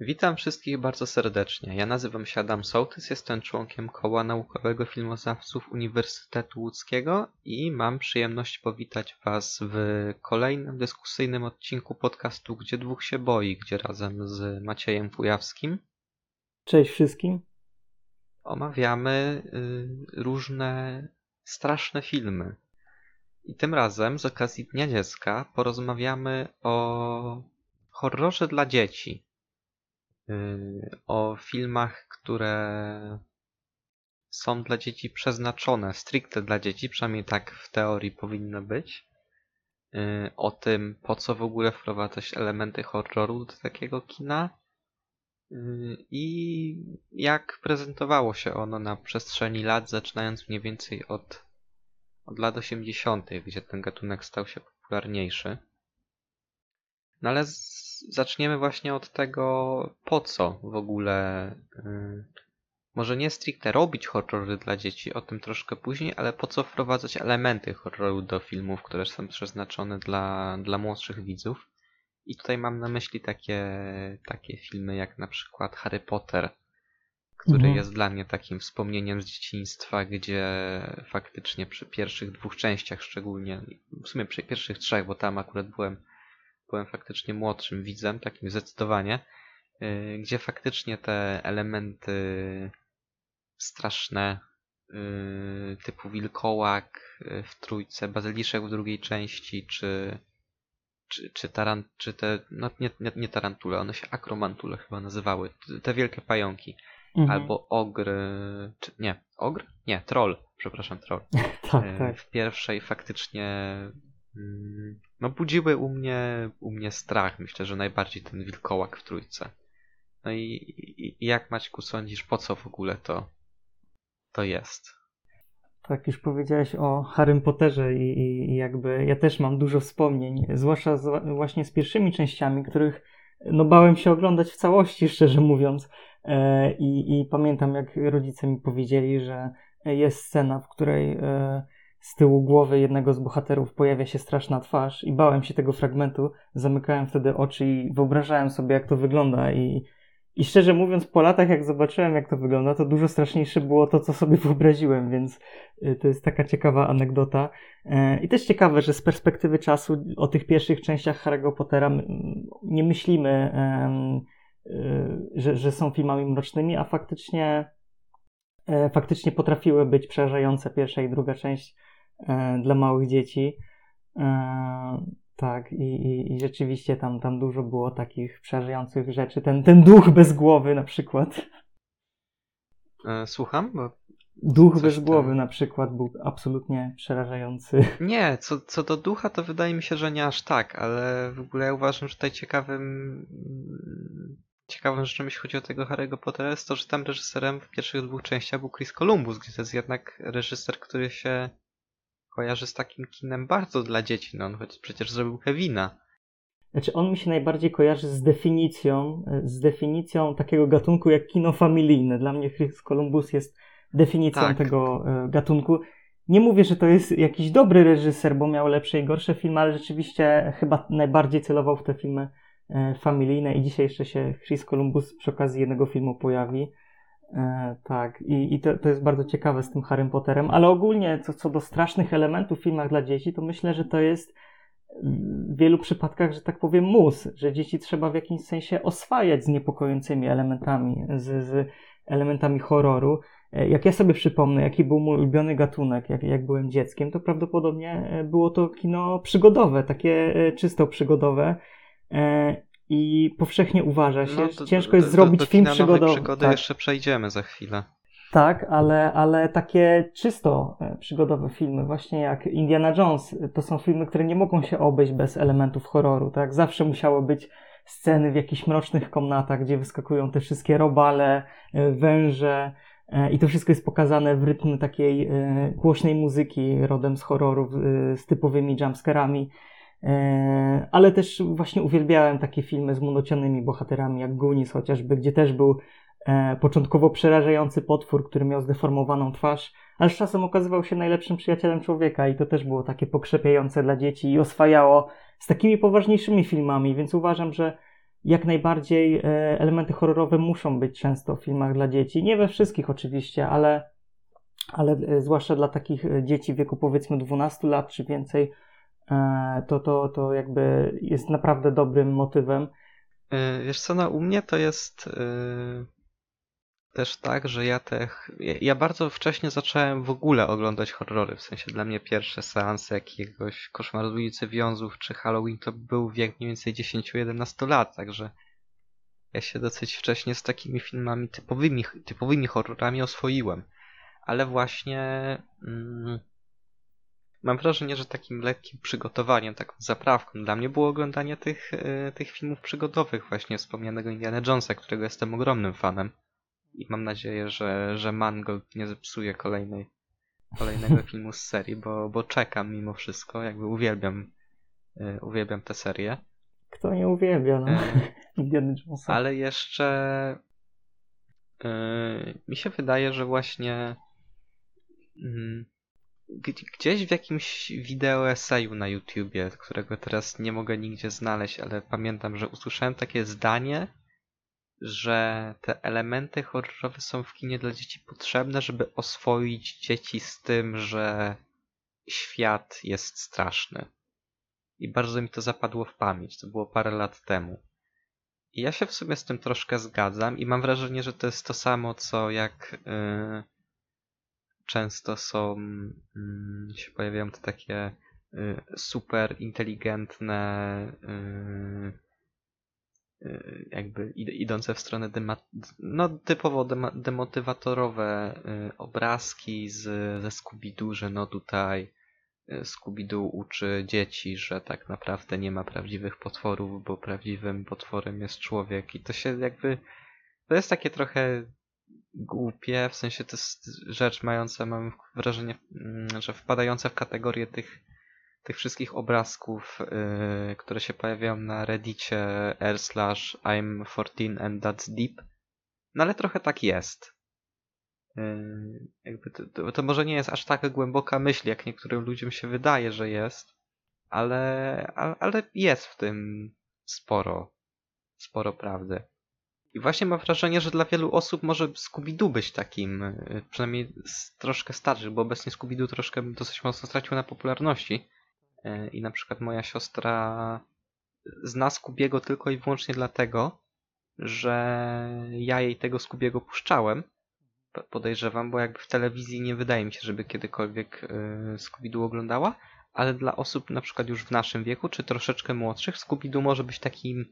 Witam wszystkich bardzo serdecznie. Ja nazywam się Adam Sołtys, jestem członkiem Koła Naukowego Filmoznawców Uniwersytetu Łódzkiego i mam przyjemność powitać Was w kolejnym dyskusyjnym odcinku podcastu Gdzie dwóch się boi, gdzie razem z Maciejem Kujawskim Cześć wszystkim. omawiamy y, różne straszne filmy. I tym razem z okazji Dnia Dziecka porozmawiamy o horrorze dla dzieci. O filmach, które są dla dzieci przeznaczone, stricte dla dzieci, przynajmniej tak w teorii powinno być. Y, O tym, po co w ogóle wprowadzać elementy horroru do takiego kina y, i jak prezentowało się ono na przestrzeni lat, zaczynając mniej więcej od, od lat 80., gdzie ten gatunek stał się popularniejszy. No ale z, zaczniemy właśnie od tego, po co w ogóle. y, może nie stricte robić horrory dla dzieci, o tym troszkę później, ale po co wprowadzać elementy horroru do filmów, które są przeznaczone dla, dla młodszych widzów. I tutaj mam na myśli takie, takie filmy jak na przykład Harry Potter, który Mhm. jest dla mnie takim wspomnieniem z dzieciństwa, gdzie faktycznie przy pierwszych dwóch częściach szczególnie, w sumie przy pierwszych trzech, bo tam akurat byłem byłem faktycznie młodszym widzem, takim zdecydowanie, yy, gdzie faktycznie te elementy straszne yy, typu wilkołak yy, w trójce, bazyliszek w drugiej części, czy czy, czy, taran, czy te, no nie, nie, nie tarantule, one się akromantule chyba nazywały, te- wielkie pająki, Mhm. albo ogr, czy nie, ogr? Nie, troll, przepraszam, troll. Tak, tak. W pierwszej faktycznie mm, no budziły u mnie, u mnie strach. Myślę, że najbardziej ten wilkołak w trójce. No i, i, jak Maćku sądzisz, po co w ogóle to, to jest? Tak, już powiedziałeś o Harrym Potterze i, i, i jakby ja też mam dużo wspomnień, zwłaszcza z, właśnie z pierwszymi częściami, których no bałem się oglądać w całości, szczerze mówiąc. E, i, I pamiętam, jak rodzice mi powiedzieli, że jest scena, w której e, z tyłu głowy jednego z bohaterów pojawia się straszna twarz i bałem się tego fragmentu, zamykałem wtedy oczy i wyobrażałem sobie, jak to wygląda i I szczerze mówiąc, po latach, jak zobaczyłem, jak to wygląda, to dużo straszniejsze było to, co sobie wyobraziłem, więc y, to jest taka ciekawa anegdota. E, I też ciekawe, że z perspektywy czasu o tych pierwszych częściach Harry'ego Pottera nie myślimy, y, że, że są filmami mrocznymi, a faktycznie, e, faktycznie potrafiły być przerażające pierwsza i druga część dla małych dzieci. E, tak, i, i, i rzeczywiście tam, tam dużo było takich przerażających rzeczy. Ten, ten duch bez głowy na przykład. E, Słucham? Bo... Duch bez tam. głowy na przykład był absolutnie przerażający. Nie, co, co do ducha, to wydaje mi się, że nie aż tak, ale w ogóle ja uważam, że tutaj ciekawym ciekawą rzeczą, jeśli chodzi o tego Harry'ego Pottera, jest to, że tam reżyserem w pierwszych dwóch częściach był Chris Columbus, gdzie to jest jednak reżyser, który się kojarzy z takim kinem bardzo dla dzieci. No on choć przecież zrobił Kevina. Znaczy, on mi się najbardziej kojarzy z definicją, z definicją takiego gatunku jak kino familijne. Dla mnie Chris Columbus jest definicją Tak. tego e, gatunku. Nie mówię, że to jest jakiś dobry reżyser, bo miał lepsze i gorsze filmy, ale rzeczywiście chyba najbardziej celował w te filmy e, familijne i dzisiaj jeszcze się Chris Columbus przy okazji jednego filmu pojawi. E, tak, i, i to, to jest bardzo ciekawe z tym Harrym Potterem, ale ogólnie co, co do strasznych elementów w filmach dla dzieci, to myślę, że to jest w wielu przypadkach, że tak powiem, mus, że dzieci trzeba w jakimś sensie oswajać z niepokojącymi elementami, z, z elementami horroru. E, Jak ja sobie przypomnę, jaki był mój ulubiony gatunek, jak, jak byłem dzieckiem, to prawdopodobnie e, było to kino przygodowe, takie e, czysto przygodowe. I powszechnie uważa się, że to- ciężko do- jest do- zrobić do film kina nowej przygodowy. przygody Tak. jeszcze przejdziemy za chwilę. Tak, ale, ale takie czysto e, przygodowe filmy, właśnie jak Indiana Jones, e, to są filmy, które nie mogą się obejść bez elementów horroru, tak? Zawsze musiały być sceny w jakichś mrocznych komnatach, gdzie wyskakują te wszystkie robale, e, węże i to wszystko jest pokazane w rytmie takiej głośnej muzyki rodem z horrorów z typowymi jumpscarami. E, Ale też właśnie uwielbiałem takie filmy z monocionymi bohaterami, jak Goonies chociażby, gdzie też był e, początkowo przerażający potwór, który miał zdeformowaną twarz, ale z czasem okazywał się najlepszym przyjacielem człowieka i to też było takie pokrzepiające dla dzieci i oswajało z takimi poważniejszymi filmami, więc uważam, że jak najbardziej e, elementy horrorowe muszą być często w filmach dla dzieci. Nie we wszystkich oczywiście, ale, ale zwłaszcza dla takich dzieci w wieku powiedzmy 12 lat czy więcej, to, to, to jakby jest naprawdę dobrym motywem. Wiesz co, no u mnie to jest też tak, że ja te. Ja bardzo wcześnie zacząłem w ogóle oglądać horrory. W sensie dla mnie pierwsze seanse jakiegoś koszmaru z ulicy Wiązów czy Halloween to był wiek mniej więcej 10-11 lat, także ja się dosyć wcześnie z takimi filmami typowymi, typowymi horrorami oswoiłem. Ale właśnie mm, mam wrażenie, że takim lekkim przygotowaniem, taką zaprawką dla mnie było oglądanie tych, y, tych filmów przygodowych, właśnie wspomnianego Indiana Jonesa, którego jestem ogromnym fanem. I mam nadzieję, że, że Mangold nie zepsuje kolejnej, kolejnego filmu z serii, bo, bo czekam mimo wszystko. Jakby uwielbiam, yy, uwielbiam tę serię. Kto nie uwielbia, no? Indiana Jonesa. Ale jeszcze yy, mi się wydaje, że właśnie yy, gdzieś w jakimś wideo eseju na YouTubie, którego teraz nie mogę nigdzie znaleźć, ale pamiętam, że usłyszałem takie zdanie, że te elementy horrorowe są w kinie dla dzieci potrzebne, żeby oswoić dzieci z tym, że świat jest straszny. I bardzo mi to zapadło w pamięć. To było parę lat temu. I ja się w sumie z tym troszkę zgadzam i mam wrażenie, że to jest to samo, co jak yy, często są, yy, się pojawiają te takie yy, super inteligentne yy, Y, jakby idące w stronę no, typowo demotywatorowe y, obrazki z, ze Scooby-Doo, że no tutaj y, Scooby-Doo uczy dzieci, że tak naprawdę nie ma prawdziwych potworów, bo prawdziwym potworem jest człowiek i to się jakby to jest takie trochę głupie, w sensie to jest rzecz mająca, mam wrażenie, mm, że wpadająca w kategorię tych tych wszystkich obrazków, yy, które się pojawiają na reddicie r slash I'm 14 and that's deep. No ale trochę tak jest. Yy, jakby to, to, to, może nie jest aż tak głęboka myśl, jak niektórym ludziom się wydaje, że jest, ale, ale, ale jest w tym sporo, sporo prawdy. I właśnie mam wrażenie, że dla wielu osób może Scooby-Doo być takim, yy, przynajmniej troszkę starszy, bo obecnie Scooby-Doo troszkę dosyć mocno stracił na popularności. E, I na przykład moja siostra zna Skubiego tylko i wyłącznie dlatego, że ja jej tego Skubiego puszczałem. Podejrzewam, bo jakby w telewizji nie wydaje mi się, żeby kiedykolwiek e, Scooby-Doo oglądała, ale dla osób na przykład już w naszym wieku, czy troszeczkę młodszych, Scooby-Doo może być takim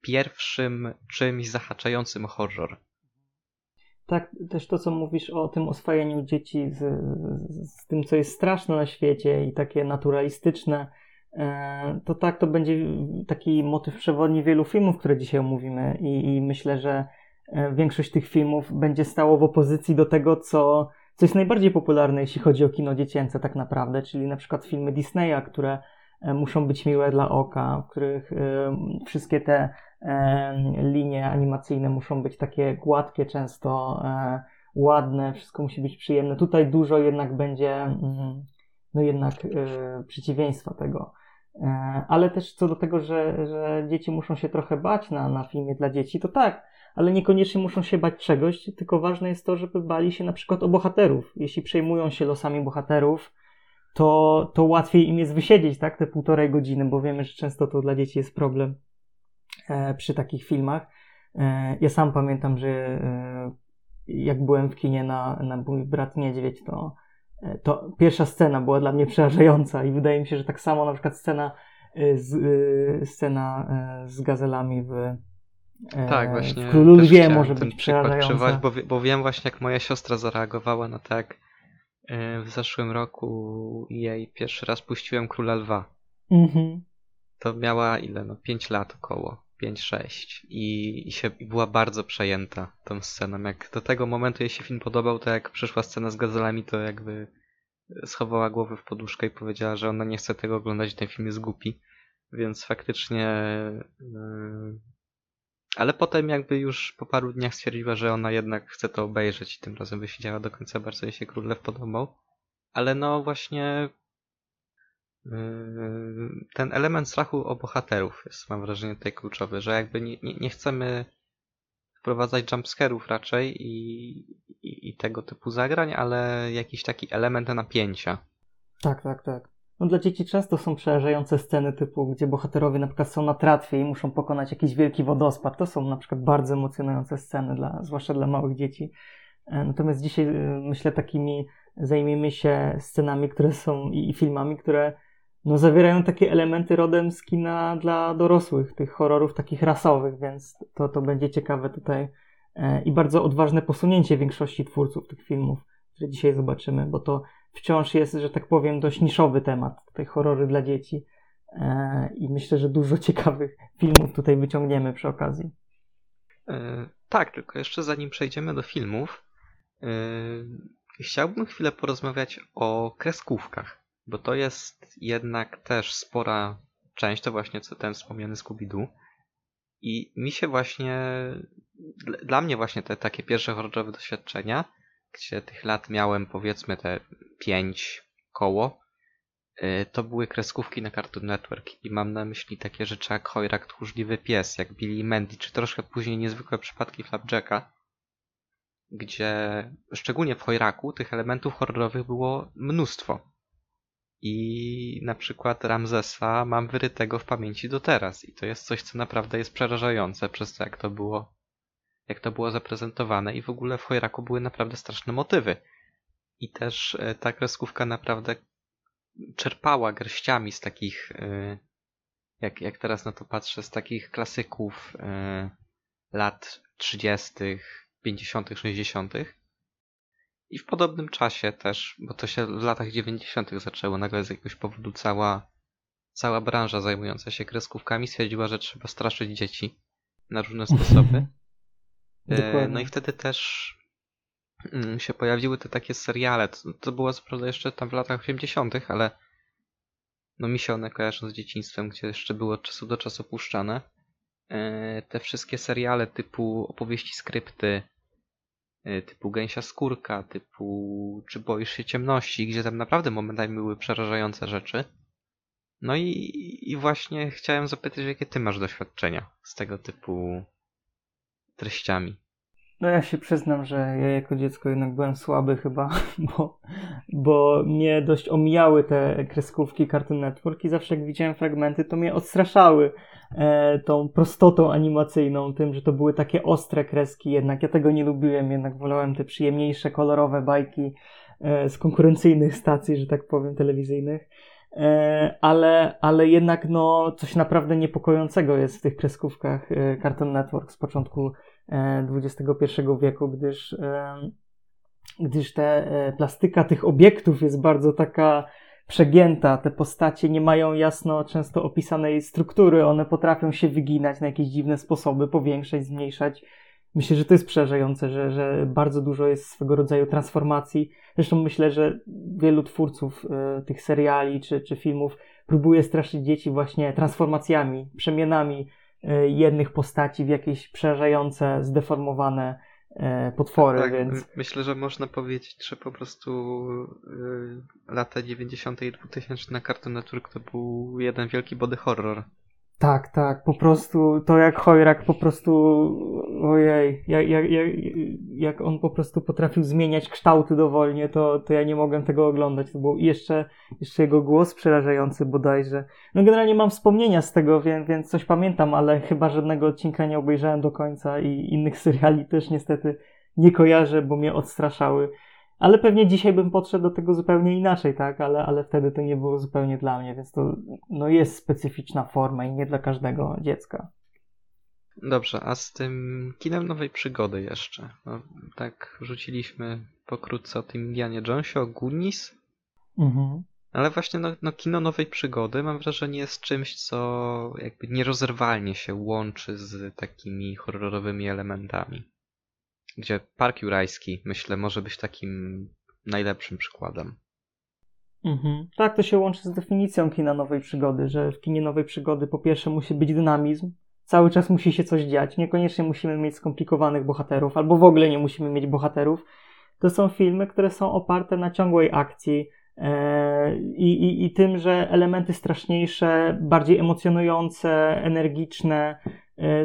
pierwszym czymś zahaczającym horror. Tak, też to, co mówisz o tym oswajaniu dzieci z, z, tym, co jest straszne na świecie i takie naturalistyczne, e, to tak, to będzie taki motyw przewodni wielu filmów, które dzisiaj omówimy i, i myślę, że e, większość tych filmów będzie stało w opozycji do tego, co, co jest najbardziej popularne, jeśli chodzi o kino dziecięce tak naprawdę, czyli na przykład filmy Disneya, które e, muszą być miłe dla oka, w których wszystkie te linie animacyjne muszą być takie gładkie, często e, ładne, wszystko musi być przyjemne. Tutaj dużo jednak będzie, mm, no jednak e, przeciwieństwa tego. E, ale też co do tego, że, że dzieci muszą się trochę bać na, na filmie dla dzieci, to tak, ale niekoniecznie muszą się bać czegoś, tylko ważne jest to, żeby bali się na przykład o bohaterów. Jeśli przejmują się losami bohaterów, to, to łatwiej im jest wysiedzieć, tak, te półtorej godziny, bo wiemy, że często to dla dzieci jest problem. E, przy takich filmach. E, ja sam pamiętam, że e, jak byłem w kinie na, na mój brat Niedźwiedź, to, to pierwsza scena była dla mnie przerażająca i wydaje mi się, że tak samo na przykład scena z, scena z gazelami w, tak, właśnie. W Królu Lwie może być przerażająca. Bo, bo wiem właśnie, jak moja siostra zareagowała na tak w zeszłym roku jej pierwszy raz puściłem Króla Lwa. Mhm. To miała ile? No 5 lat około. 5-6 i, i, się, i była bardzo przejęta tą sceną. Jak do tego momentu jej się film podobał, to jak przyszła scena z gazelami, to jakby schowała głowę w poduszkę i powiedziała, że ona nie chce tego oglądać, ten film jest głupi. Więc faktycznie. Yy... Ale potem jakby już po paru dniach stwierdziła, że ona jednak chce to obejrzeć i tym razem wysiedziała do końca, bardzo jej się Król Lew podobał. Ale no właśnie ten element strachu o bohaterów jest, mam wrażenie, tutaj kluczowy, że jakby nie, nie, nie chcemy wprowadzać jumpscarów raczej i, i, i, tego typu zagrań, ale jakiś taki element napięcia. Tak, tak, tak. No dla dzieci często są przerażające sceny typu, gdzie bohaterowie na przykład są na tratwie i muszą pokonać jakiś wielki wodospad. To są na przykład bardzo emocjonujące sceny, dla, zwłaszcza dla małych dzieci. E, natomiast dzisiaj e, myślę takimi zajmiemy się scenami, które są i, i filmami, które no, zawierają takie elementy rodem z kina dla dorosłych, tych horrorów takich rasowych, więc to, to będzie ciekawe tutaj. E, i bardzo odważne posunięcie większości twórców tych filmów, które dzisiaj zobaczymy, bo to wciąż jest, że tak powiem, dość niszowy temat, te horrory dla dzieci. E, i myślę, że dużo ciekawych filmów tutaj wyciągniemy przy okazji. E, tak, tylko jeszcze zanim przejdziemy do filmów, chciałbym chwilę porozmawiać o kreskówkach bo to jest jednak też spora część, to właśnie co ten wspomniany Scooby-Doo. I mi się właśnie, dla mnie właśnie te takie pierwsze horrorowe doświadczenia, gdzie tych lat miałem powiedzmy te pięć koło, y, to były kreskówki na Cartoon Network i mam na myśli takie rzeczy jak Hojrak Tchórzliwy Pies, jak Billy Mandy, czy troszkę później niezwykłe przypadki Flapjacka, gdzie szczególnie w Hojraku tych elementów horrorowych było mnóstwo. I na przykład Ramzesa mam wyrytego w pamięci do teraz. I to jest coś, co naprawdę jest przerażające przez to, jak to było, jak to było zaprezentowane. I w ogóle w Chojraku były naprawdę straszne motywy. I też e, ta kreskówka naprawdę czerpała garściami z takich, e, jak, jak teraz na to patrzę, z takich klasyków e, lat 30., 50., 60. I w podobnym czasie też, bo to się w latach 90. zaczęło, nagle z jakiegoś powodu cała, cała branża zajmująca się kreskówkami stwierdziła, że trzeba straszyć dzieci na różne sposoby. E, no i wtedy też mm, się pojawiły te takie seriale. To, to było co prawda jeszcze tam w latach 80., ale no mi się one kojarzą z dzieciństwem, gdzie jeszcze było od czasu do czasu puszczane. E, te wszystkie seriale typu opowieści skrypty, typu Gęsia Skórka, typu Czy boisz się ciemności, gdzie tam naprawdę momentami były przerażające rzeczy. No i, i właśnie chciałem zapytać, jakie ty masz doświadczenia z tego typu treściami. No ja się przyznam, że ja jako dziecko jednak byłem słaby chyba, bo, bo mnie dość omijały te kreskówki Cartoon Network i zawsze jak widziałem fragmenty, to mnie odstraszały e, tą prostotą animacyjną, tym, że to były takie ostre kreski jednak. Ja tego nie lubiłem, jednak wolałem te przyjemniejsze, kolorowe bajki e, z konkurencyjnych stacji, że tak powiem, telewizyjnych. E, ale, ale jednak no, coś naprawdę niepokojącego jest w tych kreskówkach e, Cartoon Network z początku XXI e, wieku, gdyż, gdyż te plastyka tych obiektów jest bardzo taka przegięta. Te postacie nie mają jasno często opisanej struktury, one potrafią się wyginać na jakieś dziwne sposoby, powiększać, zmniejszać. Myślę, że to jest przerażające, że, że bardzo dużo jest swego rodzaju transformacji. Zresztą myślę, że wielu twórców y, tych seriali czy, czy filmów próbuje straszyć dzieci właśnie transformacjami, przemianami jednych postaci w jakieś przerażające, zdeformowane E, potwory, tak, więc... Myślę, że można powiedzieć, że po prostu y, lata 90. i 2000 na Cartoon Network to był jeden wielki body horror. Tak, tak, po prostu to jak Chojrak po prostu, ojej, jak, jak, jak, jak on po prostu potrafił zmieniać kształty dowolnie, to, to ja nie mogłem tego oglądać. To był jeszcze, jeszcze jego głos przerażający bodajże. No generalnie mam wspomnienia z tego, więc, więc coś pamiętam, ale chyba żadnego odcinka nie obejrzałem do końca i innych seriali też niestety nie kojarzę, bo mnie odstraszały. Ale pewnie dzisiaj bym podszedł do tego zupełnie inaczej, tak? Ale, ale wtedy to nie było zupełnie dla mnie, więc to no jest specyficzna forma i nie dla każdego dziecka. Dobrze, a z tym kinem nowej przygody jeszcze. No, tak rzuciliśmy pokrótce o tym Indianie Jonesie, o Goonies. Mhm. Ale właśnie no, no, kino nowej przygody mam wrażenie jest czymś, co jakby nierozerwalnie się łączy z takimi horrorowymi elementami gdzie Park Jurajski, myślę, może być takim najlepszym przykładem. Mhm. Tak, to się łączy z definicją kina nowej przygody, że w kinie nowej przygody po pierwsze musi być dynamizm, cały czas musi się coś dziać, niekoniecznie musimy mieć skomplikowanych bohaterów, albo w ogóle nie musimy mieć bohaterów. To są filmy, które są oparte na ciągłej akcji, E, I, i, I tym, że elementy straszniejsze, bardziej emocjonujące, energiczne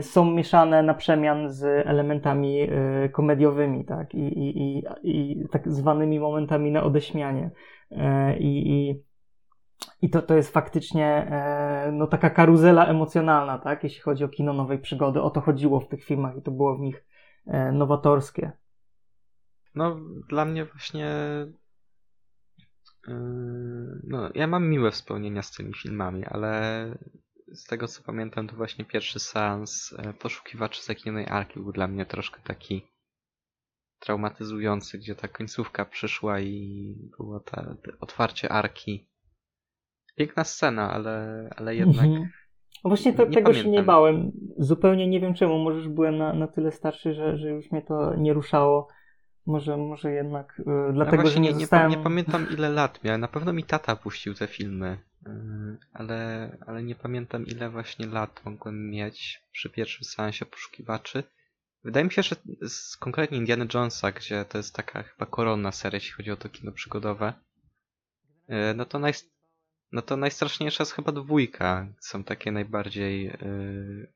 są mieszane na przemian z elementami e, komediowymi, tak, i, i, i, i tak zwanymi momentami na odeśmianie. I, i, i to, to jest faktycznie no, taka karuzela emocjonalna, tak, jeśli chodzi o kino nowej przygody. O to chodziło w tych filmach i to było w nich nowatorskie. No, dla mnie właśnie no, ja mam miłe wspomnienia z tymi filmami, ale z tego co pamiętam, to właśnie pierwszy seans e, Poszukiwaczy Zaginionej Arki był dla mnie troszkę taki traumatyzujący, gdzie ta końcówka przyszła i było to otwarcie Arki. Piękna scena, ale, ale jednak... Mhm. Właśnie to, tego pamiętam. się nie bałem. Zupełnie nie wiem czemu. Może już byłem na, na tyle starszy, że, że już mnie to nie ruszało. Może, może jednak yy, dlatego, że nie, nie zostałem... Nie, pamiętam ile lat miałem. Na pewno mi tata puścił te filmy, ale, ale nie pamiętam ile właśnie lat mogłem mieć przy pierwszym seansie poszukiwaczy. Wydaje mi się, że z konkretnie Indiana Jonesa, gdzie to jest taka chyba koronna seria, jeśli chodzi o to kino przygodowe, yy, no to naj, no to najstraszniejsza jest chyba dwójka. Są takie najbardziej yy,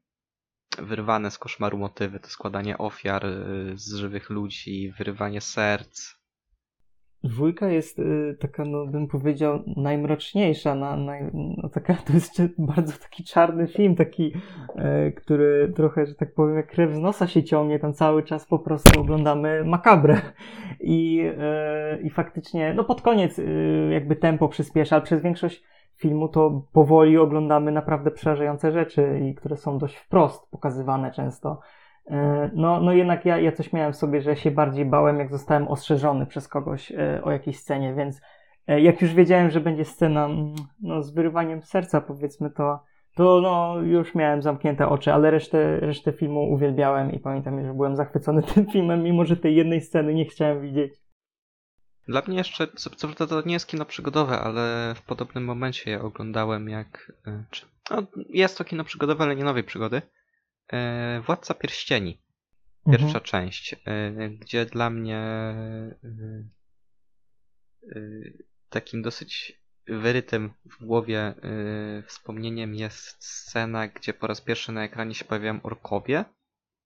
wyrwane z koszmaru motywy, to składanie ofiar y, z żywych ludzi, wyrywanie serc. Dwójka jest y, taka, no bym powiedział, najmroczniejsza, na, naj, no, taka, to jest bardzo taki czarny film, taki, e, który trochę, że tak powiem, jak krew z nosa się ciągnie, tam cały czas po prostu oglądamy makabrę i, e, i faktycznie, no pod koniec y, jakby tempo przyspiesza, ale przez większość filmu, to powoli oglądamy naprawdę przerażające rzeczy i które są dość wprost pokazywane często. E, no, no jednak ja, ja coś miałem w sobie, że się bardziej bałem, jak zostałem ostrzeżony przez kogoś e, o jakiejś scenie, więc e, jak już wiedziałem, że będzie scena mm, no, z wyrywaniem serca, powiedzmy, to, to no, już miałem zamknięte oczy, ale resztę, resztę filmu uwielbiałem i pamiętam, że byłem zachwycony tym filmem, mimo że tej jednej sceny nie chciałem widzieć. Dla mnie jeszcze, co, co prawda to nie jest kino przygodowe, ale w podobnym momencie ja oglądałem jak... Czy, no, jest to kino przygodowe, ale nie nowej przygody. E, Władca Pierścieni. Pierwsza mhm. część, e, gdzie dla mnie takim dosyć wyrytym w głowie wspomnieniem jest scena, gdzie po raz pierwszy na ekranie się pojawiają orkowie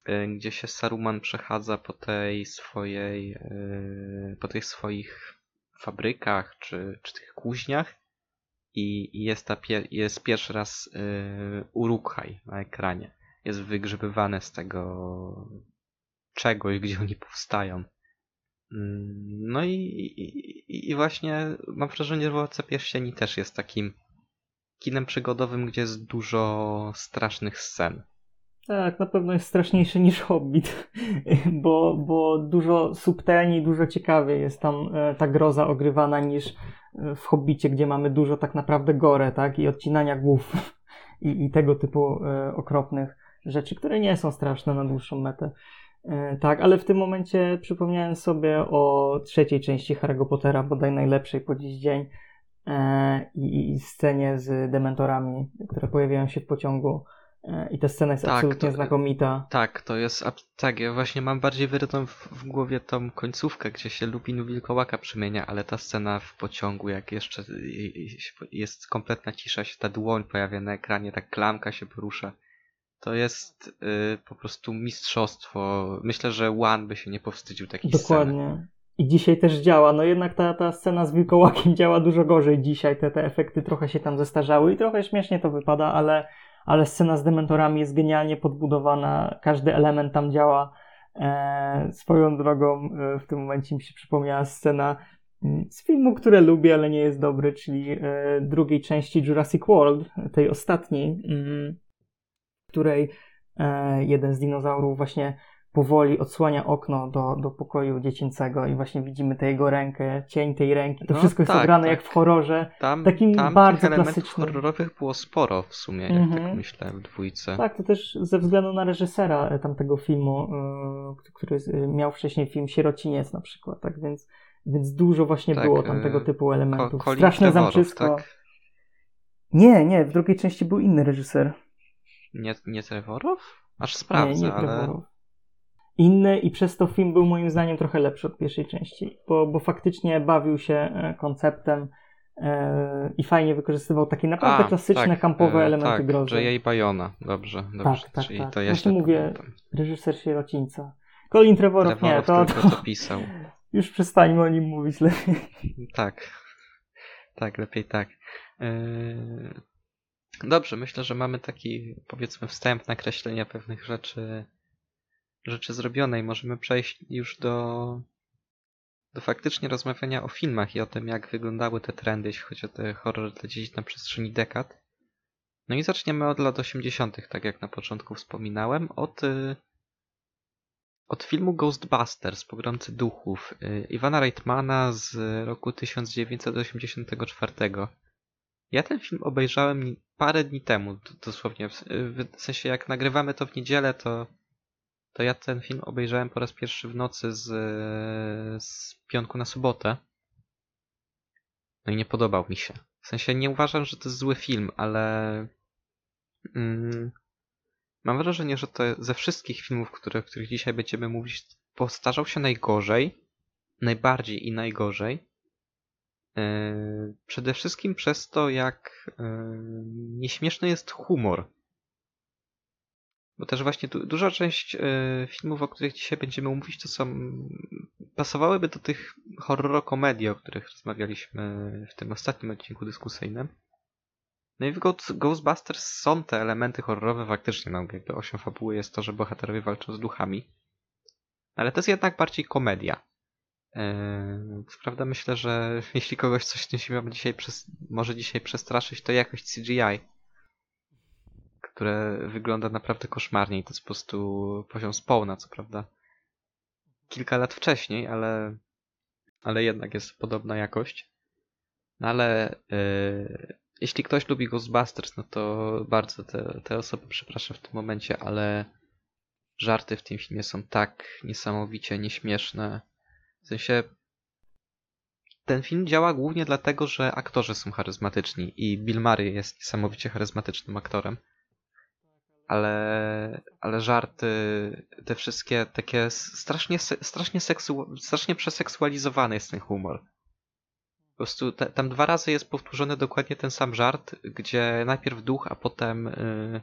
E, gdzie się Saruman przechadza po tej swojej, e, po tych swoich fabrykach czy, czy tych kuźniach i jest, ta jest pierwszy raz e, Urukhaj na ekranie. Jest wygrzebywane z tego czegoś, gdzie oni powstają. Mm, no i, i, i właśnie mam wrażenie, że Władca Pierścieni też jest takim kinem przygodowym, gdzie jest dużo strasznych scen. Tak, na pewno jest straszniejszy niż Hobbit, bo, bo dużo subtelniej, dużo ciekawiej jest tam e, ta groza ogrywana niż w Hobbicie, gdzie mamy dużo tak naprawdę gore, tak, i odcinania głów i, i tego typu e, okropnych rzeczy, które nie są straszne na dłuższą metę. Tak, ale w tym momencie przypomniałem sobie o trzeciej części Harry'ego Pottera, bodaj najlepszej po dziś dzień, i, i scenie z dementorami, które pojawiają się w pociągu E, I ta scena jest tak, absolutnie to, znakomita. Tak, to jest. Tak, ja właśnie mam bardziej wyrytą w, w, głowie tą końcówkę, gdzie się Lupin wilkołaka przemienia, ale ta scena w pociągu, jak jeszcze jest kompletna cisza, się ta dłoń pojawia na ekranie, ta klamka się porusza. To jest y, po prostu mistrzostwo. Myślę, że One by się nie powstydził takiej Dokładnie. Sceny. I dzisiaj też działa. No jednak ta, ta scena z wilkołakiem działa dużo gorzej dzisiaj. Te, te efekty trochę się tam zestarzały i trochę śmiesznie to wypada, ale ale scena z dementorami jest genialnie podbudowana, każdy element tam działa. E, swoją drogą e, w tym momencie mi się przypomniała scena mm, z filmu, które lubię, ale nie jest dobry, czyli e, drugiej części Jurassic World, tej ostatniej, mm, której e, jeden z dinozaurów właśnie powoli odsłania okno do, do pokoju dziecięcego i właśnie widzimy tę jego rękę, cień tej ręki. To no, wszystko jest tak, ograne tak. jak w horrorze. Tam, takim tam bardzo tych klasycznym. horrorowych było sporo w sumie, jak mm -hmm. tak myślę, w dwójce. Tak, to też ze względu na reżysera e, tamtego filmu, yy, który miał wcześniej film Sierociniec na przykład, tak więc, więc dużo właśnie tak, było tam tego e, typu elementów. Ko Straszne zamczysko. Tak? Nie, nie, w drugiej części był inny reżyser. Nie, nie Trevorow? Aż sprawdzę, nie, nie ale inny i przez to film był moim zdaniem trochę lepszy od pierwszej części, bo, bo faktycznie bawił się e, konceptem e, i fajnie wykorzystywał takie naprawdę A, klasyczne, tak, kampowe e, elementy tak, grozy. J.A. Bayona, dobrze, dobrze. Tak, tak, Czyli tak. to Właśnie jeszcze mówię, pamiętam. reżyser sierocińca. Colin Trevorrow, nie, Trevorrow to, tylko to to pisał. już przestańmy o nim mówić lepiej. Tak. Tak, lepiej tak. Yy, Dobrze, myślę, że mamy taki, powiedzmy, wstęp nakreślenia pewnych rzeczy, rzeczy zrobionej. Możemy przejść już do, do faktycznie rozmawiania o filmach i o tym, jak wyglądały te trendy, jeśli chodzi o te horrory dla dzieci na przestrzeni dekad. No i zaczniemy od lat 80., tak jak na początku wspominałem, od, y, od filmu Ghostbusters, Pogromcy Duchów, y, Iwana Reitmana z roku 1984. Ja ten film obejrzałem parę dni temu, dosłownie. W, w sensie, jak nagrywamy to w niedzielę, to, to ja ten film obejrzałem po raz pierwszy w nocy z, z piątku na sobotę. No i nie podobał mi się. W sensie, nie uważam, że to jest zły film, ale. Mm, mam wrażenie, że to ze wszystkich filmów, które, o których dzisiaj będziemy mówić, postarzał się najgorzej. Najbardziej i najgorzej. Yy, Przede wszystkim przez to, jak yy, nieśmieszny jest humor. Bo też właśnie du duża część yy, filmów, o których dzisiaj będziemy mówić, to są. pasowałyby do tych horror-komedii, o których rozmawialiśmy w tym ostatnim odcinku dyskusyjnym. No i w Ghost- Ghostbusters są te elementy horrorowe faktycznie, no jakby osią fabuły jest to, że bohaterowie walczą z duchami. Ale to jest jednak bardziej komedia. Yy, Co prawda myślę, że jeśli kogoś coś tym filmie dzisiaj może dzisiaj przestraszyć, to jakość CGI, które wygląda naprawdę koszmarnie i to jest po prostu poziom spawna, co prawda. Kilka lat wcześniej, ale, ale jednak jest podobna jakość. No ale yy, jeśli ktoś lubi Ghostbusters, no to bardzo te, te osoby przepraszam w tym momencie, ale żarty w tym filmie są tak niesamowicie nieśmieszne. W sensie ten film działa głównie dlatego, że aktorzy są charyzmatyczni i Bill Murray jest niesamowicie charyzmatycznym aktorem. Ale, ale żarty, te wszystkie takie strasznie, strasznie, seksu, strasznie przeseksualizowany jest ten humor. Po prostu te, tam dwa razy jest powtórzony dokładnie ten sam żart, gdzie najpierw duch, a potem y, y,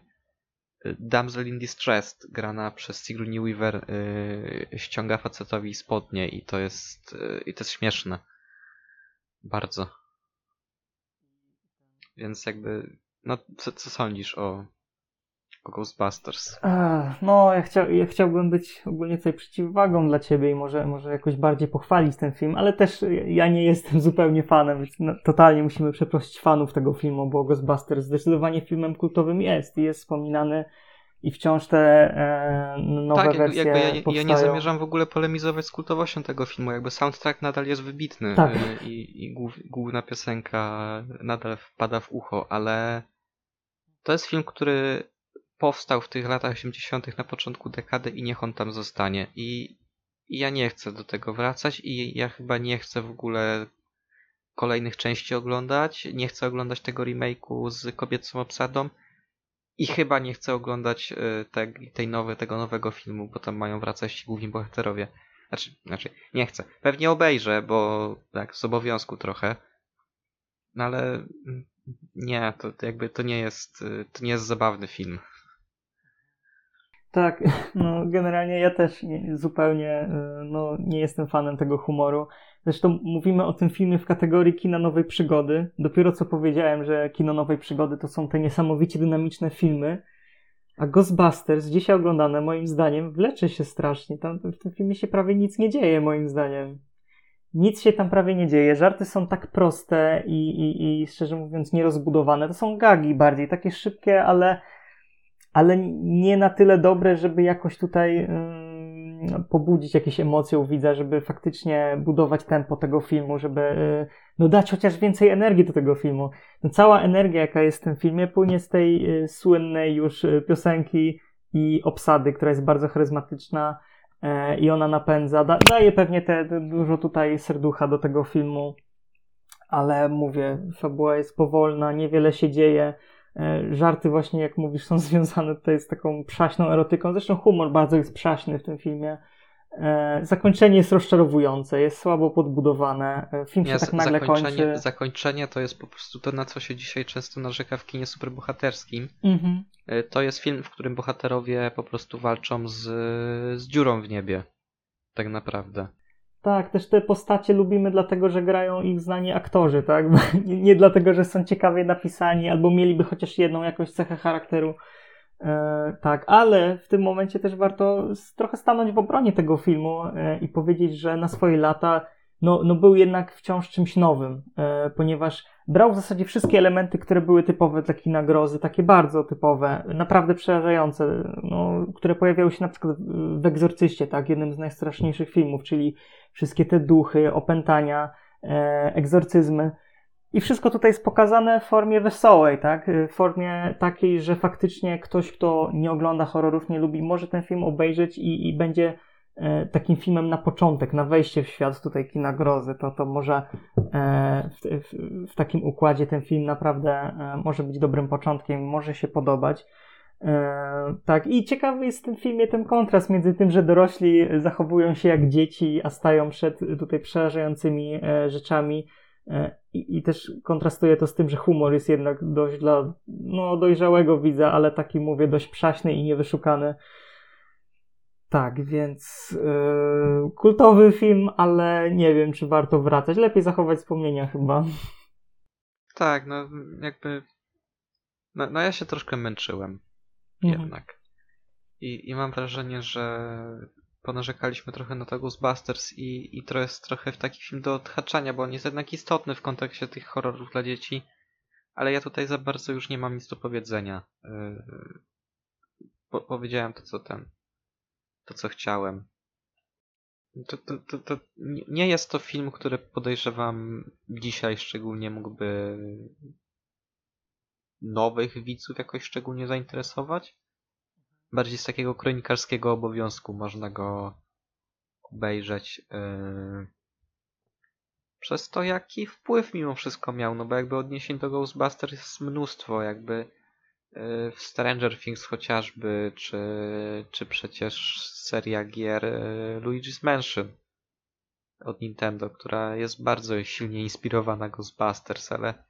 Damsel in Distress, grana przez Sigourney Weaver, y, ściąga facetowi spodnie i to jest, y, i to jest śmieszne. Bardzo. Więc jakby, no co, co sądzisz o Ghostbusters? No, ja, chcia, ja chciałbym być ogólnie tutaj przeciwwagą dla ciebie i może, może jakoś bardziej pochwalić ten film, ale też ja nie jestem zupełnie fanem, więc no, totalnie musimy przeprosić fanów tego filmu, bo Ghostbusters zdecydowanie filmem kultowym jest i jest wspominany i wciąż te e, nowe tak, wersje jakby ja, nie- powstają. ja nie zamierzam w ogóle polemizować z kultowością tego filmu. Jakby soundtrack nadal jest wybitny Tak. y, i, i głów, główna piosenka nadal wpada w ucho, ale to jest film, który powstał w tych latach 80. na początku dekady i niech on tam zostanie. I, I ja nie chcę do tego wracać i ja chyba nie chcę w ogóle kolejnych części oglądać. Nie chcę oglądać tego remake'u z kobiecą obsadą. I chyba nie chcę oglądać y, te, tej nowe, tego nowego filmu, bo tam mają wracać ci główni bohaterowie. Znaczy, znaczy, nie chcę. Pewnie obejrzę, bo tak, z obowiązku trochę. No ale mm, nie, to, to jakby to nie jest, y, to nie jest zabawny film. Tak, no generalnie ja też nie, zupełnie y, no, nie jestem fanem tego humoru. Zresztą mówimy o tym filmie w kategorii kina nowej przygody. Dopiero co powiedziałem, że kino nowej przygody to są te niesamowicie dynamiczne filmy. A Ghostbusters, dzisiaj oglądane, moim zdaniem, wlecze się strasznie. Tam w tym filmie się prawie nic nie dzieje, moim zdaniem. Nic się tam prawie nie dzieje. Żarty są tak proste i, i, i szczerze mówiąc nierozbudowane. To są gagi bardziej, takie szybkie, ale ale nie na tyle dobre, żeby jakoś tutaj pobudzić jakieś emocje u widza, żeby faktycznie budować tempo tego filmu, żeby y, no, dać chociaż więcej energii do tego filmu. No, cała energia, jaka jest w tym filmie, płynie z tej y, słynnej już y, piosenki i obsady, która jest bardzo charyzmatyczna e, i ona napędza, da, daje pewnie te dużo tutaj serducha do tego filmu, ale mówię, fabuła jest powolna, niewiele się dzieje. E, Żarty właśnie, jak mówisz, są związane tutaj z taką przaśną erotyką. Zresztą humor bardzo jest przaśny w tym filmie. E, zakończenie jest rozczarowujące, jest słabo podbudowane. E, film się Nie, tak nagle zakończenie, kończy. zakończenie to jest po prostu to, na co się dzisiaj często narzeka w kinie superbohaterskim. Mhm. To jest film, w którym bohaterowie po prostu walczą z, z dziurą w niebie. Tak naprawdę. Tak, też te postacie lubimy dlatego, że grają ich znani aktorzy, tak? Nie, dlatego, że są ciekawie napisani albo mieliby chociaż jedną jakąś cechę charakteru. E, tak, ale w tym momencie też warto trochę stanąć w obronie tego filmu e, i powiedzieć, że na swoje lata no, no był jednak wciąż czymś nowym, e, ponieważ brał w zasadzie wszystkie elementy, które były typowe dla kina grozy, takie bardzo typowe, naprawdę przerażające, no, które pojawiały się na przykład w Egzorcyście, tak, jednym z najstraszniejszych filmów, czyli wszystkie te duchy, opętania, e, egzorcyzmy. I wszystko tutaj jest pokazane w formie wesołej, tak? W formie takiej, że faktycznie ktoś, kto nie ogląda horrorów, nie lubi, może ten film obejrzeć i, i będzie e, takim filmem na początek, na wejście w świat tutaj kina grozy. To, to może e, w, w, w takim układzie ten film naprawdę e, może być dobrym początkiem, może się podobać. E, tak, i ciekawy jest w tym filmie ten kontrast między tym, że dorośli zachowują się jak dzieci, a stają przed tutaj przerażającymi e, rzeczami. E, I, I też kontrastuje to z tym, że humor jest jednak dość dla no, dojrzałego widza, ale taki mówię dość przaśny i niewyszukany. Tak, więc e, kultowy film, ale nie wiem, czy warto wracać. Lepiej zachować wspomnienia chyba. Tak, no jakby. No, no ja się troszkę męczyłem. Mhm. jednak. I, I mam wrażenie, że ponarzekaliśmy trochę na to Ghostbusters i, i to jest trochę w taki film do odhaczania, bo on jest jednak istotny w kontekście tych horrorów dla dzieci, ale ja tutaj za bardzo już nie mam nic do powiedzenia. Yy, po, powiedziałem to, co ten, to, co chciałem. To, to, to, to nie- jest to film, który podejrzewam dzisiaj szczególnie mógłby nowych widzów jakoś szczególnie zainteresować. Bardziej z takiego kronikarskiego obowiązku można go obejrzeć. Yy... Przez to, jaki wpływ mimo wszystko miał, no bo jakby odniesień do Ghostbusters jest mnóstwo, jakby w Stranger Things chociażby, czy, czy przecież seria gier yy, Luigi's Mansion od Nintendo, która jest bardzo silnie inspirowana Ghostbusters, ale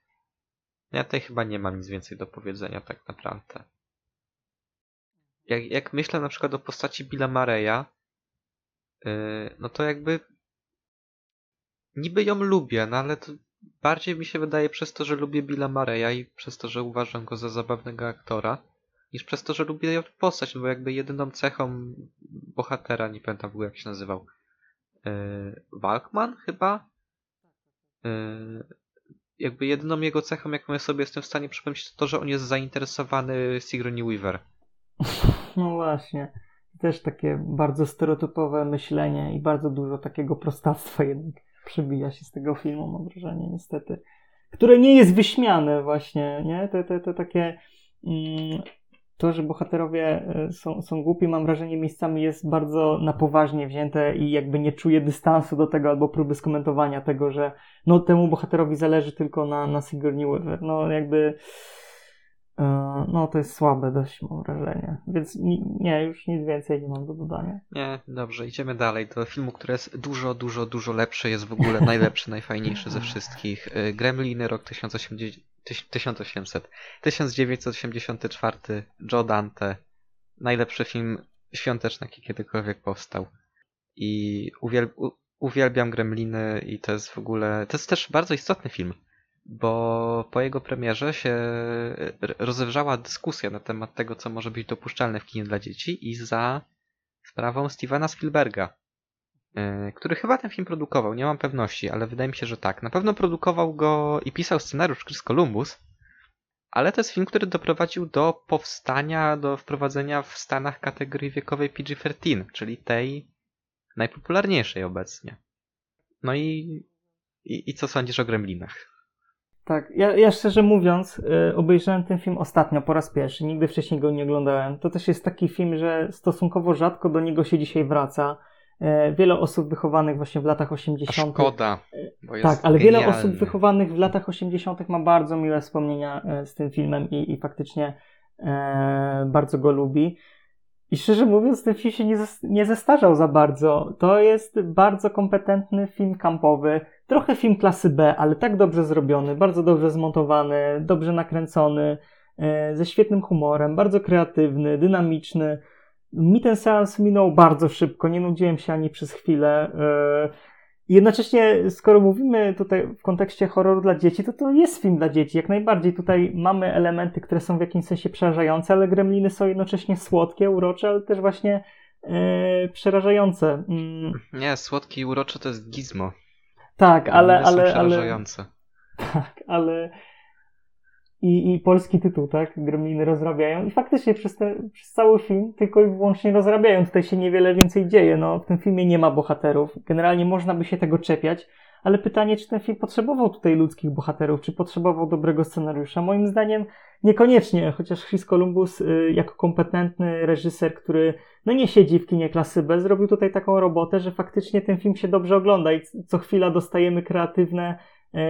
ja tutaj chyba nie mam nic więcej do powiedzenia tak naprawdę. Jak, jak myślę na przykład o postaci Billa Mareya, yy, no to jakby niby ją lubię, no ale to bardziej mi się wydaje przez to, że lubię Billa Mareya i przez to, że uważam go za zabawnego aktora, niż przez to, że lubię postać, no bo jakby jedyną cechą bohatera, nie pamiętam w ogóle jak się nazywał, yy, Walkman chyba? Yy, jakby jedyną jego cechą, jaką ja sobie jestem w stanie przypomnieć, to to, że on jest zainteresowany Sigourney Weaver. No właśnie. Też takie bardzo stereotypowe myślenie i bardzo dużo takiego prostactwa jednak przebija się z tego filmu, mam wrażenie, niestety. Które nie jest wyśmiane właśnie, nie? Te, te, te takie... Mm, to, że bohaterowie e, są, są głupi, mam wrażenie, miejscami jest bardzo na poważnie wzięte i jakby nie czuję dystansu do tego albo próby skomentowania tego, że no temu bohaterowi zależy tylko na, na Sigourney Weaver. No jakby no to jest słabe dość, mam wrażenie. Więc ni- nie, już nic więcej nie mam do dodania. Nie, dobrze, idziemy dalej do filmu, który jest dużo, dużo, dużo lepszy, jest w ogóle najlepszy, najfajniejszy ze wszystkich. Y, Gremliny, rok 1800, tyś- 1800, 1984, Joe Dante, najlepszy film świąteczny, jaki kiedykolwiek powstał. I uwiel- u- uwielbiam Gremliny i to jest w ogóle, to jest też bardzo istotny film, bo po jego premierze się rozewrzała dyskusja na temat tego, co może być dopuszczalne w kinie dla dzieci i za sprawą Stevena Spielberga, yy, który chyba ten film produkował, nie mam pewności, ale wydaje mi się, że tak. Na pewno produkował go i pisał scenariusz Chris Columbus, ale to jest film, który doprowadził do powstania, do wprowadzenia w Stanach kategorii wiekowej PG-13, czyli tej najpopularniejszej obecnie. No i, i, i co sądzisz o Gremlinach? Tak, ja, ja szczerze mówiąc, y, obejrzałem ten film ostatnio po raz pierwszy, nigdy wcześniej go nie oglądałem. To też jest taki film, że stosunkowo rzadko do niego się dzisiaj wraca. E, Wiele osób wychowanych właśnie w latach A 80. szkoda, bo jest Tak, ale wiele genialny. osób wychowanych w latach 80. ma bardzo miłe wspomnienia e, z tym filmem i, i faktycznie e, bardzo go lubi. I szczerze mówiąc, ten film się nie, nie zestarzał za bardzo. To jest bardzo kompetentny film kampowy, trochę film klasy B, ale tak dobrze zrobiony, bardzo dobrze zmontowany, dobrze nakręcony, e, ze świetnym humorem, bardzo kreatywny, dynamiczny. Mi ten seans minął bardzo szybko, nie nudziłem się ani przez chwilę. E, jednocześnie, skoro mówimy tutaj w kontekście horroru dla dzieci, to to jest film dla dzieci. Jak najbardziej tutaj mamy elementy, które są w jakimś sensie przerażające, ale gremliny są jednocześnie słodkie, urocze, ale też właśnie e, przerażające. Mm. Nie, słodkie i urocze to jest gizmo. Tak, ale. ale, są przerażające. Ale, tak, ale i, i polski tytuł, tak? Gremliny rozrabiają. I faktycznie przez, te, przez cały film tylko i wyłącznie rozrabiają. Tutaj się niewiele więcej dzieje. No, w tym filmie nie ma bohaterów. Generalnie można by się tego czepiać, ale pytanie, czy ten film potrzebował tutaj ludzkich bohaterów, czy potrzebował dobrego scenariusza? Moim zdaniem niekoniecznie, chociaż Chris Columbus y, jako kompetentny reżyser, który no nie siedzi w kinie klasy B, zrobił tutaj taką robotę, że faktycznie ten film się dobrze ogląda i co chwila dostajemy kreatywne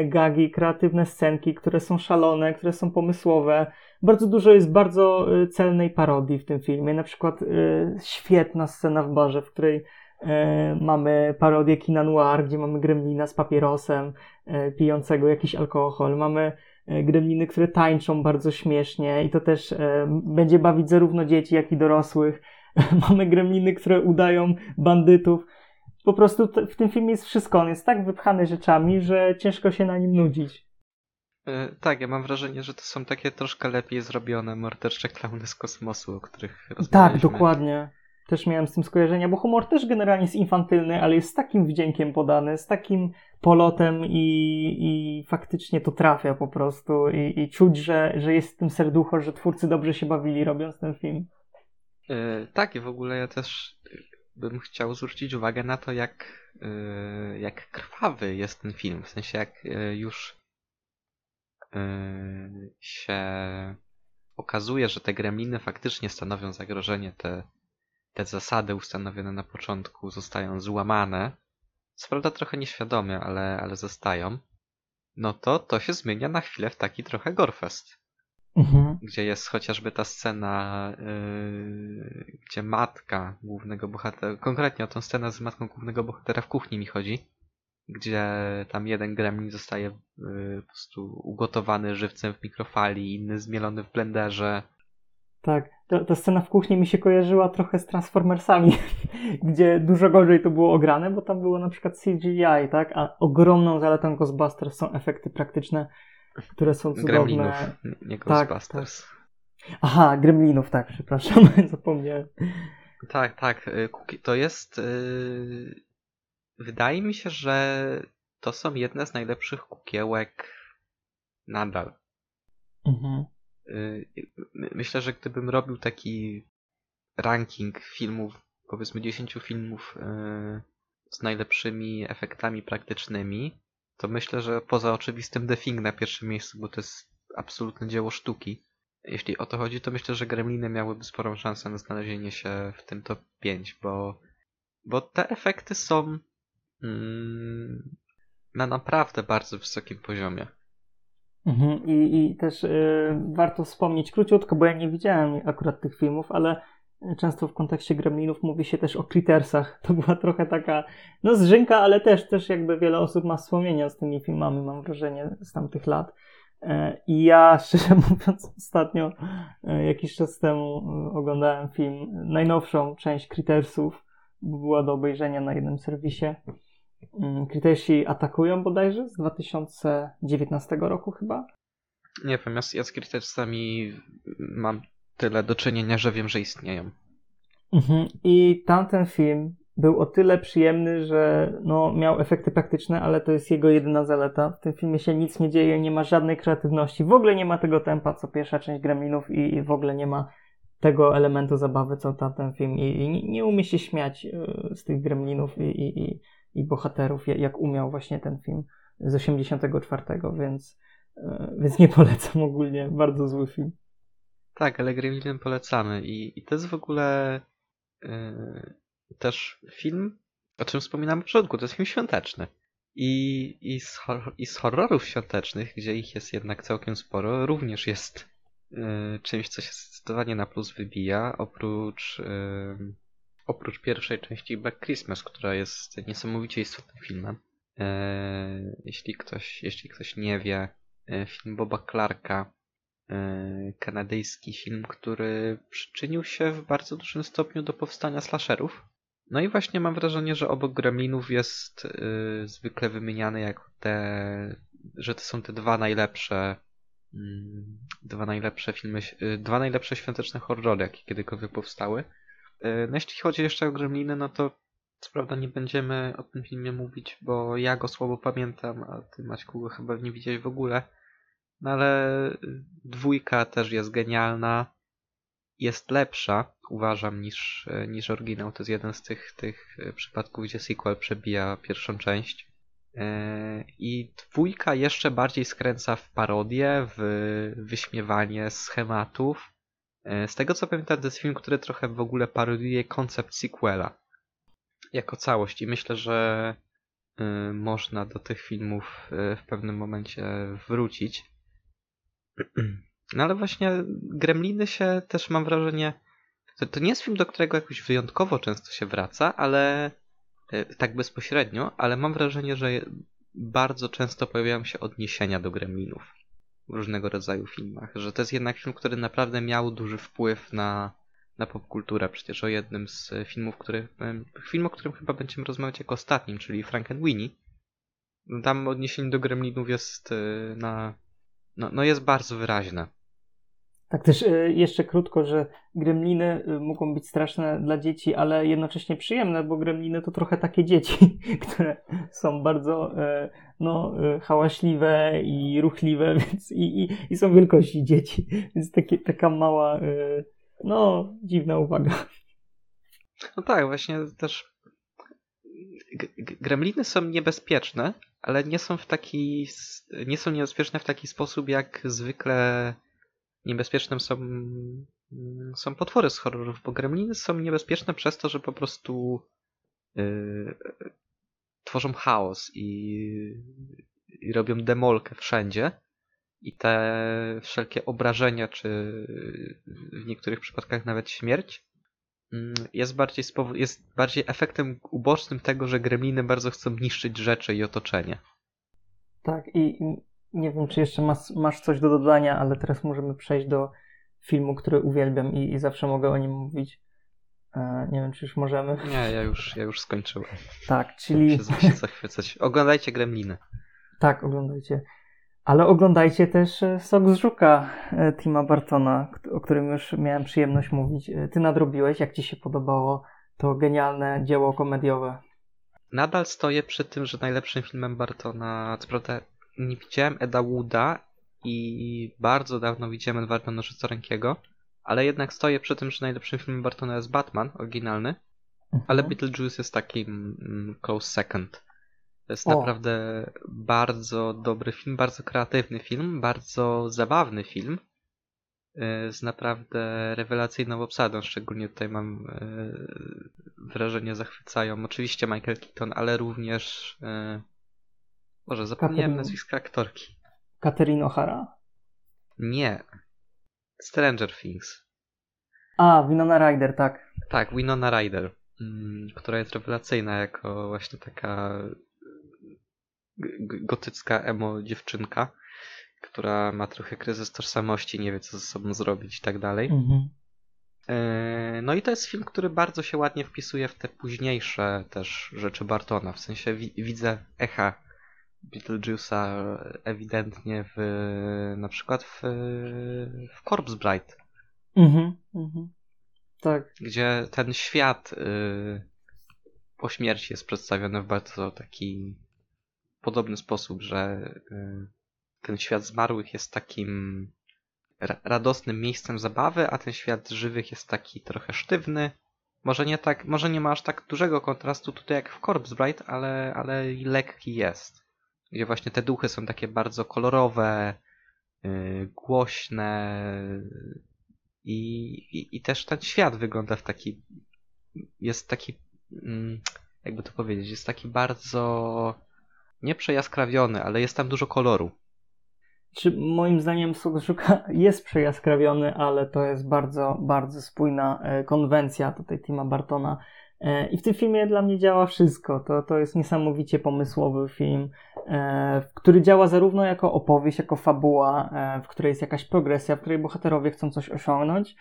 gagi, kreatywne scenki, które są szalone, które są pomysłowe. Bardzo dużo jest bardzo e, celnej parodii w tym filmie. Na przykład e, świetna scena w barze, w której mamy parodię kina noir, gdzie mamy gremlina z papierosem, pijącego jakiś alkohol. Mamy gremliny, które tańczą bardzo śmiesznie i to też będzie bawić zarówno dzieci, jak i dorosłych. mamy gremliny, które udają bandytów po prostu w tym filmie jest wszystko. On jest tak wypchany rzeczami, że ciężko się na nim nudzić. Yy, tak, ja mam wrażenie, że to są takie troszkę lepiej zrobione mordercze klauny z kosmosu, o których Tak, dokładnie. Też miałem z tym skojarzenia, bo humor też generalnie jest infantylny, ale jest z takim wdziękiem podany, z takim polotem i, i faktycznie to trafia po prostu i, i czuć, że, że jest w tym serducho, że twórcy dobrze się bawili robiąc ten film. Yy, tak i w ogóle ja też bym chciał zwrócić uwagę na to, jak, y, jak krwawy jest ten film. W sensie, jak y, już y, się okazuje, że te gremliny faktycznie stanowią zagrożenie, te, te zasady ustanowione na początku zostają złamane. Co prawda trochę nieświadomie, ale, ale zostają. No to to się zmienia na chwilę w taki trochę gorfest. Mhm. Gdzie jest chociażby ta scena, yy, gdzie matka głównego bohatera, konkretnie o tą scenę z matką głównego bohatera w kuchni mi chodzi, gdzie tam jeden gremlin zostaje yy, po prostu ugotowany żywcem w mikrofali, inny zmielony w blenderze. Tak, ta, ta scena w kuchni mi się kojarzyła trochę z Transformersami, gdzie dużo gorzej to było ograne, bo tam było na przykład CGI, tak? A ogromną zaletą Ghostbusters są efekty praktyczne które są cudowne. Gremlinów, nie Ghostbusters. Tak, tak. Aha, Gremlinów, tak, przepraszam, zapomniałem. Tak, tak, y, to jest... Yy... Wydaje mi się, że to są jedne z najlepszych kukiełek nadal. Mhm. Yy, myślę, że gdybym robił taki ranking filmów, powiedzmy 10 filmów z najlepszymi efektami praktycznymi, to myślę, że poza oczywistym The Thing na pierwszym miejscu, bo to jest absolutne dzieło sztuki. Jeśli o to chodzi, to myślę, że Gremliny miałyby sporą szansę na znalezienie się w tym top 5, bo, bo te efekty są mm, na naprawdę bardzo wysokim poziomie. Mhm. I, I też y, warto wspomnieć króciutko, bo ja nie widziałem akurat tych filmów, ale Często w kontekście Gremlinów mówi się też o Crittersach. To była trochę taka, no zrzynka, ale też, też jakby wiele osób ma wspomnienia z tymi filmami, mam wrażenie, z tamtych lat. E, I ja, szczerze mówiąc, ostatnio, e, jakiś czas temu e, oglądałem film, najnowszą część Crittersów, bo była do obejrzenia na jednym serwisie. Mm, Crittersi atakują bodajże z 2019 roku chyba. Nie wiem, ja z Crittersami mam tyle do czynienia, że wiem, że istnieją. Mhm. I tamten film był o tyle przyjemny, że no, miał efekty praktyczne, ale to jest jego jedyna zaleta. W tym filmie się nic nie dzieje, nie ma żadnej kreatywności, w ogóle nie ma tego tempa, co pierwsza część Gremlinów i, w ogóle nie ma tego elementu zabawy, co tamten film i, i nie, nie umie się śmiać y, z tych Gremlinów i, i, i bohaterów, jak umiał właśnie ten film z 84, więc, y, więc nie polecam ogólnie, bardzo zły film. Tak, ale Gremlinem polecamy i, i to jest w ogóle yy, też film, o czym wspominałem na początku, to jest film świąteczny. I, i, z, i z horrorów świątecznych, gdzie ich jest jednak całkiem sporo, również jest y, czymś, co się zdecydowanie na plus wybija, oprócz, y, oprócz pierwszej części Black Christmas, która jest niesamowicie istotnym filmem. Jeśli ktoś, jeśli ktoś nie wie, film Boba Clarka, kanadyjski film, który przyczynił się w bardzo dużym stopniu do powstania slasherów. No i właśnie mam wrażenie, że obok Gremlinów jest yy, zwykle wymieniany jako te, że to są te dwa najlepsze yy, dwa najlepsze filmy, yy, dwa najlepsze świąteczne horrory, jakie kiedykolwiek powstały. No jeśli chodzi jeszcze o Gremliny, no to co prawda nie będziemy o tym filmie mówić, bo ja go słabo pamiętam, a ty Maćku go chyba nie widziałeś w ogóle. No ale dwójka też jest genialna jest lepsza, uważam, niż, niż oryginał. To jest jeden z tych, tych przypadków, gdzie sequel przebija pierwszą część. I dwójka jeszcze bardziej skręca w parodię, w wyśmiewanie schematów. Z tego co pamiętam, to jest film, który trochę w ogóle parodiuje koncept sequela jako całość. I myślę, że można do tych filmów w pewnym momencie wrócić. No ale właśnie Gremliny się też mam wrażenie. To, to nie jest film, do którego jakoś wyjątkowo często się wraca, ale e, tak bezpośrednio, ale mam wrażenie, że bardzo często pojawiają się odniesienia do Gremlinów w różnego rodzaju filmach. Że to jest jednak film, który naprawdę miał duży wpływ na, na popkulturę. Przecież o jednym z filmów, który, film, o którym chyba będziemy rozmawiać jako ostatnim, czyli Frankenweenie. Tam odniesienie do Gremlinów jest e, na, no, no jest bardzo wyraźne. Tak też e, jeszcze krótko, że gremliny e, mogą być straszne dla dzieci, ale jednocześnie przyjemne, bo gremliny to trochę takie dzieci, które są bardzo e, no, hałaśliwe i ruchliwe, więc i, i, i są wielkości dzieci. Więc taka mała, no, dziwna uwaga. No tak, właśnie też gremliny są niebezpieczne, ale nie są w taki nie są niebezpieczne w taki sposób jak zwykle niebezpiecznym są, są potwory z horrorów, bo gremliny są niebezpieczne przez to, że po prostu yy, tworzą chaos i, i robią demolkę wszędzie. I te wszelkie obrażenia, czy w niektórych przypadkach nawet śmierć, mm, jest bardziej, jest bardziej efektem ubocznym tego, że gremliny bardzo chcą niszczyć rzeczy i otoczenie. Tak, i nie wiem, czy jeszcze masz, masz coś do dodania, ale teraz możemy przejść do filmu, który uwielbiam i, i zawsze mogę o nim mówić. E, nie wiem, czy już możemy. Nie, ja już, ja już skończyłem. Tak, czyli. Się, się zachwycać. Oglądajcie Gremliny. Tak, oglądajcie. Ale oglądajcie też e, Sok z Żuka e, Tima Bartona, o którym już miałem przyjemność mówić. Ty nadrobiłeś, jak ci się podobało to genialne dzieło komediowe? Nadal stoję przy tym, że najlepszym filmem Bartona, co prawda nie widziałem Eda Wooda i bardzo dawno widziałem Edwarda Nożycorankiego, ale jednak stoję przy tym, że najlepszym filmem Bartona jest Batman, oryginalny, mhm. ale Beetlejuice jest takim mm, close second. To jest o. naprawdę bardzo dobry film, bardzo kreatywny film, bardzo zabawny film y, z naprawdę rewelacyjną obsadą. Szczególnie tutaj mam y, wrażenie zachwycają oczywiście Michael Keaton, ale również może zapomniałem nazwiska aktorki. Catherine O'Hara? Nie. Stranger Things. A, Winona Ryder, tak. Tak, Winona Ryder, mm, która jest rewelacyjna jako właśnie taka gotycka emo dziewczynka, która ma trochę kryzys tożsamości, nie wie co ze sobą zrobić i tak dalej. Mhm. E, no i to jest film, który bardzo się ładnie wpisuje w te późniejsze też rzeczy Bartona. W sensie widzę echa Beetlejuice'a ewidentnie w na przykład w, w Corpse Bride. Mhm, mhm. Tak. Gdzie ten świat y, po śmierci jest przedstawiony w bardzo taki podobny sposób, że y, ten świat zmarłych jest takim ra radosnym miejscem zabawy, a ten świat żywych jest taki trochę sztywny. Może nie tak, może nie ma aż tak dużego kontrastu tutaj jak w Corpse Bride, ale, ale lekki jest gdzie właśnie te duchy są takie bardzo kolorowe, yy, głośne i, i, i, też ten świat wygląda w taki, jest taki, yy, jakby to powiedzieć, jest taki bardzo nieprzejaskrawiony, ale jest tam dużo koloru. czy moim zdaniem Sugoszuka jest przejaskrawiony, ale to jest bardzo, bardzo spójna e, konwencja tutaj Tima Bartona. E, I w tym filmie dla mnie działa wszystko. To, to jest niesamowicie pomysłowy film, e, który działa zarówno jako opowieść, jako fabuła, w której jest jakaś progresja, w której bohaterowie chcą coś osiągnąć,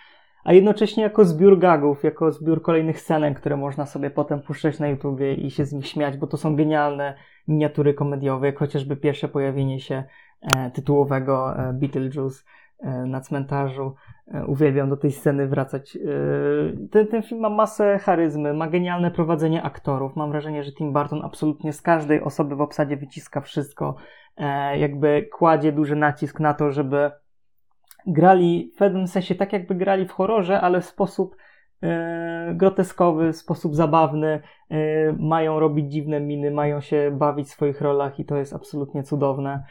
a jednocześnie jako zbiór gagów, jako zbiór kolejnych scenek, które można sobie potem puszczać na YouTubie i się z nich śmiać, bo to są genialne miniatury komediowe, jak chociażby pierwsze pojawienie się E, tytułowego e, Beetlejuice e, na cmentarzu. Uwielbiam do tej sceny wracać. Ten, ten film ma masę charyzmy, ma genialne prowadzenie aktorów. Mam wrażenie, że Tim Burton absolutnie z każdej osoby w obsadzie wyciska wszystko. Jakby kładzie duży nacisk na to, żeby grali w pewnym sensie tak, jakby grali w horrorze, ale w sposób groteskowy, w sposób zabawny, mają robić dziwne miny, mają się bawić w swoich rolach i to jest absolutnie cudowne.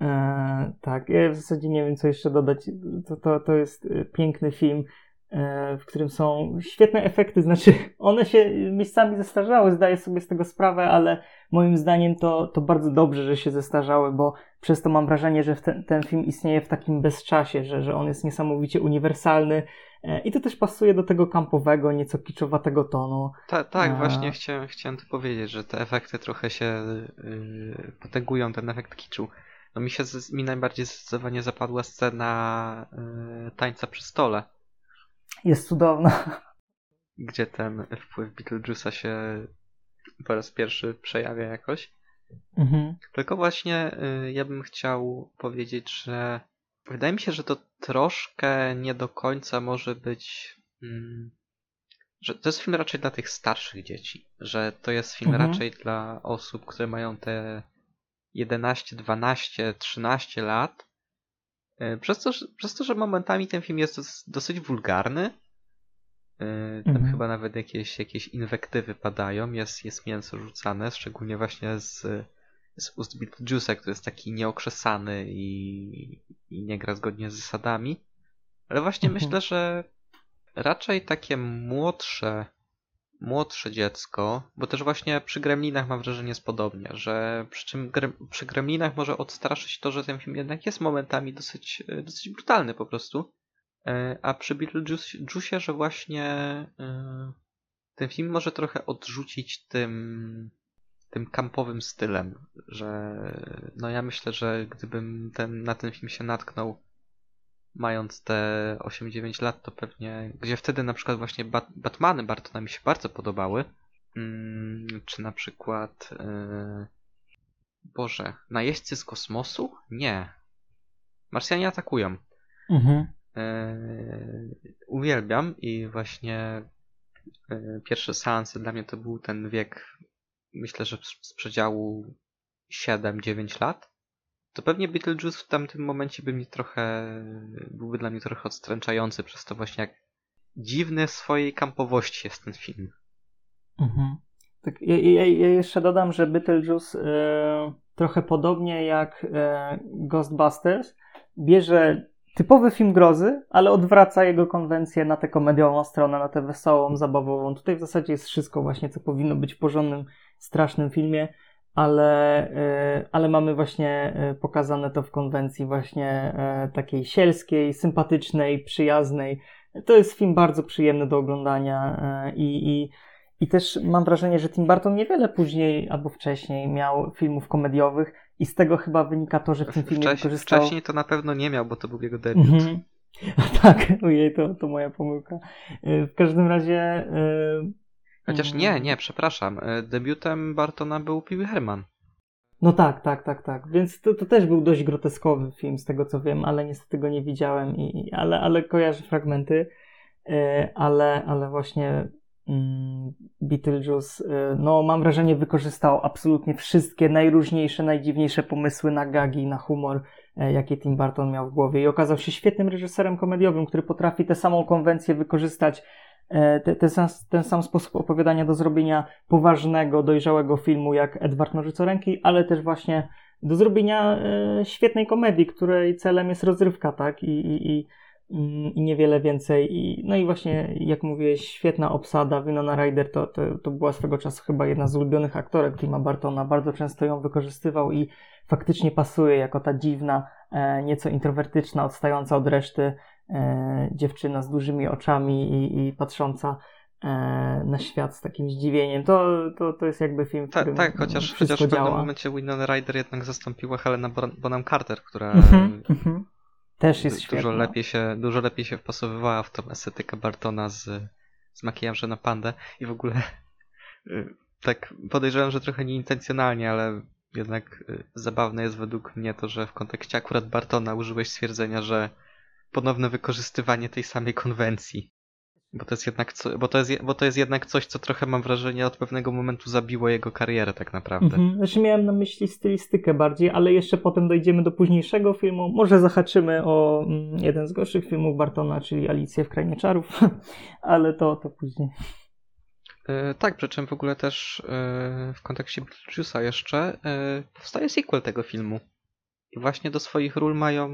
E, tak, ja w zasadzie nie wiem, co jeszcze dodać. To, to, to jest e, piękny film, e, w którym są świetne efekty. Znaczy, one się miejscami zestarzały, zdaję sobie z tego sprawę, ale moim zdaniem to, to bardzo dobrze, że się zestarzały, bo przez to mam wrażenie, że ten, ten film istnieje w takim bezczasie, że, że on jest niesamowicie uniwersalny. E, I to też pasuje do tego kampowego, nieco kiczowatego tonu. Ta, tak, A... właśnie chciałem, chciałem to powiedzieć, że te efekty trochę się yy, potęgują, ten efekt kiczu. No mi się mi najbardziej zdecydowanie zapadła scena y, tańca przy stole. Jest cudowna. Gdzie ten wpływ Beetlejuice'a się po raz pierwszy przejawia jakoś. Mhm. Tylko właśnie y, ja bym chciał powiedzieć, że wydaje mi się, że to troszkę nie do końca może być. Mm, że to jest film raczej dla tych starszych dzieci. Że to jest film mhm. raczej dla osób, które mają te 11, 12, 13 lat. E, przez to, przez to, że momentami ten film jest dosyć wulgarny. E, tam mhm. chyba nawet jakieś, jakieś inwektywy padają, jest, jest mięso rzucane, szczególnie właśnie z, z ust Beetlejuice'a, który jest taki nieokrzesany i, i nie gra zgodnie z zasadami. Ale właśnie mhm. myślę, że raczej takie młodsze młodsze dziecko, bo też właśnie przy Gremlinach mam wrażenie jest podobnie, że przy, czym przy Gremlinach może odstraszyć to, że ten film jednak jest momentami dosyć, e, dosyć brutalny po prostu, e, a przy Beetlejuice, że właśnie e, ten film może trochę odrzucić tym tym kampowym stylem, że no ja myślę, że gdybym ten, na ten film się natknął mając te 8-9 lat, to pewnie, gdzie wtedy na przykład właśnie Bat Batmany Bartona mi się bardzo podobały, mm, czy na przykład yy... Boże, najeźdźcy z kosmosu? Nie. Marsjanie atakują. Mhm. Yy, uwielbiam i właśnie yy, pierwsze seanse dla mnie to był ten wiek, myślę, że z przedziału 7-9 lat to pewnie Beetlejuice w tamtym momencie by mi trochę, byłby dla mnie trochę odstręczający przez to właśnie jak dziwny w swojej kampowości jest ten film. Mhm. Tak, ja, ja, jeszcze dodam, że Beetlejuice e, trochę podobnie jak e, Ghostbusters bierze typowy film grozy, ale odwraca jego konwencję na tę komediową stronę, na tę wesołą, zabawową. Tutaj w zasadzie jest wszystko właśnie, co powinno być porządnym, strasznym filmie ale, e, ale mamy właśnie e, pokazane to w konwencji właśnie e, takiej sielskiej, sympatycznej, przyjaznej. To jest film bardzo przyjemny do oglądania i, i, i też mam wrażenie, że Tim Burton niewiele później albo wcześniej miał filmów komediowych i z tego chyba wynika to, że w tym filmie Wcześ, wykorzystał... Wcześniej to na pewno nie miał, bo to był jego debiut. Mhm. tak, ojej, to, to moja pomyłka. W każdym razie Chociaż nie, mm. nie, przepraszam. E, debiutem Bartona był Pee Herman. No tak, tak, tak, tak. Więc to, to też był dość groteskowy film, z tego co wiem, ale niestety go nie widziałem, i, ale, ale kojarzę fragmenty. E, ale, ale właśnie mm, Beetlejuice, e, no mam wrażenie, wykorzystał absolutnie wszystkie najróżniejsze, najdziwniejsze pomysły na gagi, na humor, jakie Tim Burton miał w głowie i okazał się świetnym reżyserem komediowym, który potrafi tę samą konwencję wykorzystać te, te, ten sam sposób opowiadania do zrobienia poważnego, dojrzałego filmu jak Edward Nożycoręki, ale też właśnie do zrobienia e, świetnej komedii, której celem jest rozrywka, tak? I, i, i mm, i niewiele więcej. I, no i właśnie, jak mówiłeś, świetna obsada. Winona Ryder to, to, to była swego czasu chyba jedna z ulubionych aktorek Tima Bartona. Bardzo często ją wykorzystywał i faktycznie pasuje jako ta dziwna, e, nieco introwertyczna, odstająca od reszty e, dziewczyna z dużymi oczami i, i patrząca e, na świat z takim zdziwieniem. To, to, to jest jakby film, w Ta, którym tak, chociaż, chociaż w pewnym działa. momencie Winona Ryder jednak zastąpiła Helena Bon- Bonham Carter, która Mhm, mhm. Też jest dużo świetna. lepiej, się, dużo lepiej się wpasowywała w tą estetykę Bartona z, z makijażem na pandę i w ogóle y, tak podejrzewam, że trochę nieintencjonalnie, ale jednak y, zabawne jest według mnie to, że w kontekście akurat Bartona użyłeś stwierdzenia, że ponowne wykorzystywanie tej samej konwencji. Bo to jest jednak, co, bo to jest, je- bo to jest jednak coś, co trochę mam wrażenie od pewnego momentu zabiło jego karierę tak naprawdę. Mhm. Znaczy miałem na myśli stylistykę bardziej, ale jeszcze potem dojdziemy do późniejszego filmu. Może zahaczymy o mm, jeden z gorszych filmów Bartona, czyli Alicję w Krainie Czarów, ale to, to później. E, tak, przy czym w ogóle też e, w kontekście Beetlejuice'a jeszcze e, powstaje sequel tego filmu. I właśnie do swoich ról mają,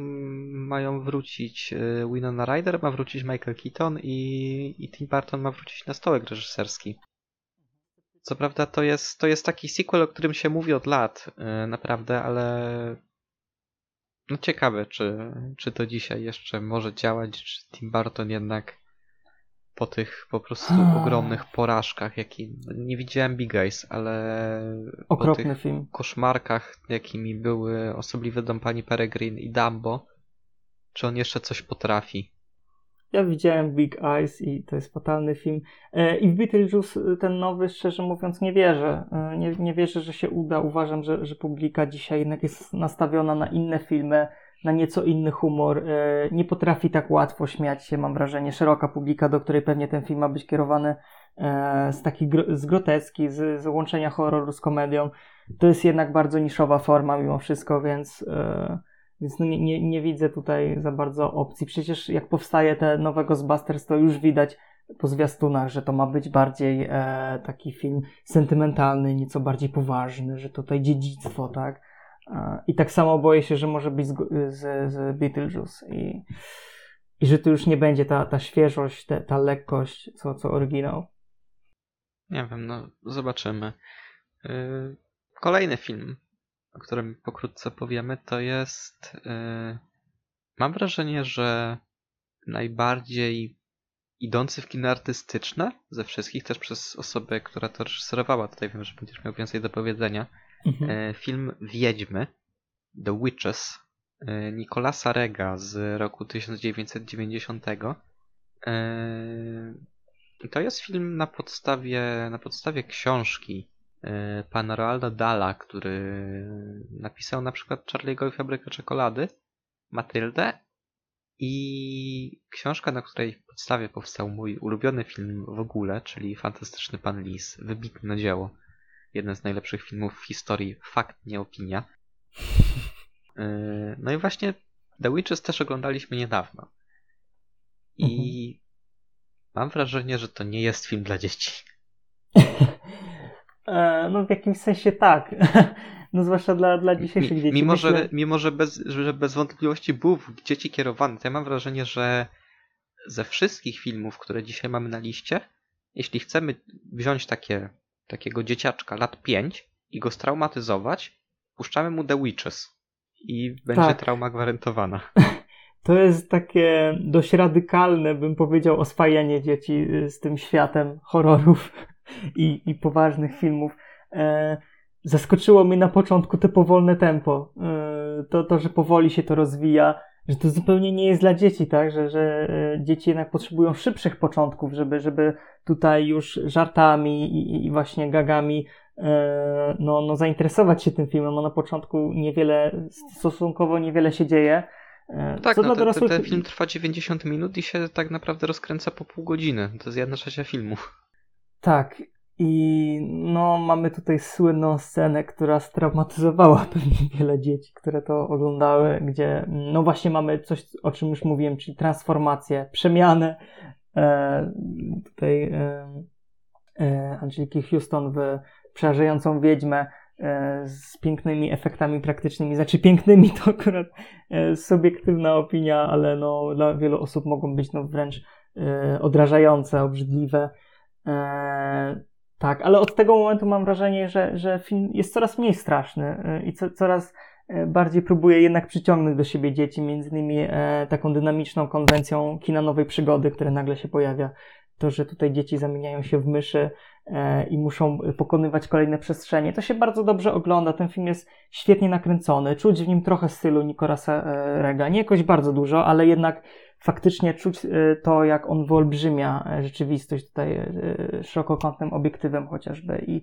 mają wrócić e, Winona Ryder, ma wrócić Michael Keaton i, i Tim Burton ma wrócić na stołek reżyserski. Co prawda to jest, to jest taki sequel, o którym się mówi od lat, e, naprawdę, ale no ciekawe, czy, czy to dzisiaj jeszcze może działać, czy Tim Burton jednak po tych po prostu Ah. ogromnych porażkach, jaki nie widziałem Big Eyes, ale po Okropny tych film. koszmarkach, jakimi były osobliwy dom pani Peregrine i Dumbo, czy on jeszcze coś potrafi? Ja widziałem Big Eyes i to jest fatalny film. E, I w Beetlejuice e, ten nowy, szczerze mówiąc, nie wierzę. E, Nie, nie wierzę, że się uda. Uważam, że, że publika dzisiaj jednak jest nastawiona na inne filmy, na nieco inny humor. E, Nie potrafi tak łatwo śmiać się, mam wrażenie, szeroka publika, do której pewnie ten film ma być kierowany e, z takiej z groteski, z, z łączenia horroru z komedią. To jest jednak bardzo niszowa forma mimo wszystko, więc... e, więc no nie, nie, nie widzę tutaj za bardzo opcji. Przecież jak powstaje te nowe Ghostbusters, to już widać po zwiastunach, że to ma być bardziej taki film sentymentalny, nieco bardziej poważny, że tutaj dziedzictwo, tak? I tak samo boję się, że może być z, z, z Beetlejuice i, i że tu już nie będzie ta, ta świeżość, te, ta lekkość, co, co oryginał. Nie wiem, no zobaczymy. Yy, Kolejny film, o którym pokrótce powiemy, to jest. yy, Mam wrażenie, że najbardziej idący w kino artystyczne ze wszystkich, też przez osobę, która to reżyserowała. Tutaj wiem, że będziesz miał więcej do powiedzenia. Mhm. E, Film Wiedźmy, The Witches, e, Nicolasa Rega z roku 1990. E, To jest film na podstawie, na podstawie książki pana Roalda Dala, który napisał na przykład Charlie'ego i Fabrykę Czekolady, Matyldę i książka, na której podstawie powstał mój ulubiony film w ogóle, czyli Fantastyczny Pan Lis. Wybitne dzieło. Jeden z najlepszych filmów w historii. Fakt, nie opinia. Yy, No i właśnie The Witches też oglądaliśmy niedawno. I mam wrażenie, że to nie jest film dla dzieci. E, no w jakimś sensie tak. No zwłaszcza dla, dla dzisiejszych Mi- dzieci. Mimo, Myślę- że, mimo że, bez, że bez wątpliwości był w dzieci kierowany, to ja mam wrażenie, że ze wszystkich filmów, które dzisiaj mamy na liście, jeśli chcemy wziąć takie, takiego dzieciaczka lat 5 i go straumatyzować, puszczamy mu The Witches i będzie Tak. trauma gwarantowana. To jest takie dość radykalne, bym powiedział, oswajanie dzieci y, z tym światem horrorów i, i poważnych filmów. E, zaskoczyło mnie na początku te powolne tempo. E, to, to, że powoli się to rozwija, że to zupełnie nie jest dla dzieci, tak? Że, że e, dzieci jednak potrzebują szybszych początków, żeby, żeby tutaj już żartami i, i właśnie gagami e, no, no, zainteresować się tym filmem. No, na początku niewiele, stosunkowo niewiele się dzieje. E, Tak, co no, ten, dorosłych... ten film trwa 90 minut i się tak naprawdę rozkręca po pół godziny. To jest jedna trzecia filmu. Tak. I no, mamy tutaj słynną scenę, która straumatyzowała pewnie wiele dzieci, które to oglądały, gdzie no właśnie mamy coś, o czym już mówiłem, czyli transformację, przemianę e, tutaj e, e, Angeliki Houston w przerażającą wiedźmę. e, z pięknymi efektami praktycznymi. Znaczy pięknymi to akurat e, subiektywna opinia, ale no, dla wielu osób mogą być no, wręcz e, odrażające, obrzydliwe. Tak, ale od tego momentu mam wrażenie, że, że film jest coraz mniej straszny i co, coraz bardziej próbuje jednak przyciągnąć do siebie dzieci, między innymi taką dynamiczną konwencją kina nowej przygody, które nagle się pojawia. To, że tutaj dzieci zamieniają się w myszy, E, i muszą pokonywać kolejne przestrzenie. To się bardzo dobrze ogląda. Ten film jest świetnie nakręcony. Czuć w nim trochę stylu Nicolasa e, Rega. Nie jakoś bardzo dużo, ale jednak faktycznie czuć e, to, jak on wyolbrzymia rzeczywistość tutaj szerokokątnym obiektywem chociażby i,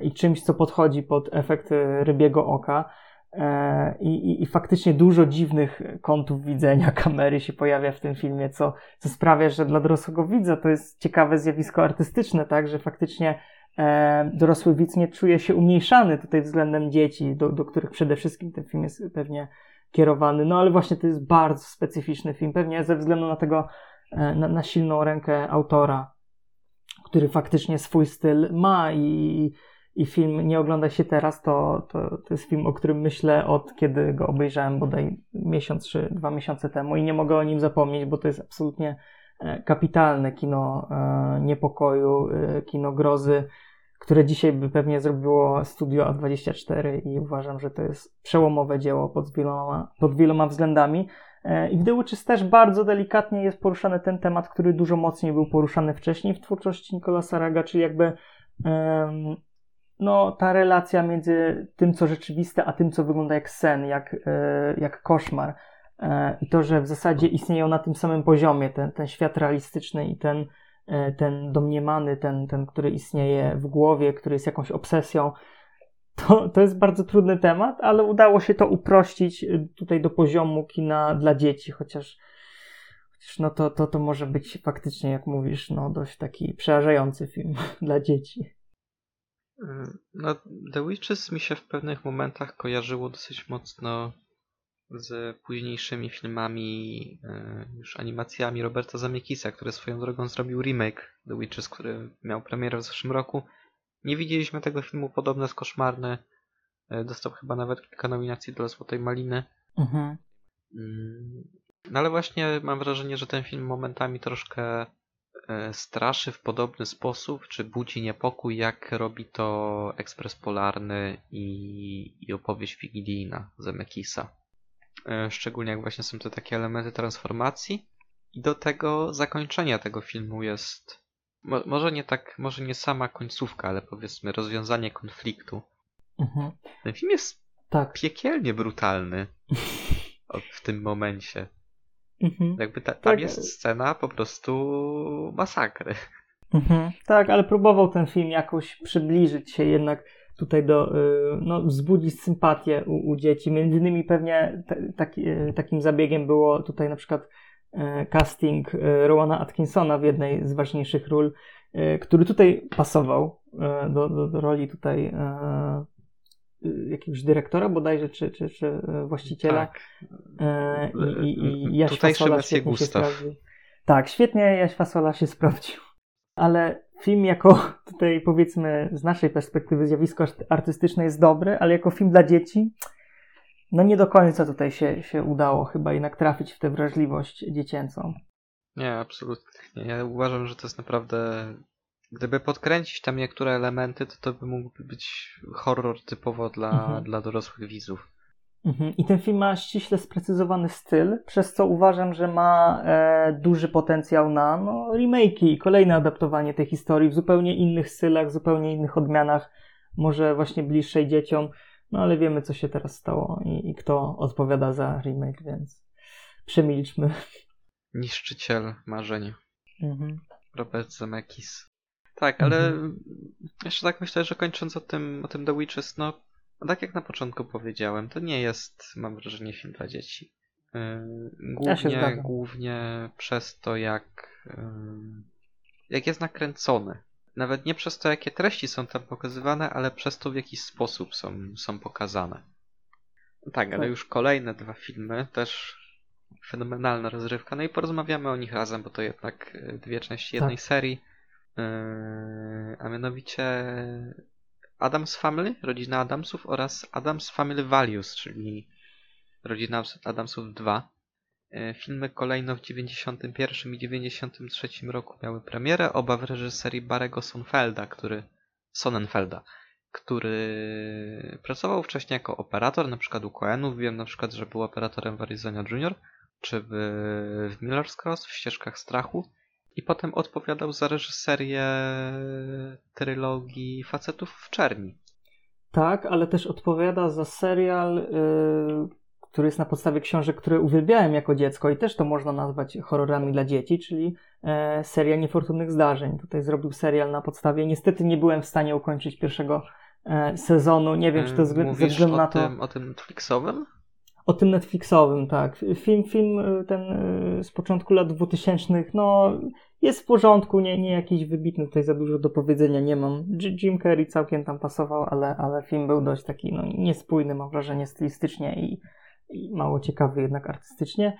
i czymś, co podchodzi pod efekt rybiego oka. E, I, i, I, faktycznie dużo dziwnych kątów widzenia kamery się pojawia w tym filmie, co, co sprawia, że dla dorosłego widza to jest ciekawe zjawisko artystyczne, tak, że faktycznie e, dorosły widz nie czuje się umniejszany tutaj względem dzieci, do, do których przede wszystkim ten film jest pewnie kierowany. No ale właśnie to jest bardzo specyficzny film, pewnie ze względu na tego, e, na, na silną rękę autora, który faktycznie swój styl ma i i film nie ogląda się teraz, to, to, to jest film, o którym myślę od kiedy go obejrzałem bodaj miesiąc czy dwa miesiące temu i nie mogę o nim zapomnieć, bo to jest absolutnie e, kapitalne kino e, niepokoju, kino grozy, które dzisiaj by pewnie zrobiło Studio A24 i uważam, że to jest przełomowe dzieło pod wieloma, pod wieloma względami. I w The też bardzo delikatnie jest poruszany ten temat, który dużo mocniej był poruszany wcześniej w twórczości Nicolasa Raga, czyli jakby no, ta relacja między tym, co rzeczywiste, a tym, co wygląda jak sen, jak, e, jak koszmar. E, I to, że w zasadzie istnieją na tym samym poziomie ten, ten świat realistyczny i ten, e, ten domniemany, ten, ten, który istnieje w głowie, który jest jakąś obsesją. To, to jest bardzo trudny temat, ale udało się to uprościć tutaj do poziomu kina dla dzieci, chociaż, chociaż no to, to, to może być faktycznie, jak mówisz, no dość taki przerażający film dla dzieci. No, The Witches mi się w pewnych momentach kojarzyło dosyć mocno z późniejszymi filmami, e, już animacjami Roberta Zemeckisa, który swoją drogą zrobił remake The Witches, który miał premierę w zeszłym roku. Nie widzieliśmy tego filmu, podobno jest koszmarny. E, dostał chyba nawet kilka nominacji dla Złotej Maliny. Mhm. Mm, no ale właśnie mam wrażenie, że ten film momentami troszkę E, straszy w podobny sposób, czy budzi niepokój, jak robi to Ekspres Polarny i, i opowieść wigilijna Zemekisa. E, szczególnie jak właśnie są te takie elementy transformacji. I do tego zakończenia tego filmu jest mo, może nie tak, może nie sama końcówka, ale powiedzmy rozwiązanie konfliktu. Mhm. Ten film jest tak. piekielnie brutalny w tym momencie. Mhm. Jakby ta, tam tak. jest scena po prostu masakry. Mhm. Tak, ale próbował ten film jakoś przybliżyć się jednak tutaj do, y, no, wzbudzić sympatię u, u dzieci. Między innymi pewnie taki, y, takim zabiegiem było tutaj na przykład y, casting Rowana Atkinsona w jednej z ważniejszych ról, który tutaj pasował do, do, do roli tutaj jakiegoś dyrektora bodajże, czy, czy, czy właściciela. Tak. I, i, i Jaś Fasola świetnie Gustaw. się sprawdził. Tak, świetnie Jaś Fasola się sprawdził. Ale film jako tutaj powiedzmy z naszej perspektywy zjawisko artystyczne jest dobry, ale jako film dla dzieci no nie do końca tutaj się, się udało chyba jednak trafić w tę wrażliwość dziecięcą. Nie, absolutnie. Ja uważam, że to jest naprawdę Gdyby podkręcić tam niektóre elementy, to to by mógłby być horror typowo dla, mhm. dla dorosłych widzów. Mhm. I ten film ma ściśle sprecyzowany styl, przez co uważam, że ma e, duży potencjał na no, remake'i i kolejne adaptowanie tej historii w zupełnie innych stylach, zupełnie innych odmianach, może właśnie bliższej dzieciom, no ale wiemy, co się teraz stało i, i kto odpowiada za remake, więc przemilczmy. Niszczyciel marzeń. Mhm. Robert Zemeckis. Tak, ale mhm. jeszcze tak myślę, że kończąc o tym, o tym The Witches, no tak jak na początku powiedziałem, to nie jest, mam wrażenie, film dla dzieci. Yy, głównie, ja głównie przez to, jak, yy, jak jest nakręcony. Nawet nie przez to, jakie treści są tam pokazywane, ale przez to, w jaki sposób są, są pokazane. Tak, ale tak. już kolejne dwa filmy, też fenomenalna rozrywka. No i porozmawiamy o nich razem, bo to jednak dwie części jednej tak. serii. Yy, a mianowicie Adams Family, rodzina Adamsów oraz Adams Family Values, czyli rodzina Adamsów 2. E, filmy kolejno w 91 i 93 roku miały premierę, oba w reżyserii Barego Sonnenfelda, który Sonnenfelda, który pracował wcześniej jako operator, na przykład u Coenów. Wiem na przykład, że był operatorem w Arizona Junior, czy w, w Miller's Cross, w Ścieżkach Strachu. I potem odpowiadał za reżyserię trylogii Facetów w Czerni. Tak, ale też odpowiada za serial, yy, który jest na podstawie książek, które uwielbiałem jako dziecko i też to można nazwać horrorami dla dzieci, czyli e, seria Niefortunnych Zdarzeń. Tutaj zrobił serial na podstawie. Niestety nie byłem w stanie ukończyć pierwszego e, sezonu. Nie wiem, czy to ze względu na to. Tym, o tym Netflixowym? O tym Netflixowym, tak. Film, film e, ten e, z początku lat 2000, no jest w porządku, nie, nie jakiś wybitny, tutaj za dużo do powiedzenia nie mam. Jim Carrey całkiem tam pasował, ale, ale film był dość taki no, niespójny, mam wrażenie, stylistycznie i, i mało ciekawy jednak artystycznie.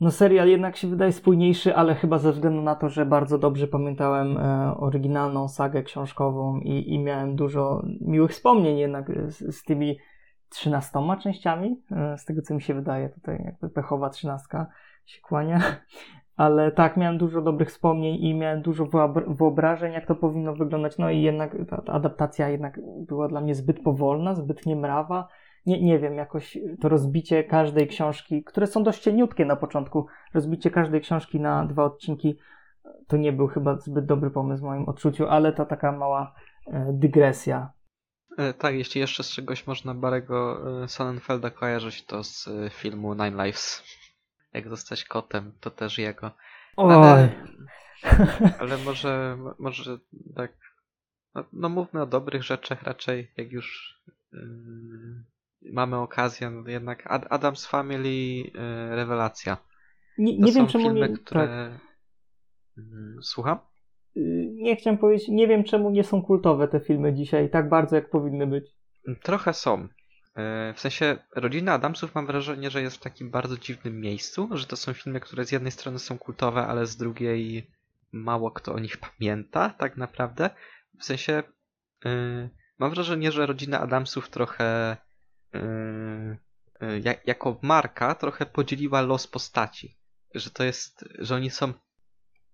No serial jednak się wydaje spójniejszy, ale chyba ze względu na to, że bardzo dobrze pamiętałem e, oryginalną sagę książkową i, i miałem dużo miłych wspomnień jednak z, z tymi trzynastoma częściami, e, z tego co mi się wydaje, tutaj jakby pechowa trzynastka się kłania. Ale tak, miałem dużo dobrych wspomnień i miałem dużo wyobrażeń, jak to powinno wyglądać. No i jednak ta, ta adaptacja jednak była dla mnie zbyt powolna, zbyt niemrawa. Nie, nie wiem, jakoś to rozbicie każdej książki, które są dość cieniutkie na początku, rozbicie każdej książki na dwa odcinki, to nie był chyba zbyt dobry pomysł w moim odczuciu, ale to taka mała e, dygresja. E, tak, jeśli jeszcze z czegoś można Barego e, Sonnenfelda kojarzyć, to z e, filmu Nine Lives. Jak zostać kotem, to też jego. Ale, ale może, może tak. No, no, mówmy o dobrych rzeczach raczej, jak już yy, mamy okazję. No jednak Ad, Adams Family yy, rewelacja. Nie, nie wiem, czemu filmy, nie, które. Tak. Yy, słucham? Nie chciałem powiedzieć, nie wiem czemu nie są kultowe te filmy dzisiaj, tak bardzo jak powinny być. Trochę są. E, w sensie Rodzina Adamsów mam wrażenie, że jest w takim bardzo dziwnym miejscu, że to są filmy, które z jednej strony są kultowe, ale z drugiej mało kto o nich pamięta tak naprawdę. W sensie yy, mam wrażenie, że Rodzina Adamsów trochę yy, yy, jako marka trochę podzieliła los postaci. Że to jest, że oni są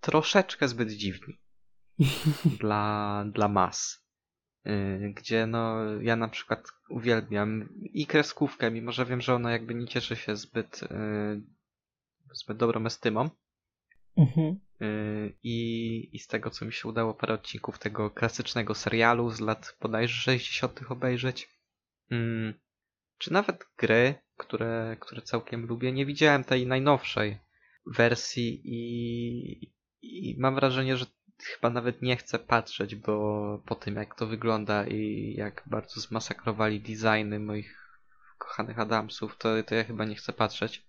troszeczkę zbyt dziwni dla, dla mas. Y, gdzie no ja na przykład uwielbiam i kreskówkę, mimo że wiem, że ona jakby nie cieszy się zbyt, y, zbyt dobrą estymą. Mhm. Y, I, I z tego, co mi się udało parę odcinków tego klasycznego serialu z lat bodajże 60. obejrzeć, czy nawet gry, które, które całkiem lubię, nie widziałem tej najnowszej wersji i, i mam wrażenie, że chyba nawet nie chcę patrzeć, bo po tym jak to wygląda i jak bardzo zmasakrowali designy moich kochanych Adamsów, to, to ja chyba nie chcę patrzeć.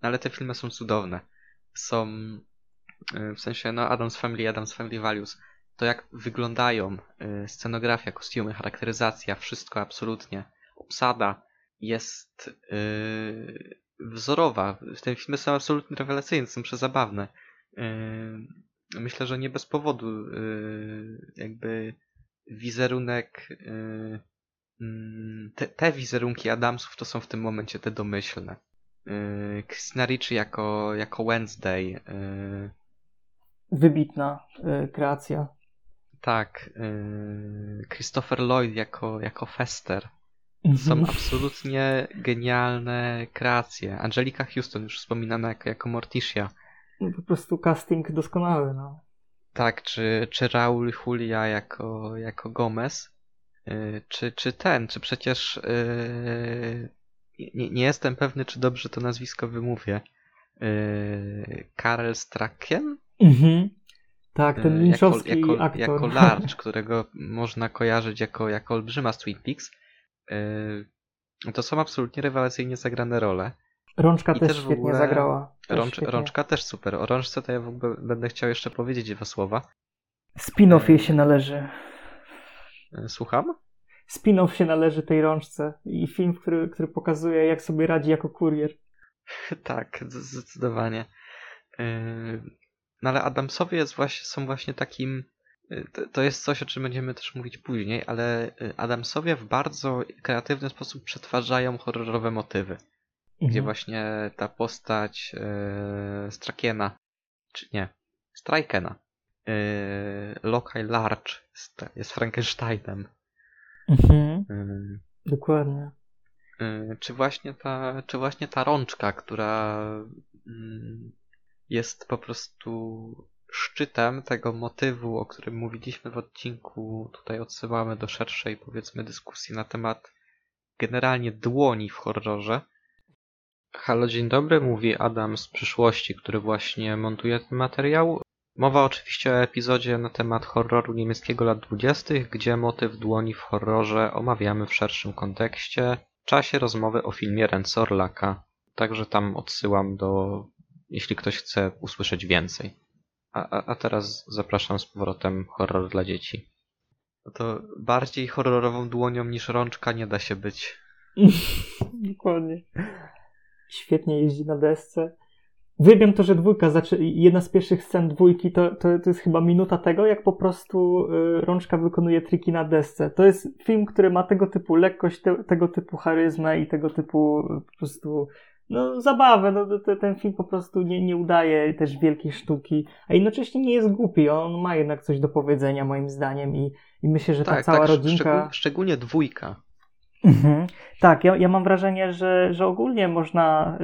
Ale te filmy są cudowne. Są y, w sensie, no Adams Family, Adams Family Values. To jak wyglądają y, scenografia, kostiumy, charakteryzacja, wszystko absolutnie. Obsada jest yy, wzorowa. Te filmy są absolutnie rewelacyjne, są przezabawne. Yy, myślę, że nie bez powodu y, jakby wizerunek y, mm, te, te wizerunki Adamsów to są w tym momencie te domyślne. Y, Christina Ricci jako, jako Wednesday. Wybitna kreacja. Tak. Christopher Lloyd jako, jako Fester. Są mhm. absolutnie genialne kreacje. Angelika Houston, już wspominana jako, jako Morticia po prostu casting doskonały, no. Tak, czy, czy Raul Julia jako, jako Gomez, yy, czy, czy ten, czy przecież yy, nie, nie jestem pewny, czy dobrze to nazwisko wymówię. Yy, Karel Straken? Mhm. Tak, ten linczowski jako, jako, aktor. Jako Larch, którego można kojarzyć jako, jako olbrzyma z Twin Peaks. Yy, to są absolutnie rewelacyjnie zagrane role. Rączka I też, też świetnie ogóle... zagrała. Też Rącz, świetnie. Rączka też super. O Rączce to ja w ogóle będę chciał jeszcze powiedzieć dwa słowa. Spin-off jej się należy. E, słucham? Spin-off się należy tej Rączce i film, który, który pokazuje jak sobie radzi jako kurier. tak, zdecydowanie. E, no ale Adamsowie jest właśnie, są właśnie takim To, jest coś, o czym będziemy też mówić później, ale Adamsowie w bardzo kreatywny sposób przetwarzają horrorowe motywy. Gdzie Mhm. właśnie ta postać yy, Strakiena, czy nie, Strikena, yy, Lokaj Large jest, Frankensteinem. Mhm. Yy, Dokładnie. yy, czy, właśnie ta, czy właśnie ta rączka, która mm, jest po prostu szczytem tego motywu, o którym mówiliśmy w odcinku. Tutaj odsyłamy do szerszej, powiedzmy, dyskusji na temat generalnie dłoni w horrorze. Halo, dzień dobry, mówi Adam z przyszłości, który właśnie montuje ten materiał. Mowa oczywiście o epizodzie na temat horroru niemieckiego lat 20., gdzie motyw dłoni w horrorze omawiamy w szerszym kontekście w czasie rozmowy o filmie Ręce Orlaka. Także tam odsyłam do, jeśli ktoś chce usłyszeć więcej. A, a, a teraz zapraszam z powrotem horror dla dzieci. No to bardziej horrorową dłonią niż rączka nie da się być. Dokładnie. Świetnie jeździ na desce. Wybiam to, że dwójka, zaczy... jedna z pierwszych scen dwójki to, to, to jest chyba minuta tego, jak po prostu y, rączka wykonuje triki na desce. To jest film, który ma tego typu lekkość, te, tego typu charyzmę i tego typu y, po prostu no, zabawę. No, to- to, ten film po prostu nie, nie udaje też wielkiej sztuki, a jednocześnie nie jest głupi. On ma jednak coś do powiedzenia moim zdaniem i, i myślę, że ta cała tak, rodzinka... szczegól- szczególnie dwójka. Mhm. Tak, ja, ja mam wrażenie, że, że ogólnie można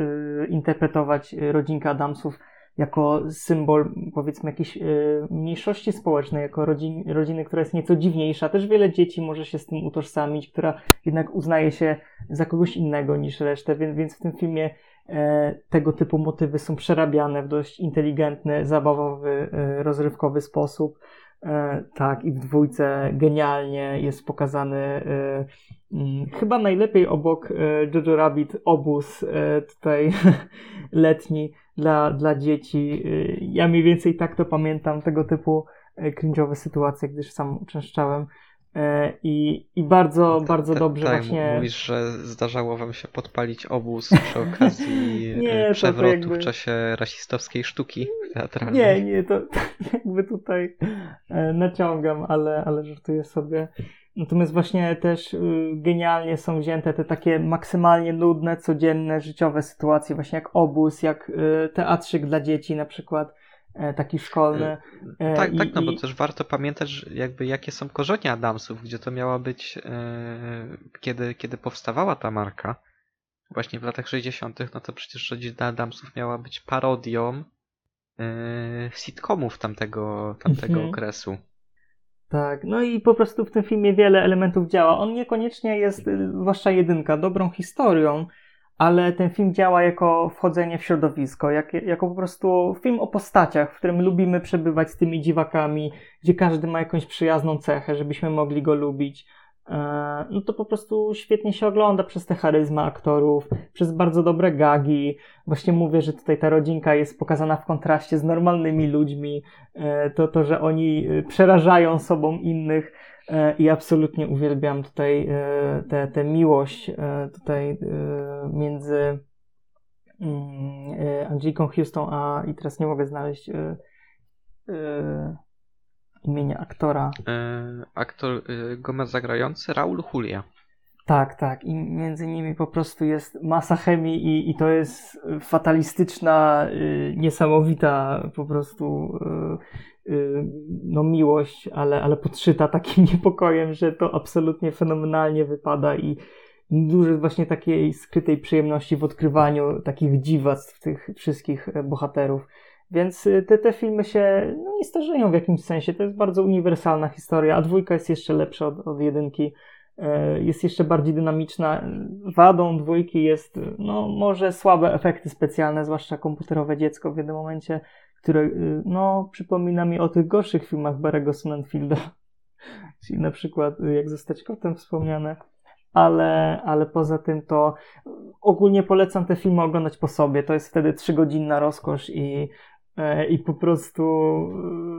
y, interpretować y, rodzinkę Adamsów jako symbol, powiedzmy, jakiejś y, mniejszości społecznej, jako rodzin, rodziny, która jest nieco dziwniejsza. Też wiele dzieci może się z tym utożsamić, która jednak uznaje się za kogoś innego niż resztę, więc, więc w tym filmie e, tego typu motywy są przerabiane w dość inteligentny, zabawowy, e, rozrywkowy sposób. E, tak, i w dwójce genialnie jest pokazany e, mm, chyba najlepiej obok e, Jojo Rabbit obóz tutaj letni dla, dla dzieci. Ja mniej więcej tak to pamiętam, tego typu cringe'owe sytuacje, gdyż sam uczęszczałem. E, I, I bardzo, bardzo Ta- dobrze tak, właśnie. Mówisz, że zdarzało wam się podpalić obóz przy okazji Nie, e, to przewrotu jakby- w czasie rasistowskiej sztuki teatralnej. Nie, nie, to, to jakby tutaj e, naciągam, ale, ale żartuję sobie. Natomiast właśnie też y, genialnie są wzięte te takie maksymalnie nudne, codzienne, życiowe sytuacje, właśnie jak obóz, jak y, teatrzyk dla dzieci na przykład, taki szkolny. E, Tak, i- tak, no bo i- też warto pamiętać, jakby jakie są korzenie Adamsów, gdzie to miała być, e, kiedy, kiedy powstawała ta marka, właśnie w latach 60., no to przecież rodzina Adamsów miała być parodią e, sitcomów tamtego, tamtego Mhm. okresu. Tak, no i po prostu w tym filmie wiele elementów działa. On niekoniecznie jest, y, zwłaszcza jedynka, dobrą historią, ale ten film działa jako wchodzenie w środowisko, jak, jako po prostu film o postaciach, w którym lubimy przebywać z tymi dziwakami, gdzie każdy ma jakąś przyjazną cechę, żebyśmy mogli go lubić. E, No to po prostu świetnie się ogląda przez te charyzmy aktorów, przez bardzo dobre gagi. Właśnie mówię, że tutaj ta rodzinka jest pokazana w kontraście z normalnymi ludźmi, E, to to, że oni e, przerażają sobą innych i absolutnie uwielbiam tutaj tę tę miłość e, tutaj między mm, Angeliką Houston a i teraz nie mogę znaleźć imienia aktora. E, aktor e, Gomez zagrający Raul Julia. Tak, tak. I między nimi po prostu jest masa chemii i, i to jest fatalistyczna, y, niesamowita po prostu y, y, no miłość, ale, ale podszyta takim niepokojem, że to absolutnie fenomenalnie wypada i dużo właśnie takiej skrytej przyjemności w odkrywaniu takich dziwactw tych wszystkich bohaterów. Więc y, te, te filmy się no, nie starzeją w jakimś sensie. To jest bardzo uniwersalna historia, a dwójka jest jeszcze lepsza od, od jedynki e, jest jeszcze bardziej dynamiczna. Wadą dwójki jest, no, może słabe efekty specjalne, zwłaszcza komputerowe dziecko w jednym momencie, które, y, no, przypomina mi o tych gorszych filmach Barry'ego Sonnenfielda. Czyli na przykład y, Jak zostać kotem wspomniane. Ale, ale poza tym to ogólnie polecam te filmy oglądać po sobie. To jest wtedy trzygodzinna rozkosz i, i po prostu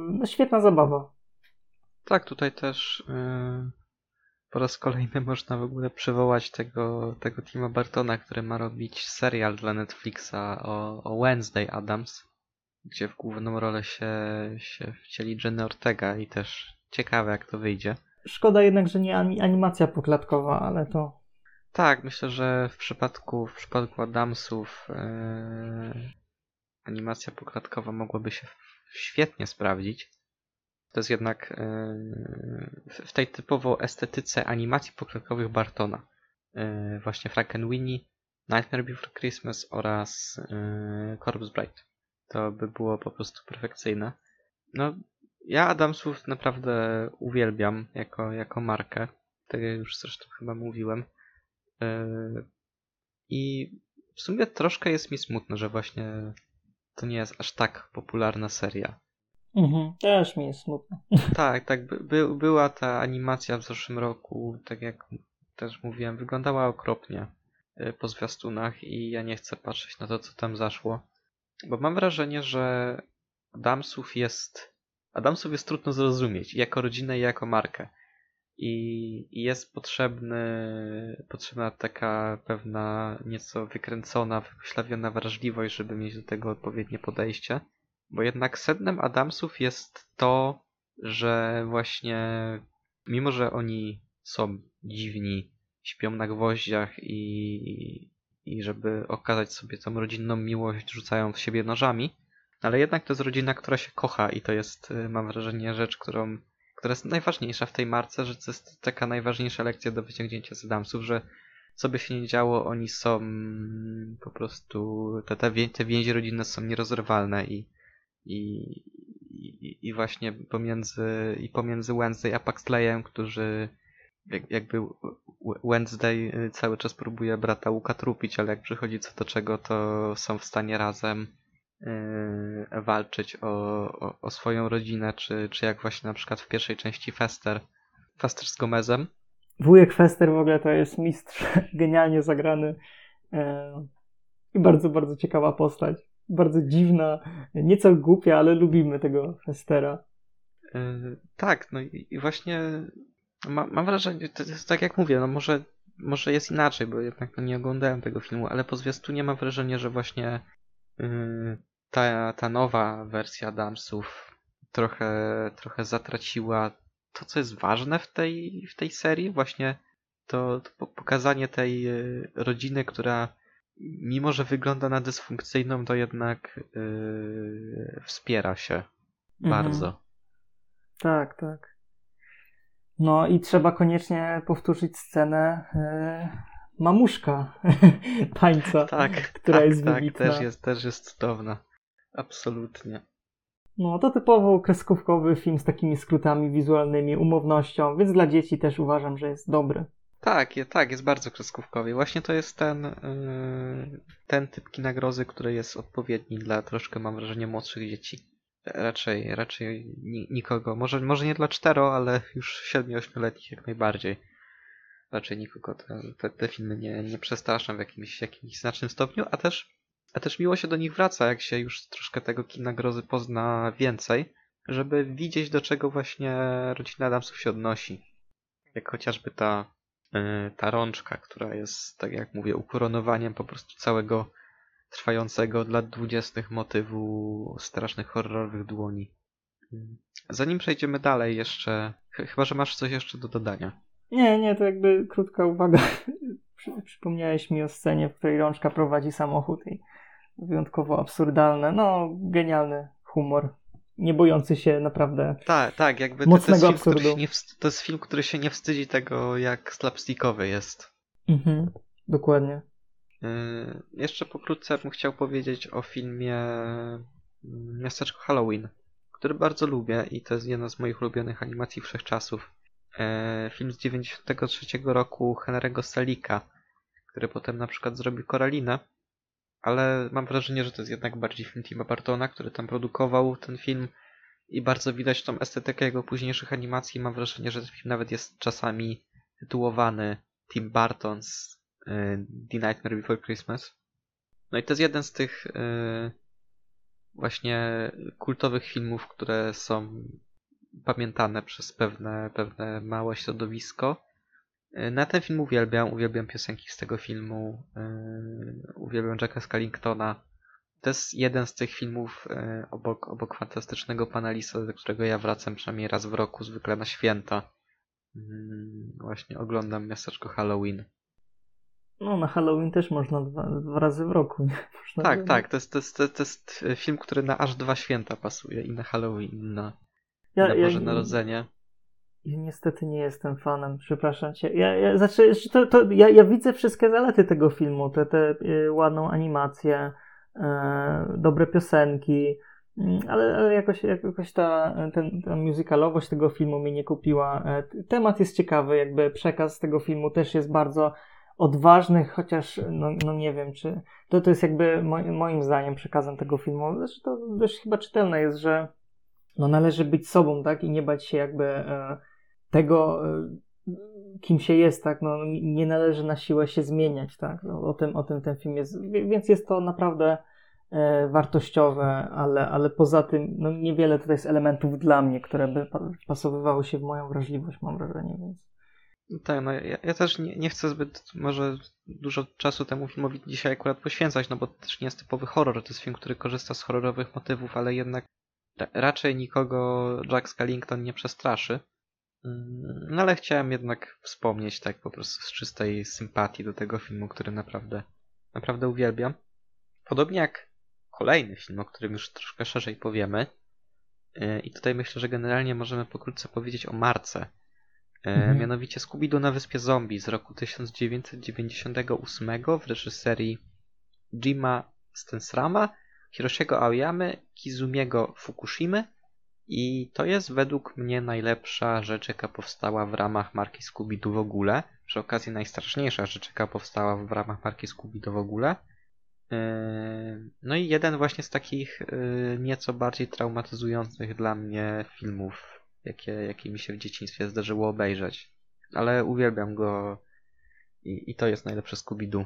y, no, świetna zabawa. Tak, tutaj też e, po raz kolejny można w ogóle przywołać tego, tego Tima Bartona, który ma robić serial dla Netflixa o, o Wednesday Adams. gdzie w główną rolę się, się wcieli Jenny Ortega i też ciekawe jak to wyjdzie. Szkoda jednak, że nie animacja poklatkowa, ale to... Tak, myślę, że w przypadku, w przypadku Adamsów yy, animacja poklatkowa mogłaby się świetnie sprawdzić. To jest jednak yy, w tej typowo estetyce animacji poklatkowych Bartona. Yy, właśnie Frankenweenie, Nightmare Before Christmas oraz yy, Corpse Bride. To by było po prostu perfekcyjne. No, ja Adamsów naprawdę uwielbiam jako, jako markę. Tak jak już zresztą chyba mówiłem. I w sumie troszkę jest mi smutno, że właśnie to nie jest aż tak popularna seria. Mhm, też mi jest smutno. Tak, tak. By, by, była ta animacja w zeszłym roku, tak jak też mówiłem, wyglądała okropnie yy, po zwiastunach i ja nie chcę patrzeć na to, co tam zaszło. Bo mam wrażenie, że Adamsów jest. Adamsów jest trudno zrozumieć jako rodzinę i jako markę. I, jest potrzebny, potrzebna taka pewna nieco wykręcona, wypoślawiona wrażliwość, żeby mieć do tego odpowiednie podejście. Bo jednak sednem Adamsów jest to, że właśnie mimo, że oni są dziwni, śpią na gwoździach i, i żeby okazać sobie tą rodzinną miłość, rzucają w siebie nożami, ale jednak to jest rodzina, która się kocha i to jest, mam wrażenie, rzecz, którą, która jest najważniejsza w tej marce, że to jest taka najważniejsza lekcja do wyciągnięcia z Adamsów, że co by się nie działo, oni są po prostu, te, te, te więzi rodzinne są nierozerwalne i, i, i, i właśnie pomiędzy, i pomiędzy Wednesday a Paxleyem, którzy jak, jakby Wednesday cały czas próbuje brata Łuka trupić, ale jak przychodzi co do czego, to są w stanie razem walczyć o, o, o, swoją rodzinę, czy, czy jak właśnie na przykład w pierwszej części Fester, Fester z Gomezem. Wujek Fester w ogóle to jest mistrz, genialnie zagrany yy, i bardzo, bardzo ciekawa postać. Bardzo dziwna, nieco głupia, ale lubimy tego Festera. Yy, tak, no i, i właśnie ma, mam wrażenie, to jest tak jak mówię, no może, może jest inaczej, bo jednak no nie oglądałem tego filmu, ale po zwiastunie mam wrażenie, że właśnie yy, ta, ta nowa wersja Damsów trochę, trochę zatraciła to, co jest ważne w tej, w tej serii, właśnie to, to pokazanie tej yy, rodziny, która mimo, że wygląda na dysfunkcyjną, to jednak yy, wspiera się mhm. bardzo. Tak, tak. No i trzeba koniecznie powtórzyć scenę yy, mamuszka tańca, tak, która tak, jest tak, wybitna. też jest, też jest cudowna. Absolutnie. No, to typowo kreskówkowy film z takimi skrótami wizualnymi, umownością, więc dla dzieci też uważam, że jest dobry. Tak, tak, jest bardzo kreskówkowy. Właśnie to jest ten, yy, ten typ kinagrozy, który jest odpowiedni dla troszkę, mam wrażenie, młodszych dzieci. Raczej, raczej nikogo, może, może nie dla cztero, ale już 7-8-letnich jak najbardziej. Raczej nikogo te, te, te filmy nie, nie przestraszą w jakimś, jakimś znacznym stopniu, a też, a też miło się do nich wraca, jak się już troszkę tego kina grozy pozna więcej, żeby widzieć do czego właśnie rodzina Adamsów się odnosi. Jak chociażby ta, yy, ta rączka, która jest, tak jak mówię, ukoronowaniem po prostu całego trwającego od lat dwudziestych motywu strasznych horrorowych dłoni. Zanim przejdziemy dalej jeszcze, chyba, że masz coś jeszcze do dodania. Nie, nie, to jakby krótka uwaga. Przypomniałeś mi o scenie, w której rączka prowadzi samochód i wyjątkowo absurdalne, no genialny humor. Nie bojący się naprawdę Tak, tak, jakby mocnego to, jest absurdu. film, nie, to jest film, który się nie wstydzi tego, jak slapstickowy jest. Mhm, dokładnie. Yy, jeszcze pokrótce bym chciał powiedzieć o filmie Miasteczko Halloween, który bardzo lubię i to jest jedna z moich ulubionych animacji wszechczasów. Yy, film z 93 roku Henry'ego Salika, który potem na przykład zrobił Koralinę, ale mam wrażenie, że to jest jednak bardziej film Tima Bartona, który tam produkował ten film i bardzo widać tą estetykę jego późniejszych animacji. Mam wrażenie, że ten film nawet jest czasami tytułowany Tim Barton's The Nightmare Before Christmas. No i to jest jeden z tych yy, właśnie kultowych filmów, które są pamiętane przez pewne, pewne małe środowisko. Yy, na ten film uwielbiam, uwielbiam piosenki z tego filmu, yy, uwielbiam Jacka Skellingtona. to jest jeden z tych filmów e, obok, obok fantastycznego panelista, do którego ja wracam przynajmniej raz w roku, zwykle na święta. Mm, właśnie oglądam miasteczko Halloween. No, na Halloween też można dwa, dwa razy w roku. Nie? Można tak, tak. To jest, to, jest, to jest film, który na aż dwa święta pasuje. I na Halloween, i na, ja, na Boże ja, Narodzenie. Ja niestety nie jestem fanem, przepraszam cię. Ja, ja, znaczy, to, to, ja, ja widzę wszystkie zalety tego filmu. Te, te y, ładną animację, y, dobre piosenki, mm, ale, ale jakoś, jakoś ta, ten, ta musicalowość tego filmu mnie nie kupiła. E, temat jest ciekawy, jakby przekaz tego filmu też jest bardzo odważny, chociaż no, no nie wiem, czy to, to jest jakby moim zdaniem przekazem tego filmu. Zresztą to dość chyba czytelne jest, że no należy być sobą, tak, i nie bać się jakby e, tego, e, kim się jest, tak, no nie należy na siłę się zmieniać, tak, no, o tym, o tym ten film jest, więc jest to naprawdę e, wartościowe, ale, ale poza tym, no niewiele tutaj jest elementów dla mnie, które by pasowywały się w moją wrażliwość, mam wrażenie, więc tak, no ja, ja też nie, nie, chcę zbyt może dużo czasu temu filmowi dzisiaj akurat poświęcać, no bo to też nie jest typowy horror, to jest film, który korzysta z horrorowych motywów, ale jednak raczej nikogo Jack Skellington nie przestraszy. Mm, no ale chciałem jednak wspomnieć tak po prostu z czystej sympatii do tego filmu, który naprawdę, naprawdę uwielbiam. Podobnie jak kolejny film, o którym już troszkę szerzej powiemy. Y, I tutaj myślę, że generalnie możemy pokrótce powiedzieć o Marce. Y, mhm. Mianowicie Scooby-Doo na Wyspie Zombie z roku 1998 w reżyserii Jima Stensrama, Hiroshiego Aoyamy, Kizumiego Fukushimy i to jest według mnie najlepsza rzecz, jaka powstała w ramach marki Scooby-Doo w ogóle. Przy okazji najstraszniejsza rzecz, jaka powstała w ramach marki Scooby-Doo w ogóle. Yy, no i jeden właśnie z takich yy, nieco bardziej traumatyzujących dla mnie filmów, jakie, jakie mi się w dzieciństwie zdarzyło obejrzeć. Ale uwielbiam go i, i to jest najlepsze Scooby-Doo.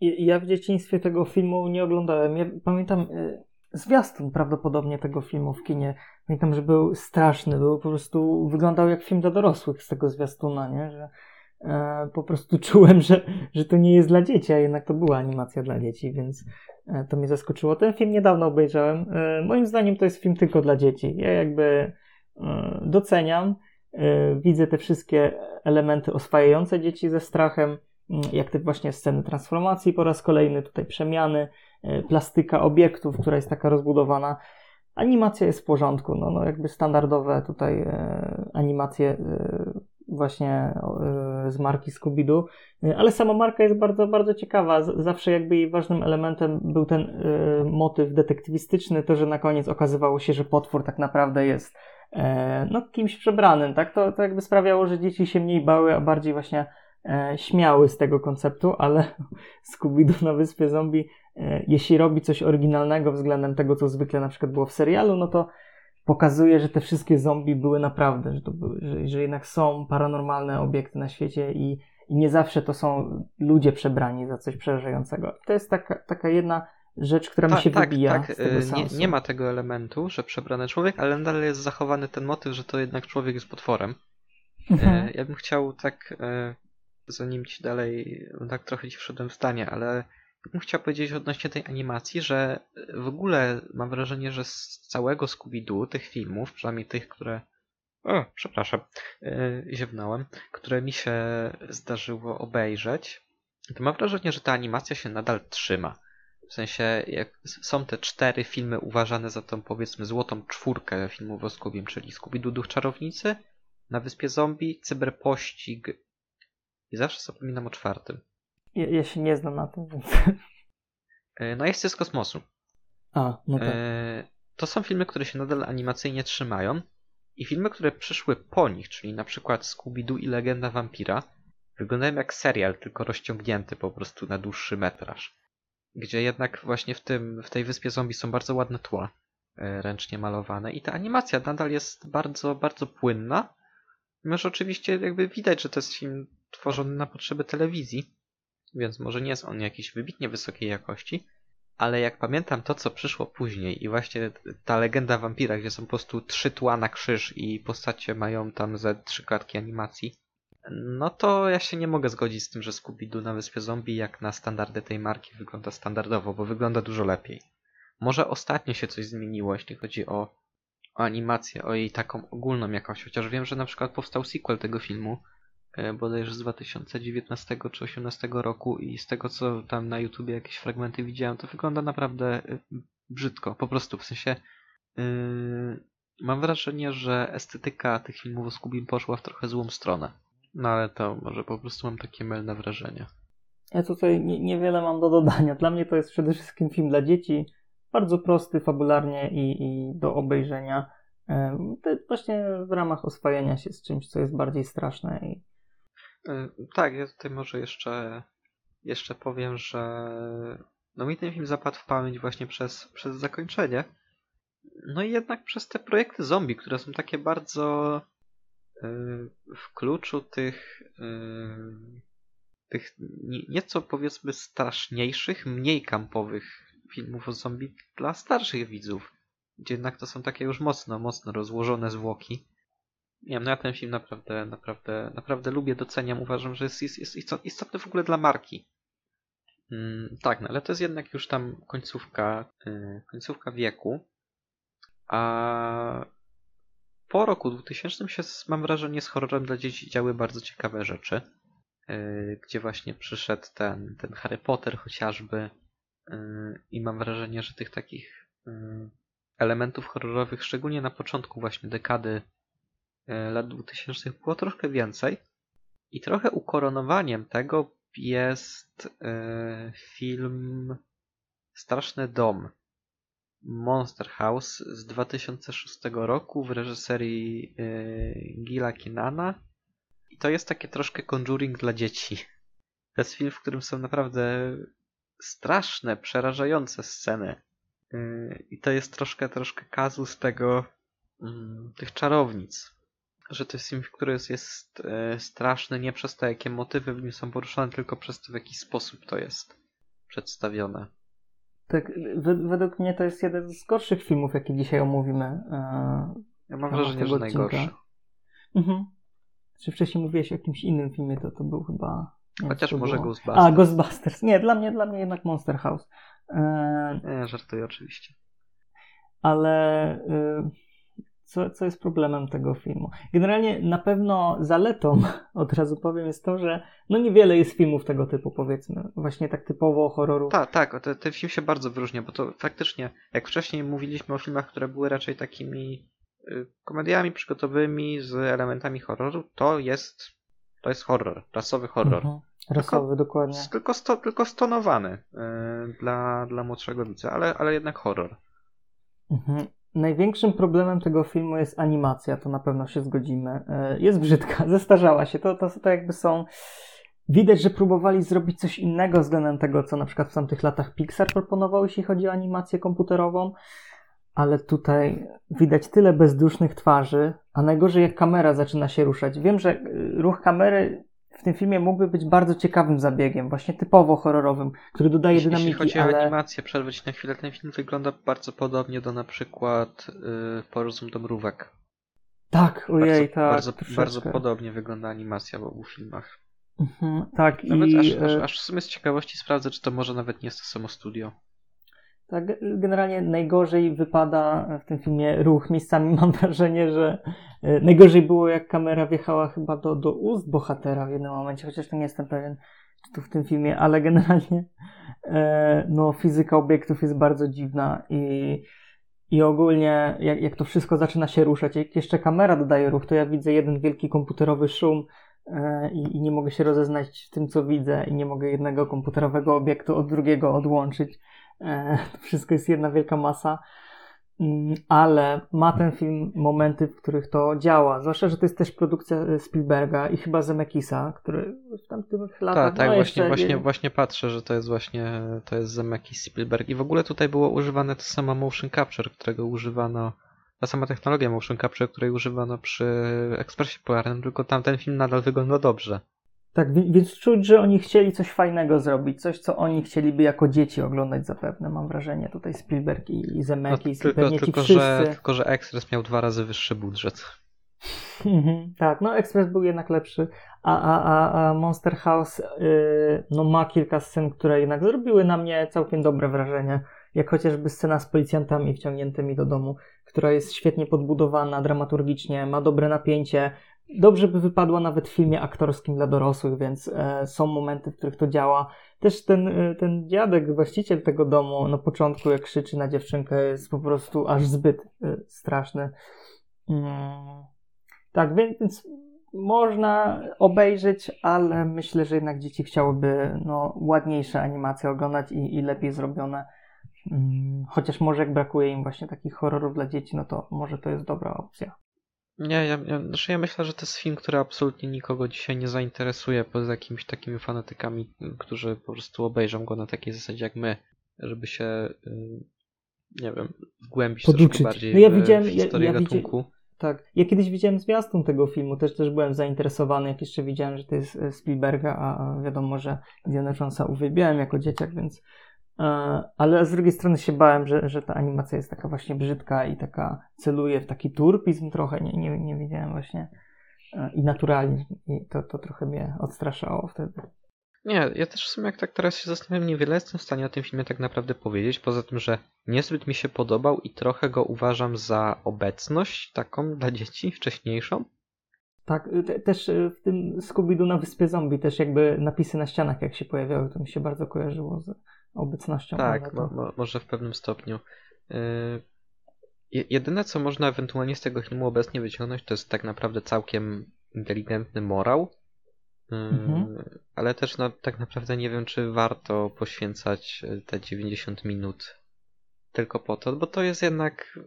Ja w dzieciństwie tego filmu nie oglądałem. Ja pamiętam yy, zwiastun prawdopodobnie tego filmu w kinie. Pamiętam, że był straszny, był po prostu, wyglądał jak film dla dorosłych z tego zwiastuna, nie? Że e, po prostu czułem, że, że to nie jest dla dzieci, a jednak to była animacja dla dzieci, więc e, to mnie zaskoczyło. Ten film niedawno obejrzałem. E, moim zdaniem to jest film tylko dla dzieci. Ja jakby e, doceniam, e, widzę te wszystkie elementy oswajające dzieci ze strachem, jak te właśnie sceny transformacji po raz kolejny, tutaj przemiany, e, plastyka obiektów, która jest taka rozbudowana. Animacja jest w porządku, no, no jakby standardowe tutaj e, animacje e, właśnie e, z marki Scooby-Doo, e, ale sama marka jest bardzo, bardzo ciekawa. Z, zawsze jakby jej ważnym elementem był ten e, motyw detektywistyczny, to, że na koniec okazywało się, że potwór tak naprawdę jest no, kimś przebranym, tak? To, to jakby sprawiało, że dzieci się mniej bały, a bardziej właśnie śmiały z tego konceptu, ale Scooby-Doo na Wyspie Zombie E, jeśli robi coś oryginalnego względem tego, co zwykle na przykład było w serialu, no to pokazuje, że te wszystkie zombie były naprawdę, że, to były, że, że jednak są paranormalne obiekty na świecie i, i nie zawsze to są ludzie przebrani za coś przerażającego. To jest taka, taka jedna rzecz, która mi się tak, wybija tak. e, nie, nie ma tego elementu, że przebrany człowiek, ale nadal jest zachowany ten motyw, że to jednak człowiek jest potworem. Mhm. E, ja bym chciał tak, zanim ci dalej, tak trochę ci wszedłem w stanie, ale bym chciał powiedzieć odnośnie tej animacji, że w ogóle mam wrażenie, że z całego Scooby-Doo, tych filmów, przynajmniej tych, które. O, przepraszam, yy, ziewnąłem, które mi się zdarzyło obejrzeć, to mam wrażenie, że ta animacja się nadal trzyma. W sensie, jak są te cztery filmy uważane za tą, powiedzmy, złotą czwórkę filmów o Scooby, czyli Scooby-Doo Duch Czarownicy, Na Wyspie Zombie, Cyberpościg i zawsze zapominam o czwartym. Ja, ja, się nie znam na tym, więc... E, no jest z kosmosu. A, no tak. E, to są filmy, które się nadal animacyjnie trzymają i filmy, które przyszły po nich, czyli na przykład Scooby-Doo i Legenda Vampira, wyglądają jak serial, tylko rozciągnięty po prostu na dłuższy metraż. Gdzie jednak właśnie w, tym, w tej wyspie zombie są bardzo ładne tła, e, ręcznie malowane i ta animacja nadal jest bardzo, bardzo płynna. Mimo, oczywiście jakby widać, że to jest film tworzony na potrzeby telewizji, więc może nie jest on jakiejś wybitnie wysokiej jakości, ale jak pamiętam to, co przyszło później i właśnie ta legenda wampira, gdzie są po prostu trzy tła na krzyż i postacie mają tam ze trzy klatki animacji, no to ja się nie mogę zgodzić z tym, że Scooby-Doo na Wyspie Zombie jak na standardy tej marki wygląda standardowo, bo wygląda dużo lepiej. Może ostatnio się coś zmieniło, jeśli chodzi o, o animację, o jej taką ogólną jakąś, chociaż wiem, że na przykład powstał sequel tego filmu, bodajże z 2019 czy 2018 roku i z tego co tam na YouTubie jakieś fragmenty widziałem, to wygląda naprawdę e, brzydko, po prostu, w sensie yy, mam wrażenie, że estetyka tych filmów o Scooby poszła w trochę złą stronę. No ale to może po prostu mam takie mylne wrażenie. Ja tutaj nie, niewiele mam do dodania. Dla mnie to jest przede wszystkim film dla dzieci, bardzo prosty fabularnie i, i do obejrzenia. Właśnie w ramach oswajania się z czymś, co jest bardziej straszne. I... Tak, ja tutaj może jeszcze, jeszcze powiem, że no mi ten film zapadł w pamięć właśnie przez, przez zakończenie. No i jednak przez te projekty zombie, które są takie bardzo yy, w kluczu tych yy, tych nieco powiedzmy straszniejszych, mniej kampowych filmów o zombie dla starszych widzów. Gdzie jednak to są takie już mocno, mocno rozłożone zwłoki. Nie wiem, no ja ten film naprawdę, naprawdę, naprawdę lubię, doceniam. Uważam, że jest, jest, jest istotny w ogóle dla marki. Mm, tak, no ale to jest jednak już tam końcówka, yy, końcówka wieku. A po roku 2000 się, mam wrażenie, z horrorem dla dzieci działy bardzo ciekawe rzeczy. Yy, gdzie właśnie przyszedł ten, ten Harry Potter chociażby. Yy, I mam wrażenie, że tych takich yy, elementów horrorowych, szczególnie na początku właśnie dekady lat 2000 było troszkę więcej. I trochę ukoronowaniem tego jest film Straszny Dom Monster House z 2006 roku w reżyserii Gila Kinana i to jest takie troszkę Conjuring dla dzieci. To jest film, w którym są naprawdę straszne, przerażające sceny. I to jest troszkę, troszkę kazus tego, mm, tych czarownic. Że to jest film, który jest, jest e, straszny nie przez to, jakie motywy w nim są poruszane, tylko przez to, w jaki sposób to jest przedstawione. Tak, według mnie to jest jeden z gorszych filmów, jakie dzisiaj omówimy. E, ja mam wrażenie, że najgorszy. Mhm. Czy wcześniej mówiłeś o jakimś innym filmie, to to był chyba... Chociaż może było. Ghostbusters. A, Ghostbusters. Nie, dla mnie, dla mnie jednak Monster House. E... Nie, żartuję oczywiście. Ale y, co, co jest problemem tego filmu? Generalnie na pewno zaletą, od razu powiem, jest to, że no niewiele jest filmów tego typu, powiedzmy. Właśnie tak typowo horroru. Tak, tak. Ten, ten film się bardzo wyróżnia, bo to faktycznie, jak wcześniej mówiliśmy o filmach, które były raczej takimi Y, komediami przygotowymi z elementami horroru, to jest to jest horror, rasowy horror. Mhm. Rasowy, tylko, dokładnie. Tylko, sto, tylko stonowany y, dla, dla młodszego widza, ale, ale jednak horror. Mhm. Największym problemem tego filmu jest animacja, to na pewno się zgodzimy. Y, jest brzydka, zestarzała się. To, to, to jakby są. Widać, że próbowali zrobić coś innego względem tego, co na przykład w tamtych latach Pixar proponował, jeśli chodzi o animację komputerową ale tutaj widać tyle bezdusznych twarzy, a najgorzej jak kamera zaczyna się ruszać. Wiem, że y, ruch kamery w tym filmie mógłby być bardzo ciekawym zabiegiem, właśnie typowo horrorowym, który dodaje Jeśli dynamiki. Jeśli chodzi ale... o animację, przerwać na chwilę, ten film wygląda bardzo podobnie do na przykład yy, Porozum do mrówek. Tak, ojej, bardzo, tak. Bardzo, bardzo podobnie wygląda animacja w obu filmach. Mhm, tak, nawet i... Aż, aż, aż w sumie z ciekawości sprawdzę, czy to może nawet nie jest to samo studio. Tak, generalnie najgorzej wypada w tym filmie ruch. Miejscami mam wrażenie, że e, najgorzej było jak kamera wjechała chyba do, do ust bohatera w jednym momencie, chociaż to nie jestem pewien, czy tu w tym filmie, ale generalnie e, no, fizyka obiektów jest bardzo dziwna i, i ogólnie jak, jak to wszystko zaczyna się ruszać, jak jeszcze kamera dodaje ruch, to ja widzę jeden wielki komputerowy szum e, i, i nie mogę się rozeznać w tym, co widzę i nie mogę jednego komputerowego obiektu od drugiego odłączyć to wszystko jest jedna wielka masa. Mm, ale ma ten film momenty, w których to działa. Zwłaszcza, że to jest też produkcja e, Spielberga i chyba Zemekisa, który w tamtych latach. Tak, tak, no właśnie, właśnie, właśnie patrzę, że to jest właśnie to jest Zemekis Spielberg. I w ogóle tutaj było używane to samo motion capture, którego używano. Ta sama technologia motion capture, której używano przy ekspresie polarnym, tylko tamten film nadal wygląda dobrze. Tak, więc czuć, że oni chcieli coś fajnego zrobić, coś, co oni chcieliby jako dzieci oglądać zapewne, mam wrażenie. Tutaj Spielberg i, i Zemeckis no, tylko, i tylko, wszyscy... że, tylko, że Express miał dwa razy wyższy budżet. Mhm, tak, no Express był jednak lepszy, a, a, a, a Monster House yy, no, ma kilka scen, które jednak zrobiły na mnie całkiem dobre wrażenie. Jak chociażby scena z policjantami wciągniętymi do domu, która jest świetnie podbudowana dramaturgicznie, ma dobre napięcie. Dobrze by wypadła nawet w filmie aktorskim dla dorosłych, więc e, są momenty, w których to działa. Też ten, e, ten dziadek, właściciel tego domu, na początku, jak krzyczy na dziewczynkę, jest po prostu aż zbyt e, straszny. Mm. Tak, więc można obejrzeć, ale myślę, że jednak dzieci chciałyby no, ładniejsze animacje oglądać i, i lepiej zrobione. Mm, chociaż może jak brakuje im właśnie takich horrorów dla dzieci, no to może to jest dobra opcja. Nie, ja, ja, znaczy ja myślę, że to jest film, który absolutnie nikogo dzisiaj nie zainteresuje, poza jakimiś takimi fanatykami, którzy po prostu obejrzą go na takiej zasadzie jak my, żeby się, nie wiem, wgłębić Poduczyć. troszkę bardziej no ja w, widziałem, w historię ja, ja gatunku. Widzi... Tak. Ja kiedyś widziałem zwiastun tego filmu, też też byłem zainteresowany, jak jeszcze widziałem, że to jest Spielberga, a wiadomo, że Indiana Jonesa uwielbiałem jako dzieciak, więc ale z drugiej strony się bałem, że, że ta animacja jest taka właśnie brzydka i taka celuje w taki turpizm trochę, nie, nie, nie wiedziałem właśnie e, i naturalizm i to, to trochę mnie odstraszało wtedy. Nie, ja też w sumie jak tak teraz się zastanawiam, niewiele jestem w stanie o tym filmie tak naprawdę powiedzieć, poza tym, że niezbyt mi się podobał i trochę go uważam za obecność taką dla dzieci wcześniejszą. Tak, te, też e, w tym Scooby-Doo na Wyspie Zombie też jakby napisy na ścianach jak się pojawiały, to mi się bardzo kojarzyło z obecnością. Tak, mo, mo, może w pewnym stopniu. Yy, jedyne, co można ewentualnie z tego filmu obecnie wyciągnąć, to jest tak naprawdę całkiem inteligentny morał. Yy, mhm. Ale też no, tak naprawdę nie wiem, czy warto poświęcać y, te 90 minut tylko po to, bo to jest jednak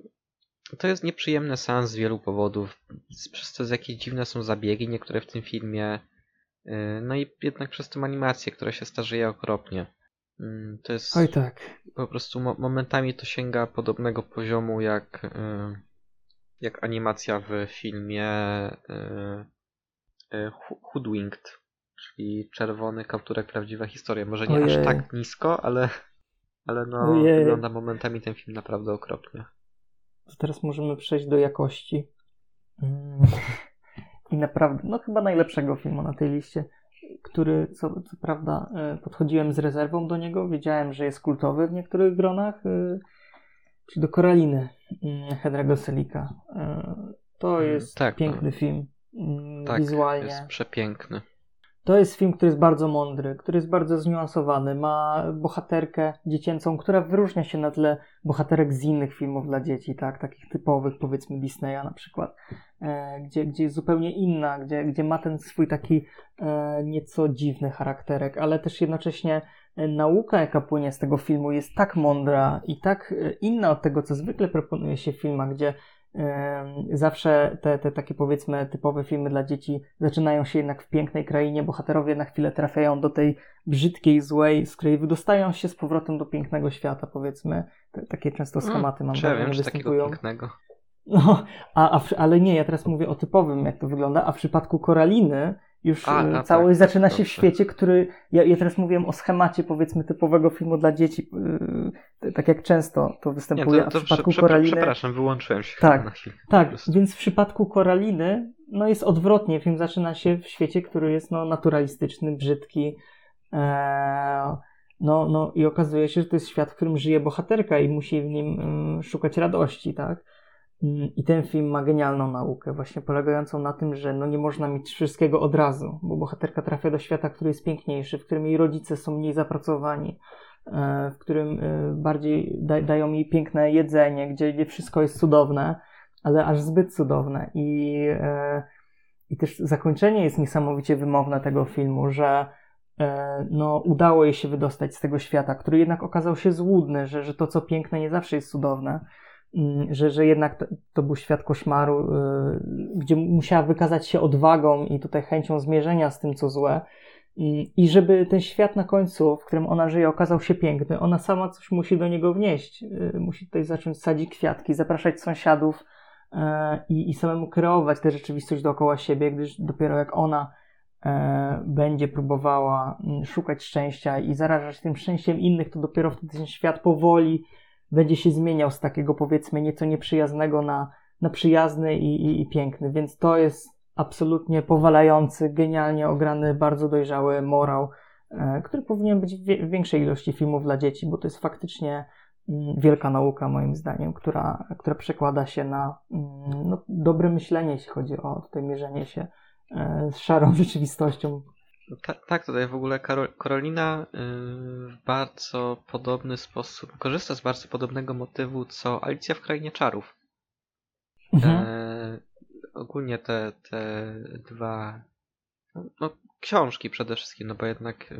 to jest nieprzyjemny sens z wielu powodów. Przez to, jakie dziwne są zabiegi niektóre w tym filmie. No i jednak przez tą animację, która się starzeje okropnie. Mm, to jest. Oj tak. Po prostu mo momentami to sięga podobnego poziomu jak, y, jak animacja w filmie y, y, Hoodwinked, czyli Czerwony Kapturek Prawdziwa Historia. Może nie Ojej. aż tak nisko, ale, ale no, wygląda momentami ten film naprawdę okropnie. To teraz możemy przejść do jakości. Mm. I naprawdę, no chyba najlepszego filmu na tej liście który co, co prawda e, podchodziłem z rezerwą do niego, wiedziałem, że jest kultowy w niektórych gronach, e, czyli do Koraliny mm, Henry'ego Selika. E, to mm, jest tak, piękny no. film. Mm, tak, wizualnie. jest przepiękny. To jest film, który jest bardzo mądry, który jest bardzo zniuansowany. Ma bohaterkę dziecięcą, która wyróżnia się na tle bohaterek z innych filmów dla dzieci, tak? takich typowych, powiedzmy Disneya na przykład, e, gdzie, gdzie jest zupełnie inna, gdzie, gdzie ma ten swój taki e, nieco dziwny charakterek, ale też jednocześnie e, nauka, jaka płynie z tego filmu, jest tak mądra i tak e, inna od tego, co zwykle proponuje się w filmach, gdzie zawsze te, te takie powiedzmy typowe filmy dla dzieci zaczynają się jednak w pięknej krainie, bohaterowie na chwilę trafiają do tej brzydkiej, złej, z której wydostają się z powrotem do pięknego świata, powiedzmy. Te, takie często mm, schematy mam wrażenie wiem, występują. Takiego pięknego. No, a, a, ale nie, ja teraz mówię o typowym, jak to wygląda, a w przypadku Koraliny już a, a, całość tak, zaczyna się w świecie, który. Ja, ja teraz mówiłem o schemacie, powiedzmy, typowego filmu dla dzieci. Yy, tak jak często to występuje. Nie, to, to a w przypadku prze, Koraliny. Przepraszam, wyłączyłem się tak, na chwilę. Tak, więc w przypadku Koraliny no jest odwrotnie. Film zaczyna się w świecie, który jest no, naturalistyczny, brzydki. Eee, no, no i okazuje się, że to jest świat, w którym żyje bohaterka i musi w nim mm, szukać radości, tak? I ten film ma genialną naukę, właśnie polegającą na tym, że no nie można mieć wszystkiego od razu, bo bohaterka trafia do świata, który jest piękniejszy, w którym jej rodzice są mniej zapracowani, e, w którym e, bardziej da, dają jej piękne jedzenie, gdzie, gdzie wszystko jest cudowne, ale aż zbyt cudowne. I, e, I też zakończenie jest niesamowicie wymowne tego filmu, że no, udało jej się wydostać z tego świata, który jednak okazał się złudny, że, że to, co piękne, nie zawsze jest cudowne że, że jednak to, to, był świat koszmaru, y, gdzie musiała wykazać się odwagą i tutaj chęcią zmierzenia z tym, co złe. I żeby ten świat na końcu, w którym ona żyje, okazał się piękny, ona sama coś musi do niego wnieść. Y, musi tutaj zacząć sadzić kwiatki, zapraszać sąsiadów y, i, samemu kreować tę rzeczywistość dookoła siebie, gdyż dopiero jak ona będzie próbowała mm, szukać szczęścia i zarażać tym szczęściem innych, to dopiero wtedy ten świat powoli będzie się zmieniał z takiego powiedzmy nieco nieprzyjaznego na na przyjazny i, i, i piękny, więc to jest absolutnie powalający, genialnie ograny, bardzo dojrzały morał, e, który powinien być w większej ilości filmów dla dzieci, bo to jest faktycznie mm, wielka nauka moim zdaniem, która, która przekłada się na mm, no, dobre myślenie, jeśli chodzi o tutaj mierzenie się e, z szarą rzeczywistością. Tak, tak, tutaj w ogóle Karolina y, w bardzo podobny sposób korzysta z bardzo podobnego motywu co Alicja w Krainie Czarów. Mhm. E, ogólnie te, te dwa no, książki przede wszystkim, no bo jednak y,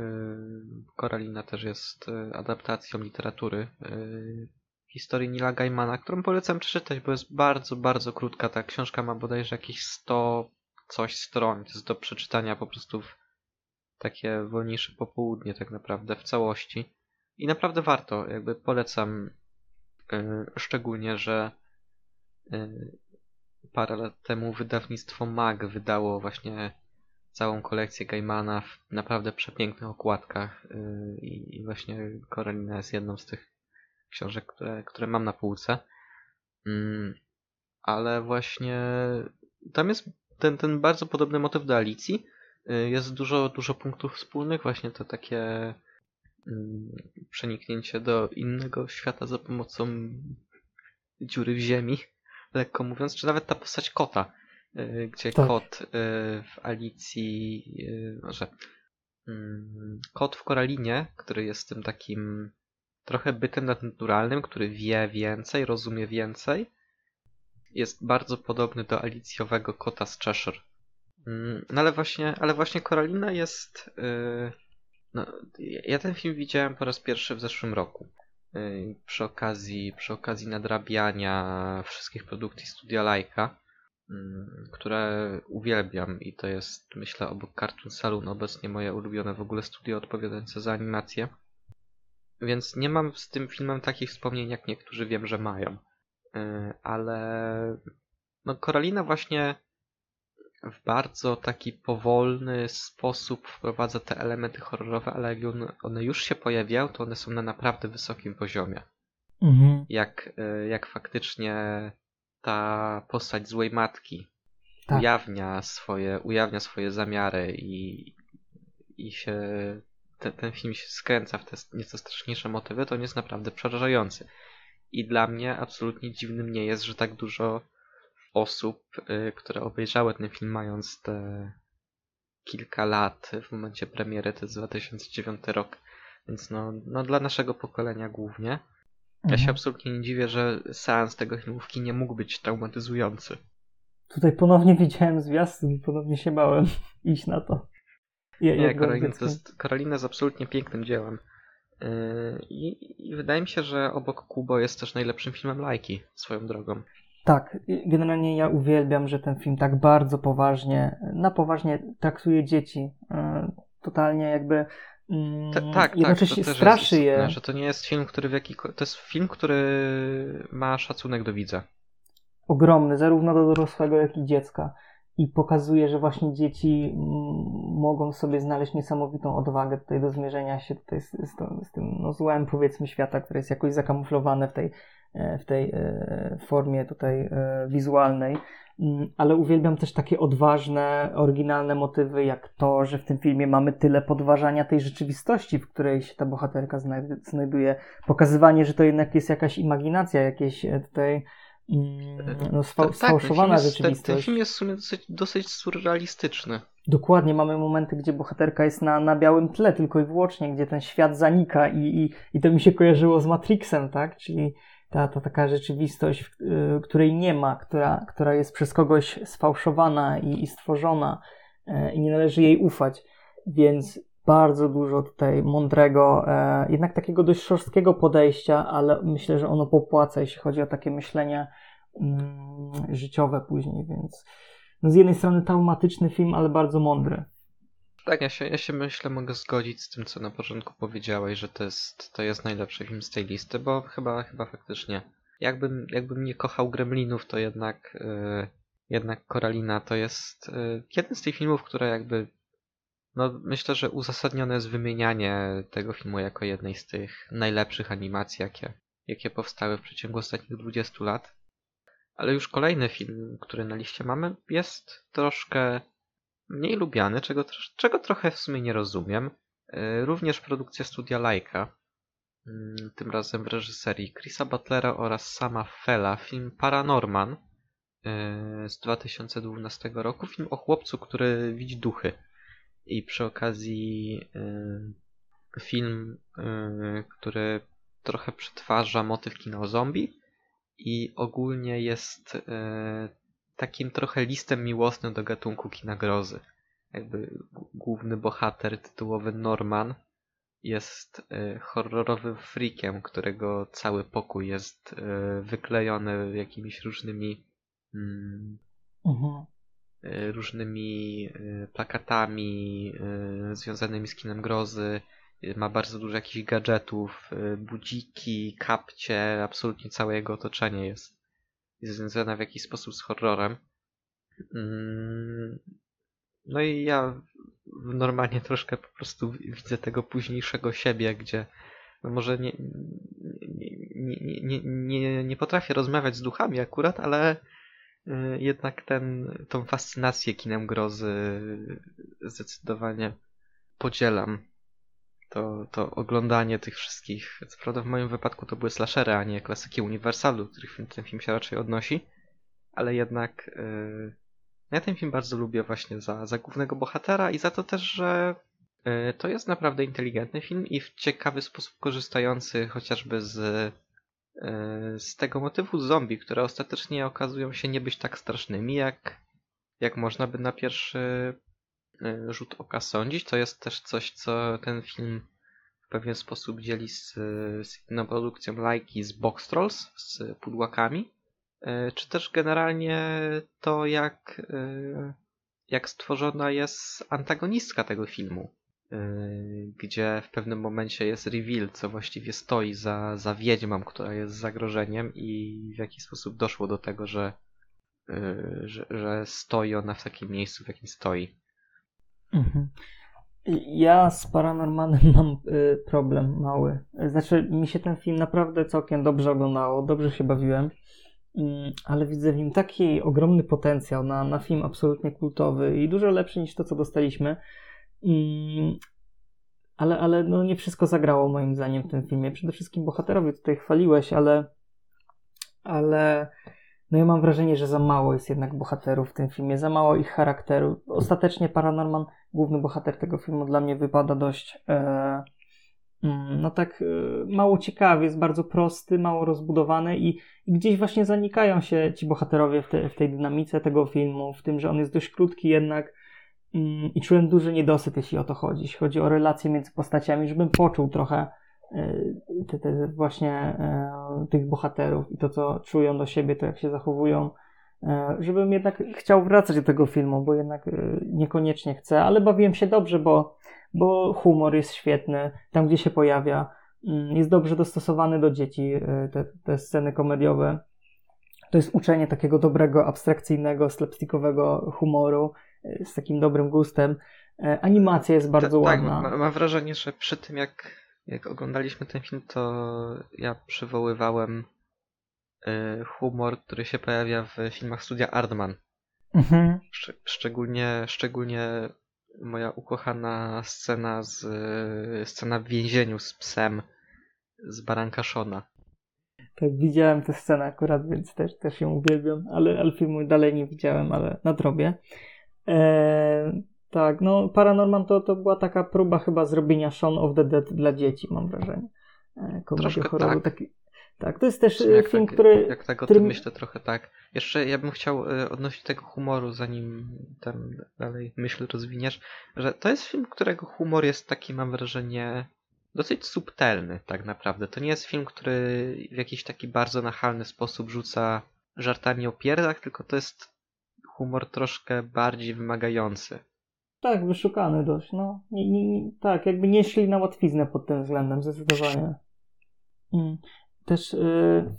Koralina też jest y, adaptacją literatury y, historii Nila Gaimana, którą polecam przeczytać, bo jest bardzo, bardzo krótka. Ta książka ma bodajże jakieś 100 coś stron. Jest do przeczytania po prostu w takie wolniejsze popołudnie tak naprawdę w całości. I naprawdę warto, jakby polecam szczególnie, że parę lat temu wydawnictwo MAG wydało właśnie całą kolekcję Gaimana w naprawdę przepięknych okładkach yy, i właśnie Koralina jest jedną z tych książek, które, które mam na półce. Mm, ale właśnie tam jest ten, ten bardzo podobny motyw do Alicji. Yy, jest dużo, dużo punktów wspólnych, właśnie to takie mm, przeniknięcie do innego świata za pomocą dziury w ziemi lekko mówiąc, czy nawet ta postać kota, y, gdzie tak. kot y, w Alicji, y, może mm, kot w Koralinie, który jest tym takim trochę bytem nadnaturalnym, który wie więcej, rozumie więcej, jest bardzo podobny do Alicjowego kota z Cheshire. Mm, no ale właśnie, ale właśnie Koralina jest. no, ja ten film widziałem po raz pierwszy w zeszłym roku. Y, przy okazji, przy okazji nadrabiania wszystkich produkcji Studia Laika, mm, które uwielbiam i to jest, myślę, obok Cartoon Saloon obecnie moje ulubione w ogóle studio odpowiadające za animację. Więc nie mam z tym filmem takich wspomnień, jak niektórzy wiem, że mają. Y, ale no, Koralina właśnie w bardzo taki powolny sposób wprowadza te elementy horrorowe, ale jak one już się pojawiają, to one są na naprawdę wysokim poziomie. Mhm. Jak, e, jak faktycznie ta postać złej matki tak. ujawnia, swoje, ujawnia swoje zamiary i, i się ten, ten film się skręca w te nieco straszniejsze motywy, to on jest naprawdę przerażający. I dla mnie absolutnie dziwnym nie jest, że tak dużo osób, y, które obejrzały ten film mając te kilka lat w momencie premiery, to jest 2009 rok, więc no, no dla naszego pokolenia głównie. Ja mhm. się absolutnie nie dziwię, że seans tego filmu w kinie mógł być traumatyzujący. Tutaj ponownie widziałem zwiastun i ponownie się bałem iść na to. Ja, nie, Karolina, to jest, Karolina jest absolutnie pięknym dziełem. Yy, I, wydaje mi się, że obok Kubo jest też najlepszym filmem Lajki, swoją drogą. Tak, generalnie ja uwielbiam, że ten film tak bardzo poważnie, na poważnie traktuje dzieci. E, totalnie jakby mm, tak, tak, jednocześnie tak, straszy jest, je. Że to nie jest film, który w jaki, to jest film, który ma szacunek do widza. Ogromny, zarówno do dorosłego, jak i dziecka. I pokazuje, że właśnie dzieci mogą sobie znaleźć niesamowitą odwagę tutaj do zmierzenia się tutaj z, z, z tym no, złem, powiedzmy, świata, które jest jakoś zakamuflowane w tej w tej e, formie tutaj e, wizualnej, mm, ale uwielbiam też takie odważne, oryginalne motywy, jak to, że w tym filmie mamy tyle podważania tej rzeczywistości, w której się ta bohaterka znajduje, pokazywanie, że to jednak jest jakaś imaginacja, jakieś tutaj mm, no, sfa- tak, sfałszowana ten rzeczywistość. Ten, ten, film jest w sumie dosyć, dosyć surrealistyczny. Dokładnie, mamy momenty, gdzie bohaterka jest na, na białym tle tylko i wyłącznie, gdzie ten świat zanika i, i, i to mi się kojarzyło z Matrixem, tak? Czyli ta, ta taka rzeczywistość, y, której nie ma, która, która jest przez kogoś sfałszowana i, i stworzona y, i nie należy jej ufać. Więc bardzo dużo tutaj mądrego, e, jednak takiego dość szorstkiego podejścia, ale myślę, że ono popłaca, jeśli chodzi o takie myślenie mm, życiowe później, więc no z jednej strony traumatyczny film, ale bardzo mądry. Tak, ja się, ja się myślę, mogę zgodzić z tym, co na początku powiedziałeś, że to jest, to jest najlepszy film z tej listy, bo chyba, chyba faktycznie. Jakbym, jakbym nie kochał Gremlinów, to jednak, yy, jednak Koralina to jest yy, jeden z tych filmów, które jakby. No, myślę, że uzasadnione jest wymienianie tego filmu jako jednej z tych najlepszych animacji, jakie, jakie powstały w przeciągu ostatnich 20 lat. Ale już kolejny film, który na liście mamy, jest troszkę mniej lubiany, czego, czego trochę w sumie nie rozumiem. E, również produkcja studia Laika, mm, tym razem w reżyserii Chrisa Butlera oraz Sama Fela, film Paranorman e, z 2012 roku. Film o chłopcu, który widzi duchy. I przy okazji e, film, który trochę przetwarza motyw kina o zombie i ogólnie jest takim trochę listem miłosnym do gatunku kina grozy. Jakby główny bohater tytułowy Norman jest y, horrorowym freakiem, którego cały pokój jest y, wyklejony jakimiś różnymi mm, uh-huh. y, różnymi plakatami związanymi z kinem grozy. Ma bardzo dużo jakichś gadżetów, budziki, kapcie, absolutnie całe jego otoczenie jest jest związana w jakiś sposób z horrorem. Mm, no i ja normalnie troszkę po prostu widzę tego późniejszego siebie, gdzie może nie, nie, nie, nie, nie potrafię rozmawiać z duchami akurat, ale y, jednak ten, tą fascynację kinem grozy zdecydowanie podzielam. To, to oglądanie tych wszystkich, co prawda w moim wypadku to były slashery, a nie klasyki Uniwersalu, do których ten film się raczej odnosi, ale jednak yy, ja ten film bardzo lubię właśnie za, za głównego bohatera i za to też, że yy, to jest naprawdę inteligentny film i w ciekawy sposób korzystający chociażby z, yy, z tego motywu zombie, które ostatecznie okazują się nie być tak strasznymi, jak, jak można by na pierwszy rzut oka sądzić. To jest też coś, co ten film w pewien sposób dzieli z, z inną produkcją lajki z Box Trolls, z pudłakami. Y, czy też generalnie to, jak, y, jak stworzona jest antagonistka tego filmu. Gdzie w pewnym momencie jest reveal, co właściwie stoi za, za wiedźmą, która jest zagrożeniem, i w jaki sposób doszło do tego, że, że, że stoi ona w takim miejscu, w jakim stoi. Mhm. Ja z Paranormanem mam y, problem mały. Znaczy, mi się ten film naprawdę całkiem dobrze oglądało, dobrze się bawiłem, mm, ale widzę w nim taki ogromny potencjał na, na film absolutnie kultowy i dużo lepszy niż to, co dostaliśmy. Mm, ale, ale no nie wszystko zagrało moim zdaniem w tym filmie. Przede wszystkim bohaterowie tutaj chwaliłeś, ale, ale no ja mam wrażenie, że za mało jest jednak bohaterów w tym filmie, za mało ich charakteru. Ostatecznie Paranorman, główny bohater tego filmu, dla mnie wypada dość e, mm, no tak e, mało ciekawy, jest bardzo prosty, mało rozbudowany i, i gdzieś właśnie zanikają się ci bohaterowie w, te, w tej dynamice tego filmu, w tym, że on jest dość krótki jednak mm, i czułem duży niedosyt, jeśli o to chodzi. Jeśli chodzi o relacje między postaciami, żebym poczuł trochę E, te, te właśnie e, tych bohaterów i to, co czują do siebie, to jak się zachowują, żebym jednak chciał wracać do tego filmu, bo jednak niekoniecznie chcę, ale bawiłem się dobrze, bo, bo humor jest świetny, tam gdzie się pojawia, mm, jest dobrze dostosowany do dzieci, te, te sceny komediowe. To jest uczenie takiego dobrego, abstrakcyjnego, slapstickowego humoru z takim dobrym gustem. Animacja jest bardzo Ta, ładna. Tak, mam wrażenie, że przy tym jak jak oglądaliśmy ten film, to ja przywoływałem humor, który się pojawia w filmach studia Ardman. Mhm. Szcz szczególnie, szczególnie moja ukochana scena z scena w więzieniu z psem z Baranka Shona. Tak, widziałem tę scenę akurat, więc też, też ją uwielbiam, ale, ale filmu dalej nie widziałem, ale nadrobię. Eee, tak, no Paranorman to, to była taka próba chyba zrobienia Shaun of the Dead dla dzieci, mam wrażenie. E, troszkę horroru, tak. Taki, tak, to jest też e, film, tak, który... Jak tak o który... tym myślę trochę tak. Jeszcze ja bym chciał e, odnosić tego humoru, zanim tam dalej myśl rozwiniesz, że to jest film, którego humor jest taki, mam wrażenie, dosyć subtelny tak naprawdę. To nie jest film, który w jakiś taki bardzo nachalny sposób rzuca żartami o pierdach, tylko to jest humor troszkę bardziej wymagający. Tak, wyszukany dość, no. Nie, nie, nie, tak, jakby nie szli na łatwiznę pod tym względem, zdecydowanie. Mm. Też yy,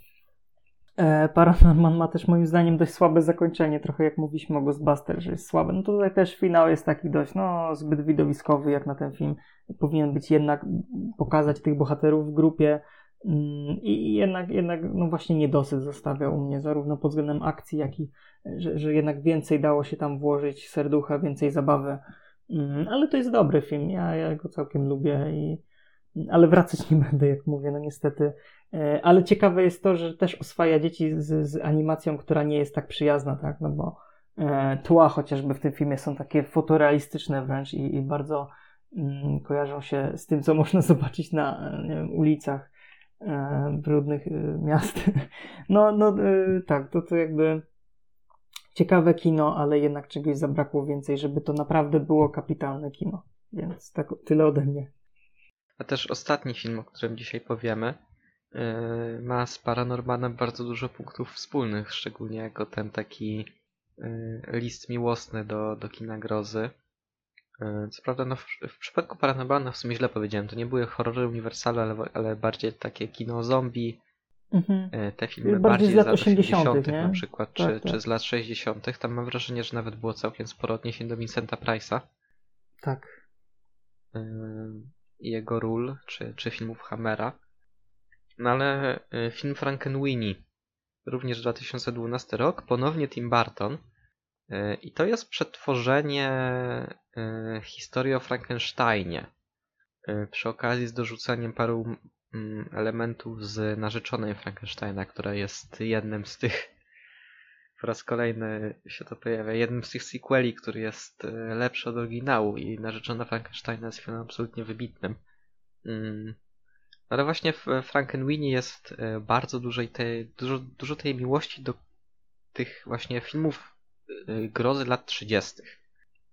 e, Paranorman ma też moim zdaniem dość słabe zakończenie, trochę jak mówiliśmy o Ghostbusters, że jest słabe. No tutaj też finał jest taki dość, no, zbyt widowiskowy jak na ten film. Powinien być jednak pokazać tych bohaterów w grupie, Mm, I jednak, jednak no właśnie niedosyt zostawiał u mnie, zarówno pod względem akcji, jak i że, że jednak więcej dało się tam włożyć serducha, więcej zabawy. Mm, ale to jest dobry film, ja, ja go całkiem lubię, i, ale wracać nie będę, jak mówię, no niestety. E, ale ciekawe jest to, że też oswaja dzieci z, z animacją, która nie jest tak przyjazna, tak, no bo e, tła chociażby w tym filmie są takie fotorealistyczne wręcz i, i bardzo mm, kojarzą się z tym, co można zobaczyć na wiem, ulicach e, brudnych e, miast. No, no e, tak, to, to jakby ciekawe kino, ale jednak czegoś zabrakło więcej, żeby to naprawdę było kapitalne kino. Więc tak tyle ode mnie. A też ostatni film, o którym dzisiaj powiemy, yy, ma z Paranormanem bardzo dużo punktów wspólnych, szczególnie jako ten taki yy, list miłosny do, do kina grozy. Yy, co prawda, no w, w przypadku Paranormana w sumie źle powiedziałem, to nie były horrory uniwersalne, ale, ale bardziej takie kino zombie, Mhm. Te filmy Bardziej bardziej z lat lat 80., 80. nie? na przykład, Tak, czy, tak. czy z lat 60. Tam mam wrażenie, że nawet było całkiem sporo odniesień do Vincenta Price'a Tak. Jego ról, czy, czy filmów Hammera. No ale yy, film Frankenweenie, również 2012 rok, ponownie Tim Burton. Yy, I to jest przetworzenie yy, historii o Frankensteinie. Przy okazji z dorzuceniem paru mm, elementów z narzeczonej Frankensteina, która jest jednym z tych po raz kolejny się to pojawia, jednym z tych sequeli, który jest e, lepszy od oryginału i narzeczona Frankensteina jest filmem absolutnie wybitnym. Mm. Ale właśnie w Frankenweenie jest e, bardzo dużej tej, dużo, dużo tej miłości do tych właśnie filmów e, grozy lat 30.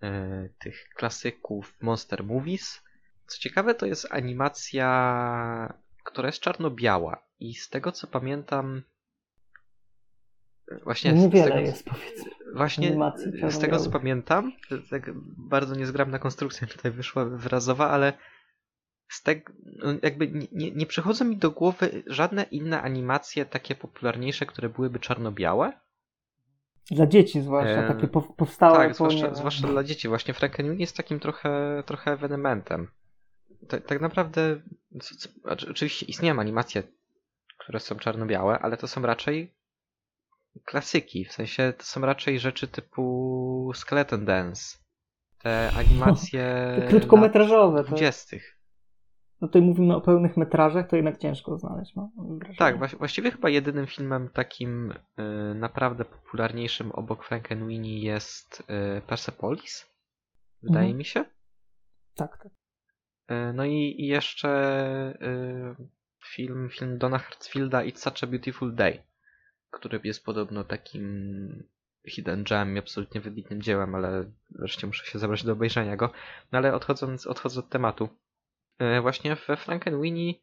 E, Tych klasyków Monster Movies. Co ciekawe, to jest animacja, która jest czarno-biała i z tego co pamiętam Właśnie z- z Niewiele tego, jest, powiedzmy. Właśnie animacji z tego co pamiętam, tak bardzo niezgrabna konstrukcja tutaj wyszła wyrazowa, ale z tego, no jakby nie, nie, przychodzą mi do głowy żadne inne animacje takie popularniejsze, które byłyby czarno-białe. Dla dzieci zwłaszcza, E, takie pow- powstałe tak, zwłaszcza, nie zwłaszcza dla dzieci. Właśnie Frankenweenie jest takim trochę, trochę ewenementem. Tak, tak naprawdę, co, co, znaczy, oczywiście istnieją animacje, które są czarno-białe, ale to są raczej klasyki. W sensie to są raczej rzeczy typu Skeleton Dance. Te animacje te krótkometrażowe. lat To, 20. no tutaj mówimy o pełnych metrażach, to jednak ciężko znaleźć. No. Tak, właś- właściwie chyba jedynym filmem takim y, naprawdę popularniejszym obok Frankenweenie jest y, Persepolis. Wydaje Mhm. mi się. tak, tak. Y, No i, i jeszcze y, film, film Dona Hartsfielda It's Such a Beautiful Day, który jest podobno takim hidden gem, absolutnie wybitnym dziełem, ale wreszcie muszę się zabrać do obejrzenia go. No ale odchodząc, odchodząc od tematu. y, Właśnie we Frankenweenie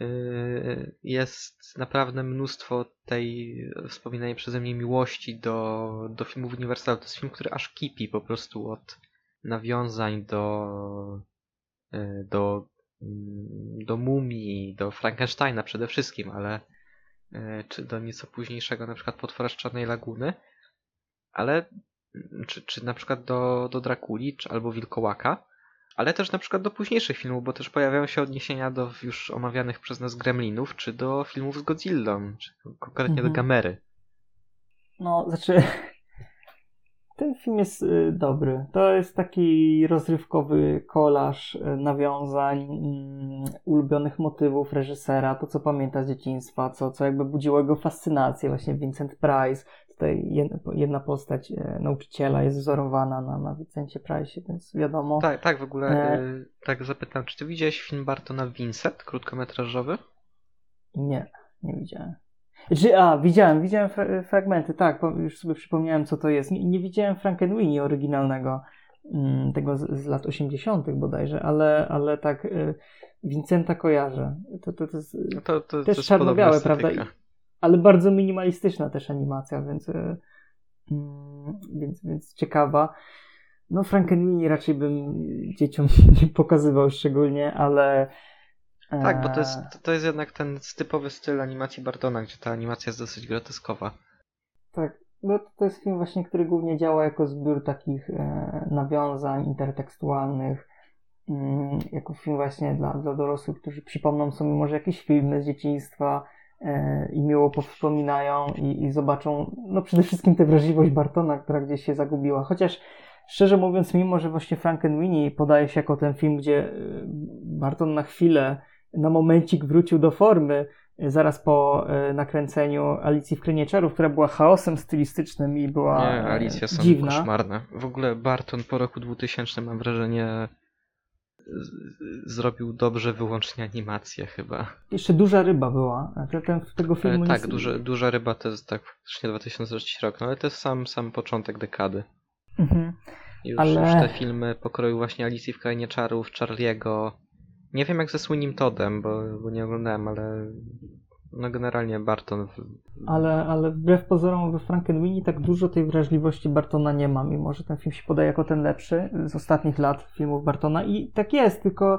y, jest naprawdę mnóstwo tej wspominanej przeze mnie miłości do, do filmów Universalu. To jest film, który aż kipi po prostu od nawiązań do y, do, mm, do Mumii, do Frankensteina przede wszystkim, ale czy do nieco późniejszego na przykład Potwora Czarnej Laguny, ale mm, czy, czy na przykład do, do Drakuli, czy albo Wilkołaka, ale też na przykład do późniejszych filmów, bo też pojawiają się odniesienia do już omawianych przez nas Gremlinów, czy do filmów z Godzillą, czy konkretnie Mhm. do Gamery. No, znaczy. Ten film jest y, dobry. To jest taki rozrywkowy kolaż y, nawiązań, mm, ulubionych motywów reżysera, to co pamięta z dzieciństwa, co, co jakby budziło jego fascynację. Właśnie Vincent Price, tutaj jedna, postać e, nauczyciela jest wzorowana na, na Vincencie Price, więc wiadomo. Tak, tak, w ogóle E. y, tak zapytam, czy ty widziałeś film Bartona Vincent, krótkometrażowy? Nie, nie widziałem. Czy, a, widziałem, widziałem fra- fragmenty, tak, już sobie przypomniałem, co to jest. Nie, nie widziałem Frankenweenie oryginalnego, mm, tego z, z lat 80. bodajże, ale, ale tak, y, Vincenta kojarzę. To, to, to jest, y, No to, to, Też czarno-białe, prawda? estetyka. ale bardzo minimalistyczna też animacja, więc, y, mm, więc, więc ciekawa. No, Frankenweenie raczej bym dzieciom nie pokazywał szczególnie, ale. Tak, bo to e, jest, to- to jest jednak ten typowy styl animacji Bartona, gdzie ta animacja jest dosyć groteskowa. Tak, no to jest film właśnie, który głównie działa jako zbiór takich e, nawiązań intertekstualnych, mm, jako film właśnie dla, dla dorosłych, którzy przypomną sobie może jakieś filmy z dzieciństwa e, i miło powspominają i, i zobaczą, no przede wszystkim tę wrażliwość Bartona, która gdzieś się zagubiła. Chociaż szczerze mówiąc, mimo że właśnie Frankenweenie podaje się jako ten film, gdzie y, Barton na chwilę, na momencik wrócił do formy, y, zaraz po y, nakręceniu Alicji w Krainie Czarów, która była chaosem stylistycznym i była Nie, Alicja są dziwna. koszmarne. W ogóle Barton po roku 2000 mam wrażenie zrobił dobrze wyłącznie animację chyba. Jeszcze duża ryba była. Ten, tego filmu tak, nie... duże, duża ryba to jest tak faktycznie 2003 rok, no ale to jest sam, sam początek dekady. Mhm. Już, Ale- już te filmy pokroju właśnie Alicji w Krainie Czarów, Charliego. Nie wiem jak ze Słynnym Toddem, bo, bo nie oglądałem, ale no generalnie Barton. w- Ale, ale wbrew pozorom we Frankenweenie tak dużo tej wrażliwości Bartona nie ma, mimo że ten film się podaje jako ten lepszy z ostatnich lat filmów Bartona i tak jest, tylko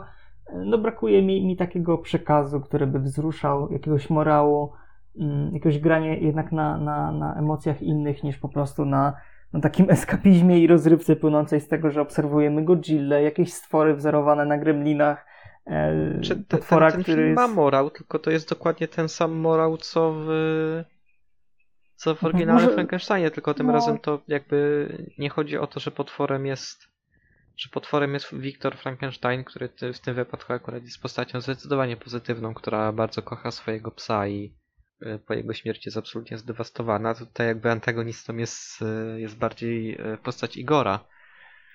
no brakuje mi, mi takiego przekazu, który by wzruszał, jakiegoś morału, mm, jakiegoś grania jednak na, na, na emocjach innych niż po prostu na, na takim eskapizmie i rozrywce płynącej z tego, że obserwujemy Godzilla, jakieś stwory wzorowane na gremlinach, e, Czy te, potwora, ten, ten który ma morał, tylko to jest dokładnie ten sam morał, co w co w Mhm, oryginalnym może- Frankensteinie, tylko tym no. razem to jakby nie chodzi o to, że potworem jest że potworem jest Wiktor Frankenstein, który w tym wypadku akurat jest postacią zdecydowanie pozytywną, która bardzo kocha swojego psa i y, po jego śmierci jest absolutnie zdewastowana. Tutaj jakby antagonistą jest, y, jest bardziej postać Igora.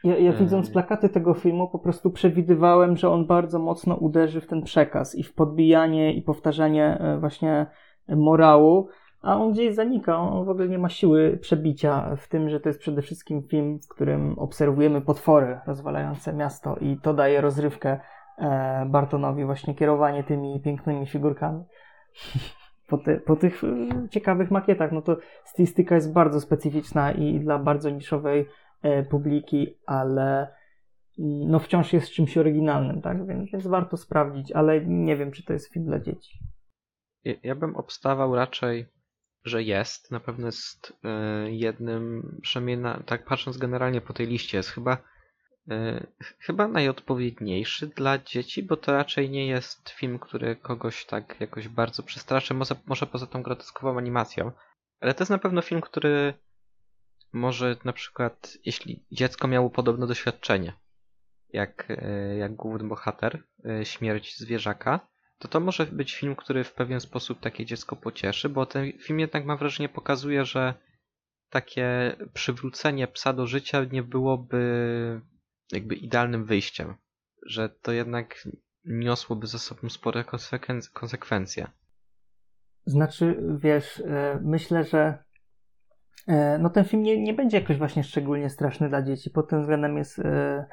Ja, ja Ym. widząc plakaty tego filmu, po prostu przewidywałem, że on bardzo mocno uderzy w ten przekaz i w podbijanie i powtarzanie e, właśnie morału, a on gdzieś zanika. On w ogóle nie ma siły przebicia w tym, że to jest przede wszystkim film, w którym obserwujemy potwory rozwalające miasto i to daje rozrywkę e, Bartonowi, właśnie kierowanie tymi pięknymi figurkami. Po, po tych e, ciekawych makietach, no to stylistyka jest bardzo specyficzna i dla bardzo niszowej publiki, ale mm, no wciąż jest czymś oryginalnym, tak? Więc, więc warto sprawdzić, ale nie wiem, czy to jest film dla dzieci. Ja- bym obstawał raczej, że jest. Na pewno jest y, jednym, przynajmniej na, tak patrząc generalnie po tej liście, jest chyba y, chyba najodpowiedniejszy dla dzieci, bo to raczej nie jest film, który kogoś tak jakoś bardzo przestraszy, może, może poza tą groteskową animacją. Ale to jest na pewno film, który może na przykład, jeśli dziecko miało podobne doświadczenie, jak, y, jak główny bohater, y, śmierć zwierzaka, to to może być film, który w pewien sposób takie dziecko pocieszy, bo ten film jednak mam wrażenie pokazuje, że takie przywrócenie psa do życia nie byłoby jakby idealnym wyjściem, że to jednak niosłoby ze sobą spore konsekwen- konsekwencje. Znaczy, wiesz, e, myślę, że e, no ten film nie, nie będzie jakoś właśnie szczególnie straszny dla dzieci. Pod tym względem jest e,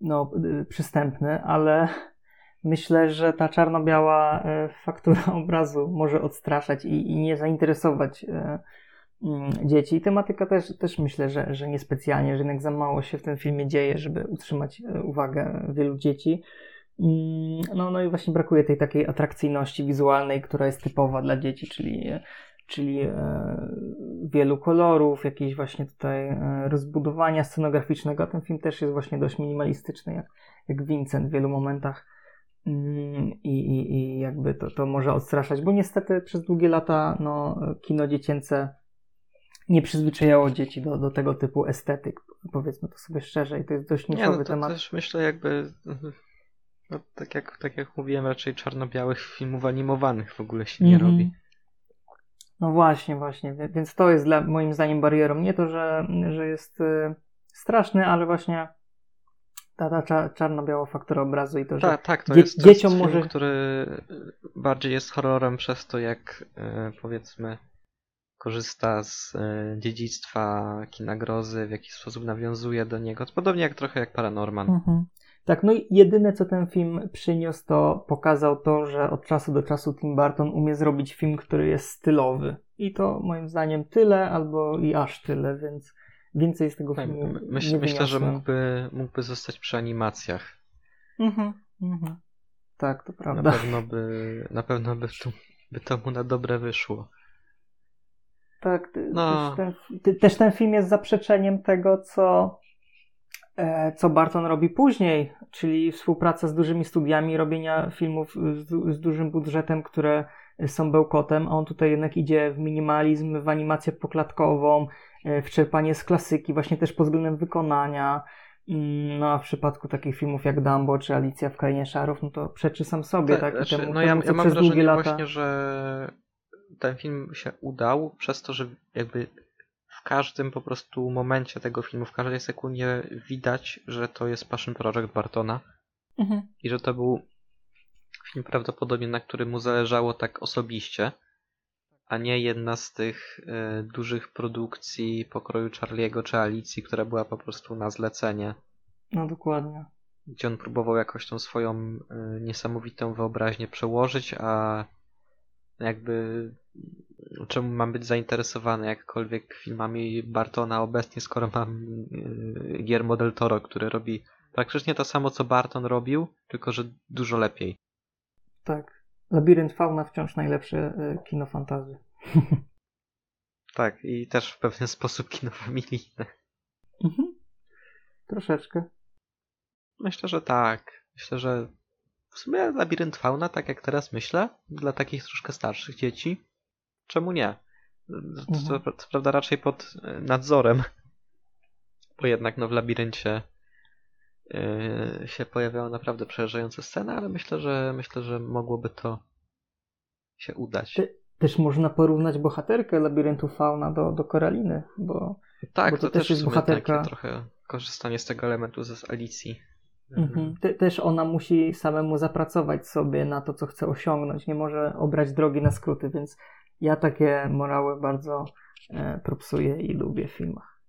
no, e, przystępny, ale myślę, że ta czarno-biała e, faktura obrazu może odstraszać i, i nie zainteresować e, mm, dzieci. I tematyka też, też myślę, że, że niespecjalnie, że jednak za mało się w tym filmie dzieje, żeby utrzymać e, uwagę wielu dzieci. Mm, No, no i właśnie brakuje tej takiej atrakcyjności wizualnej, która jest typowa dla dzieci, czyli, czyli e, wielu kolorów, jakieś właśnie tutaj e, rozbudowania scenograficznego. Ten film też jest właśnie dość minimalistyczny, jak, jak Vincent w wielu momentach. Mm, I, i, i jakby to, to może odstraszać, bo niestety przez długie lata no, kino dziecięce nie przyzwyczajało dzieci do, do tego typu estetyk, powiedzmy to sobie szczerze, i to jest dość Nie, niszowy no to temat. też myślę jakby, no, tak, jak, tak jak mówiłem, raczej czarno-białych filmów animowanych w ogóle się nie Mhm. robi. No właśnie, właśnie. Więc to jest dla, moim zdaniem barierą. Nie to, że, że jest y, straszny, ale właśnie ta, ta cza, czarno-biała faktura obrazu i to, że Tak, tak, to jest, to dzieciom jest film, może- który bardziej jest horrorem przez to, jak e, powiedzmy korzysta z e, dziedzictwa kina grozy, w jaki sposób nawiązuje do niego. Podobnie jak trochę jak Paranorman. Mhm. Tak, no i jedyne co ten film przyniósł, to pokazał to, że od czasu do czasu Tim Burton umie zrobić film, który jest stylowy. I to moim zdaniem tyle, albo i aż tyle, więc więcej z tego Tak, filmu my- myśl, myślę, że mógłby, mógłby zostać przy animacjach. Mhm, mhm. Tak, to Na prawda. pewno by, na pewno by, tu, by to mu na dobre wyszło. Tak, No. też, ten, też ten film jest zaprzeczeniem tego, co co Barton robi później, czyli współpraca z dużymi studiami, robienia filmów z, z dużym budżetem, które są bełkotem, a on tutaj jednak idzie w minimalizm, w animację poklatkową, e, w czerpanie z klasyki, właśnie też pod względem wykonania. Mm, no a w przypadku takich filmów jak Dumbo czy Alicja w Krainie Szarów, no to przeczy sam sobie, tak? Znaczy, temu, no temu, ja, mam wrażenie lata... właśnie, że ten film się udał przez to, że jakby w każdym po prostu momencie tego filmu, w każdej sekundzie widać, że to jest passion project Bartona Mhm. i że to był film prawdopodobnie, na którym mu zależało tak osobiście, a nie jedna z tych e, dużych produkcji pokroju Charlie'ego czy Alicji, która była po prostu na zlecenie, No dokładnie. gdzie on próbował jakoś tą swoją e, niesamowitą wyobraźnię przełożyć, a jakby czemu mam być zainteresowany jakkolwiek filmami Bartona obecnie, skoro mam e, Guillermo del Toro, który robi praktycznie to samo, co Barton robił, tylko że dużo lepiej. Tak. Labirynt Fauna wciąż najlepsze e, kino fantazy. Tak, i też w pewien sposób kino familijne. Mhm. Troszeczkę. Myślę, że tak. Myślę, że w sumie Labirynt Fauna, tak jak teraz myślę, dla takich troszkę starszych dzieci, czemu nie? Co, Mhm. prawda raczej pod e, nadzorem, bo jednak no, w Labiryncie e, się pojawiały naprawdę przerażające sceny, ale myślę, że myślę, że mogłoby to się udać. Ty- Też można porównać bohaterkę Labiryntu Fauna do, do Koraliny, bo tak, bo to, to też jest bohaterka- trochę korzystanie z tego elementu ze z Alicji. mhm. Te, też ona musi samemu zapracować sobie na to, co chce osiągnąć. Nie może obrać drogi na skróty, więc ja takie morały bardzo e, propsuję i lubię w filmach.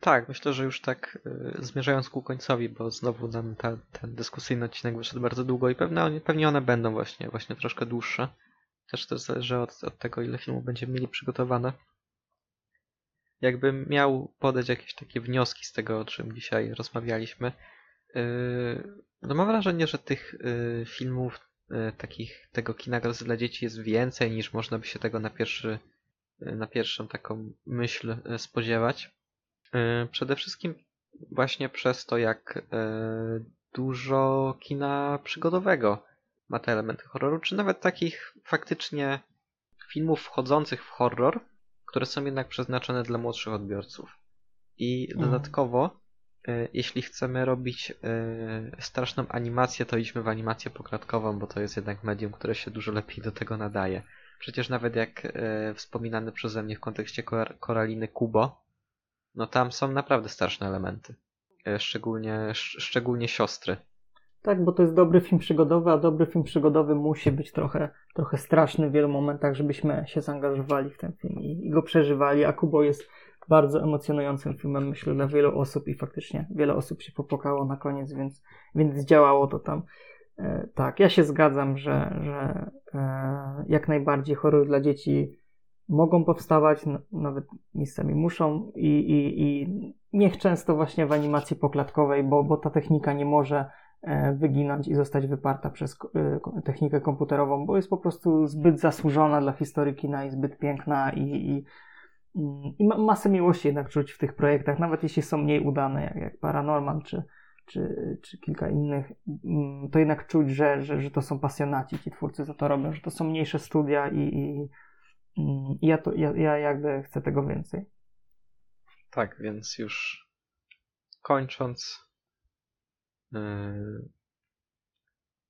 Tak, myślę, że już tak y, zmierzając ku końcowi, bo znowu nam ta, ten dyskusyjny odcinek wyszedł bardzo długo i pewnie, one- pewnie one będą właśnie, właśnie troszkę dłuższe. Też to zależy od, od tego, ile filmów będziemy mieli przygotowane. Jakbym miał podać jakieś takie wnioski z tego, o czym dzisiaj rozmawialiśmy, yy, no mam wrażenie, że tych yy, filmów takich, tego kina dla dzieci jest więcej niż można by się tego na pierwszy, yy, na pierwszą taką myśl yy, spodziewać. Przede wszystkim właśnie przez to, jak dużo kina przygodowego ma te elementy horroru, czy nawet takich faktycznie filmów wchodzących w horror, które są jednak przeznaczone dla młodszych odbiorców. I Mhm. dodatkowo, jeśli chcemy robić yy, straszną animację, to idźmy w animację poklatkową, bo to jest jednak medium, które się dużo lepiej do tego nadaje. Przecież nawet jak yy, wspominany przeze mnie w kontekście Kor- Koraliny Kubo, no tam są naprawdę straszne elementy. E, Szczególnie, sz, szczególnie siostry. Tak, bo to jest dobry film przygodowy, a dobry film przygodowy musi być trochę, trochę straszny w wielu momentach, żebyśmy się zaangażowali w ten film i, i go przeżywali. A Kubo jest bardzo emocjonującym filmem, myślę, dla wielu osób i faktycznie wiele osób się popłakało na koniec, więc, więc działało to tam. E, tak, ja się zgadzam, że, że e, jak najbardziej horror dla dzieci mogą powstawać, n- nawet miejscami muszą i, i, i niech często właśnie w animacji poklatkowej, bo, bo ta technika nie może e, wyginąć i zostać wyparta przez e, technikę komputerową, bo jest po prostu zbyt zasłużona dla historii kina i zbyt piękna i, i, i ma masę miłości jednak czuć w tych projektach, nawet jeśli są mniej udane, jak, jak Paranorman czy, czy, czy kilka innych, mm, to jednak czuć, że, że, że to są pasjonaci, ci twórcy za to robią, że to są mniejsze studia i, i, mm, i ja, to, ja, ja jakby chcę tego więcej. Tak, więc już kończąc. Yy,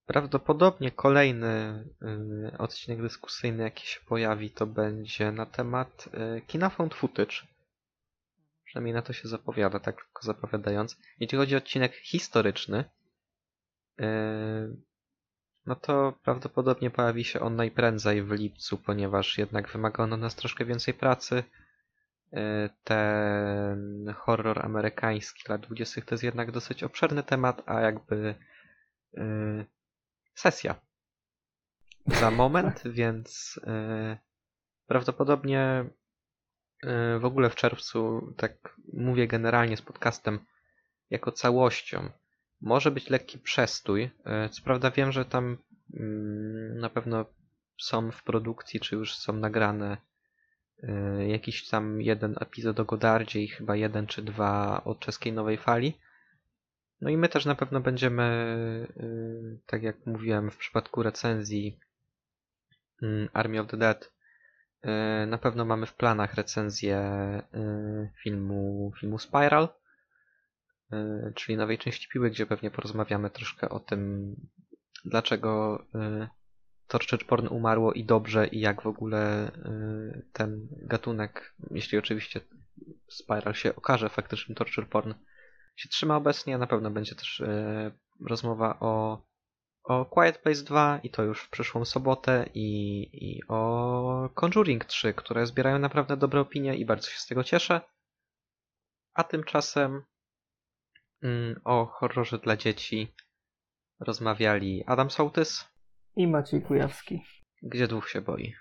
prawdopodobnie kolejny yy, odcinek dyskusyjny, jaki się pojawi, to będzie na temat yy, kina found footage. Przynajmniej na to się zapowiada, tak tylko zapowiadając. Jeśli chodzi o odcinek historyczny, yy, no to prawdopodobnie pojawi się on najprędzej w lipcu, ponieważ jednak wymaga on od nas troszkę więcej pracy. Ten horror amerykański lat 20. to jest jednak dosyć obszerny temat, a jakby sesja za moment, więc yy, prawdopodobnie yy, w ogóle w czerwcu, tak mówię generalnie z podcastem, jako całością, może być lekki przestój. Yy, Co prawda wiem, że tam mm, na pewno są w produkcji, czy już są nagrane jakiś tam jeden epizod o Godardzie i chyba jeden czy dwa o czeskiej nowej fali. No i my też na pewno będziemy, y, tak jak mówiłem w przypadku recenzji y, Army of the Dead, y, na pewno mamy w planach recenzję filmu, filmu Spiral, czyli nowej części piły, gdzie pewnie porozmawiamy troszkę o tym, dlaczego Torture Porn umarło i dobrze i jak w ogóle ten gatunek, jeśli oczywiście Spiral się okaże faktycznym Torture Porn, się trzyma obecnie. Na pewno będzie też y, rozmowa o, o Quiet Place 2 i to już w przyszłą sobotę i, i o Conjuring 3, które zbierają naprawdę dobre opinie i bardzo się z tego cieszę. A tymczasem mm, o horrorze dla dzieci rozmawiali Adam Sołtys, I Maciej Kujawski. gdzie dwóch się boi.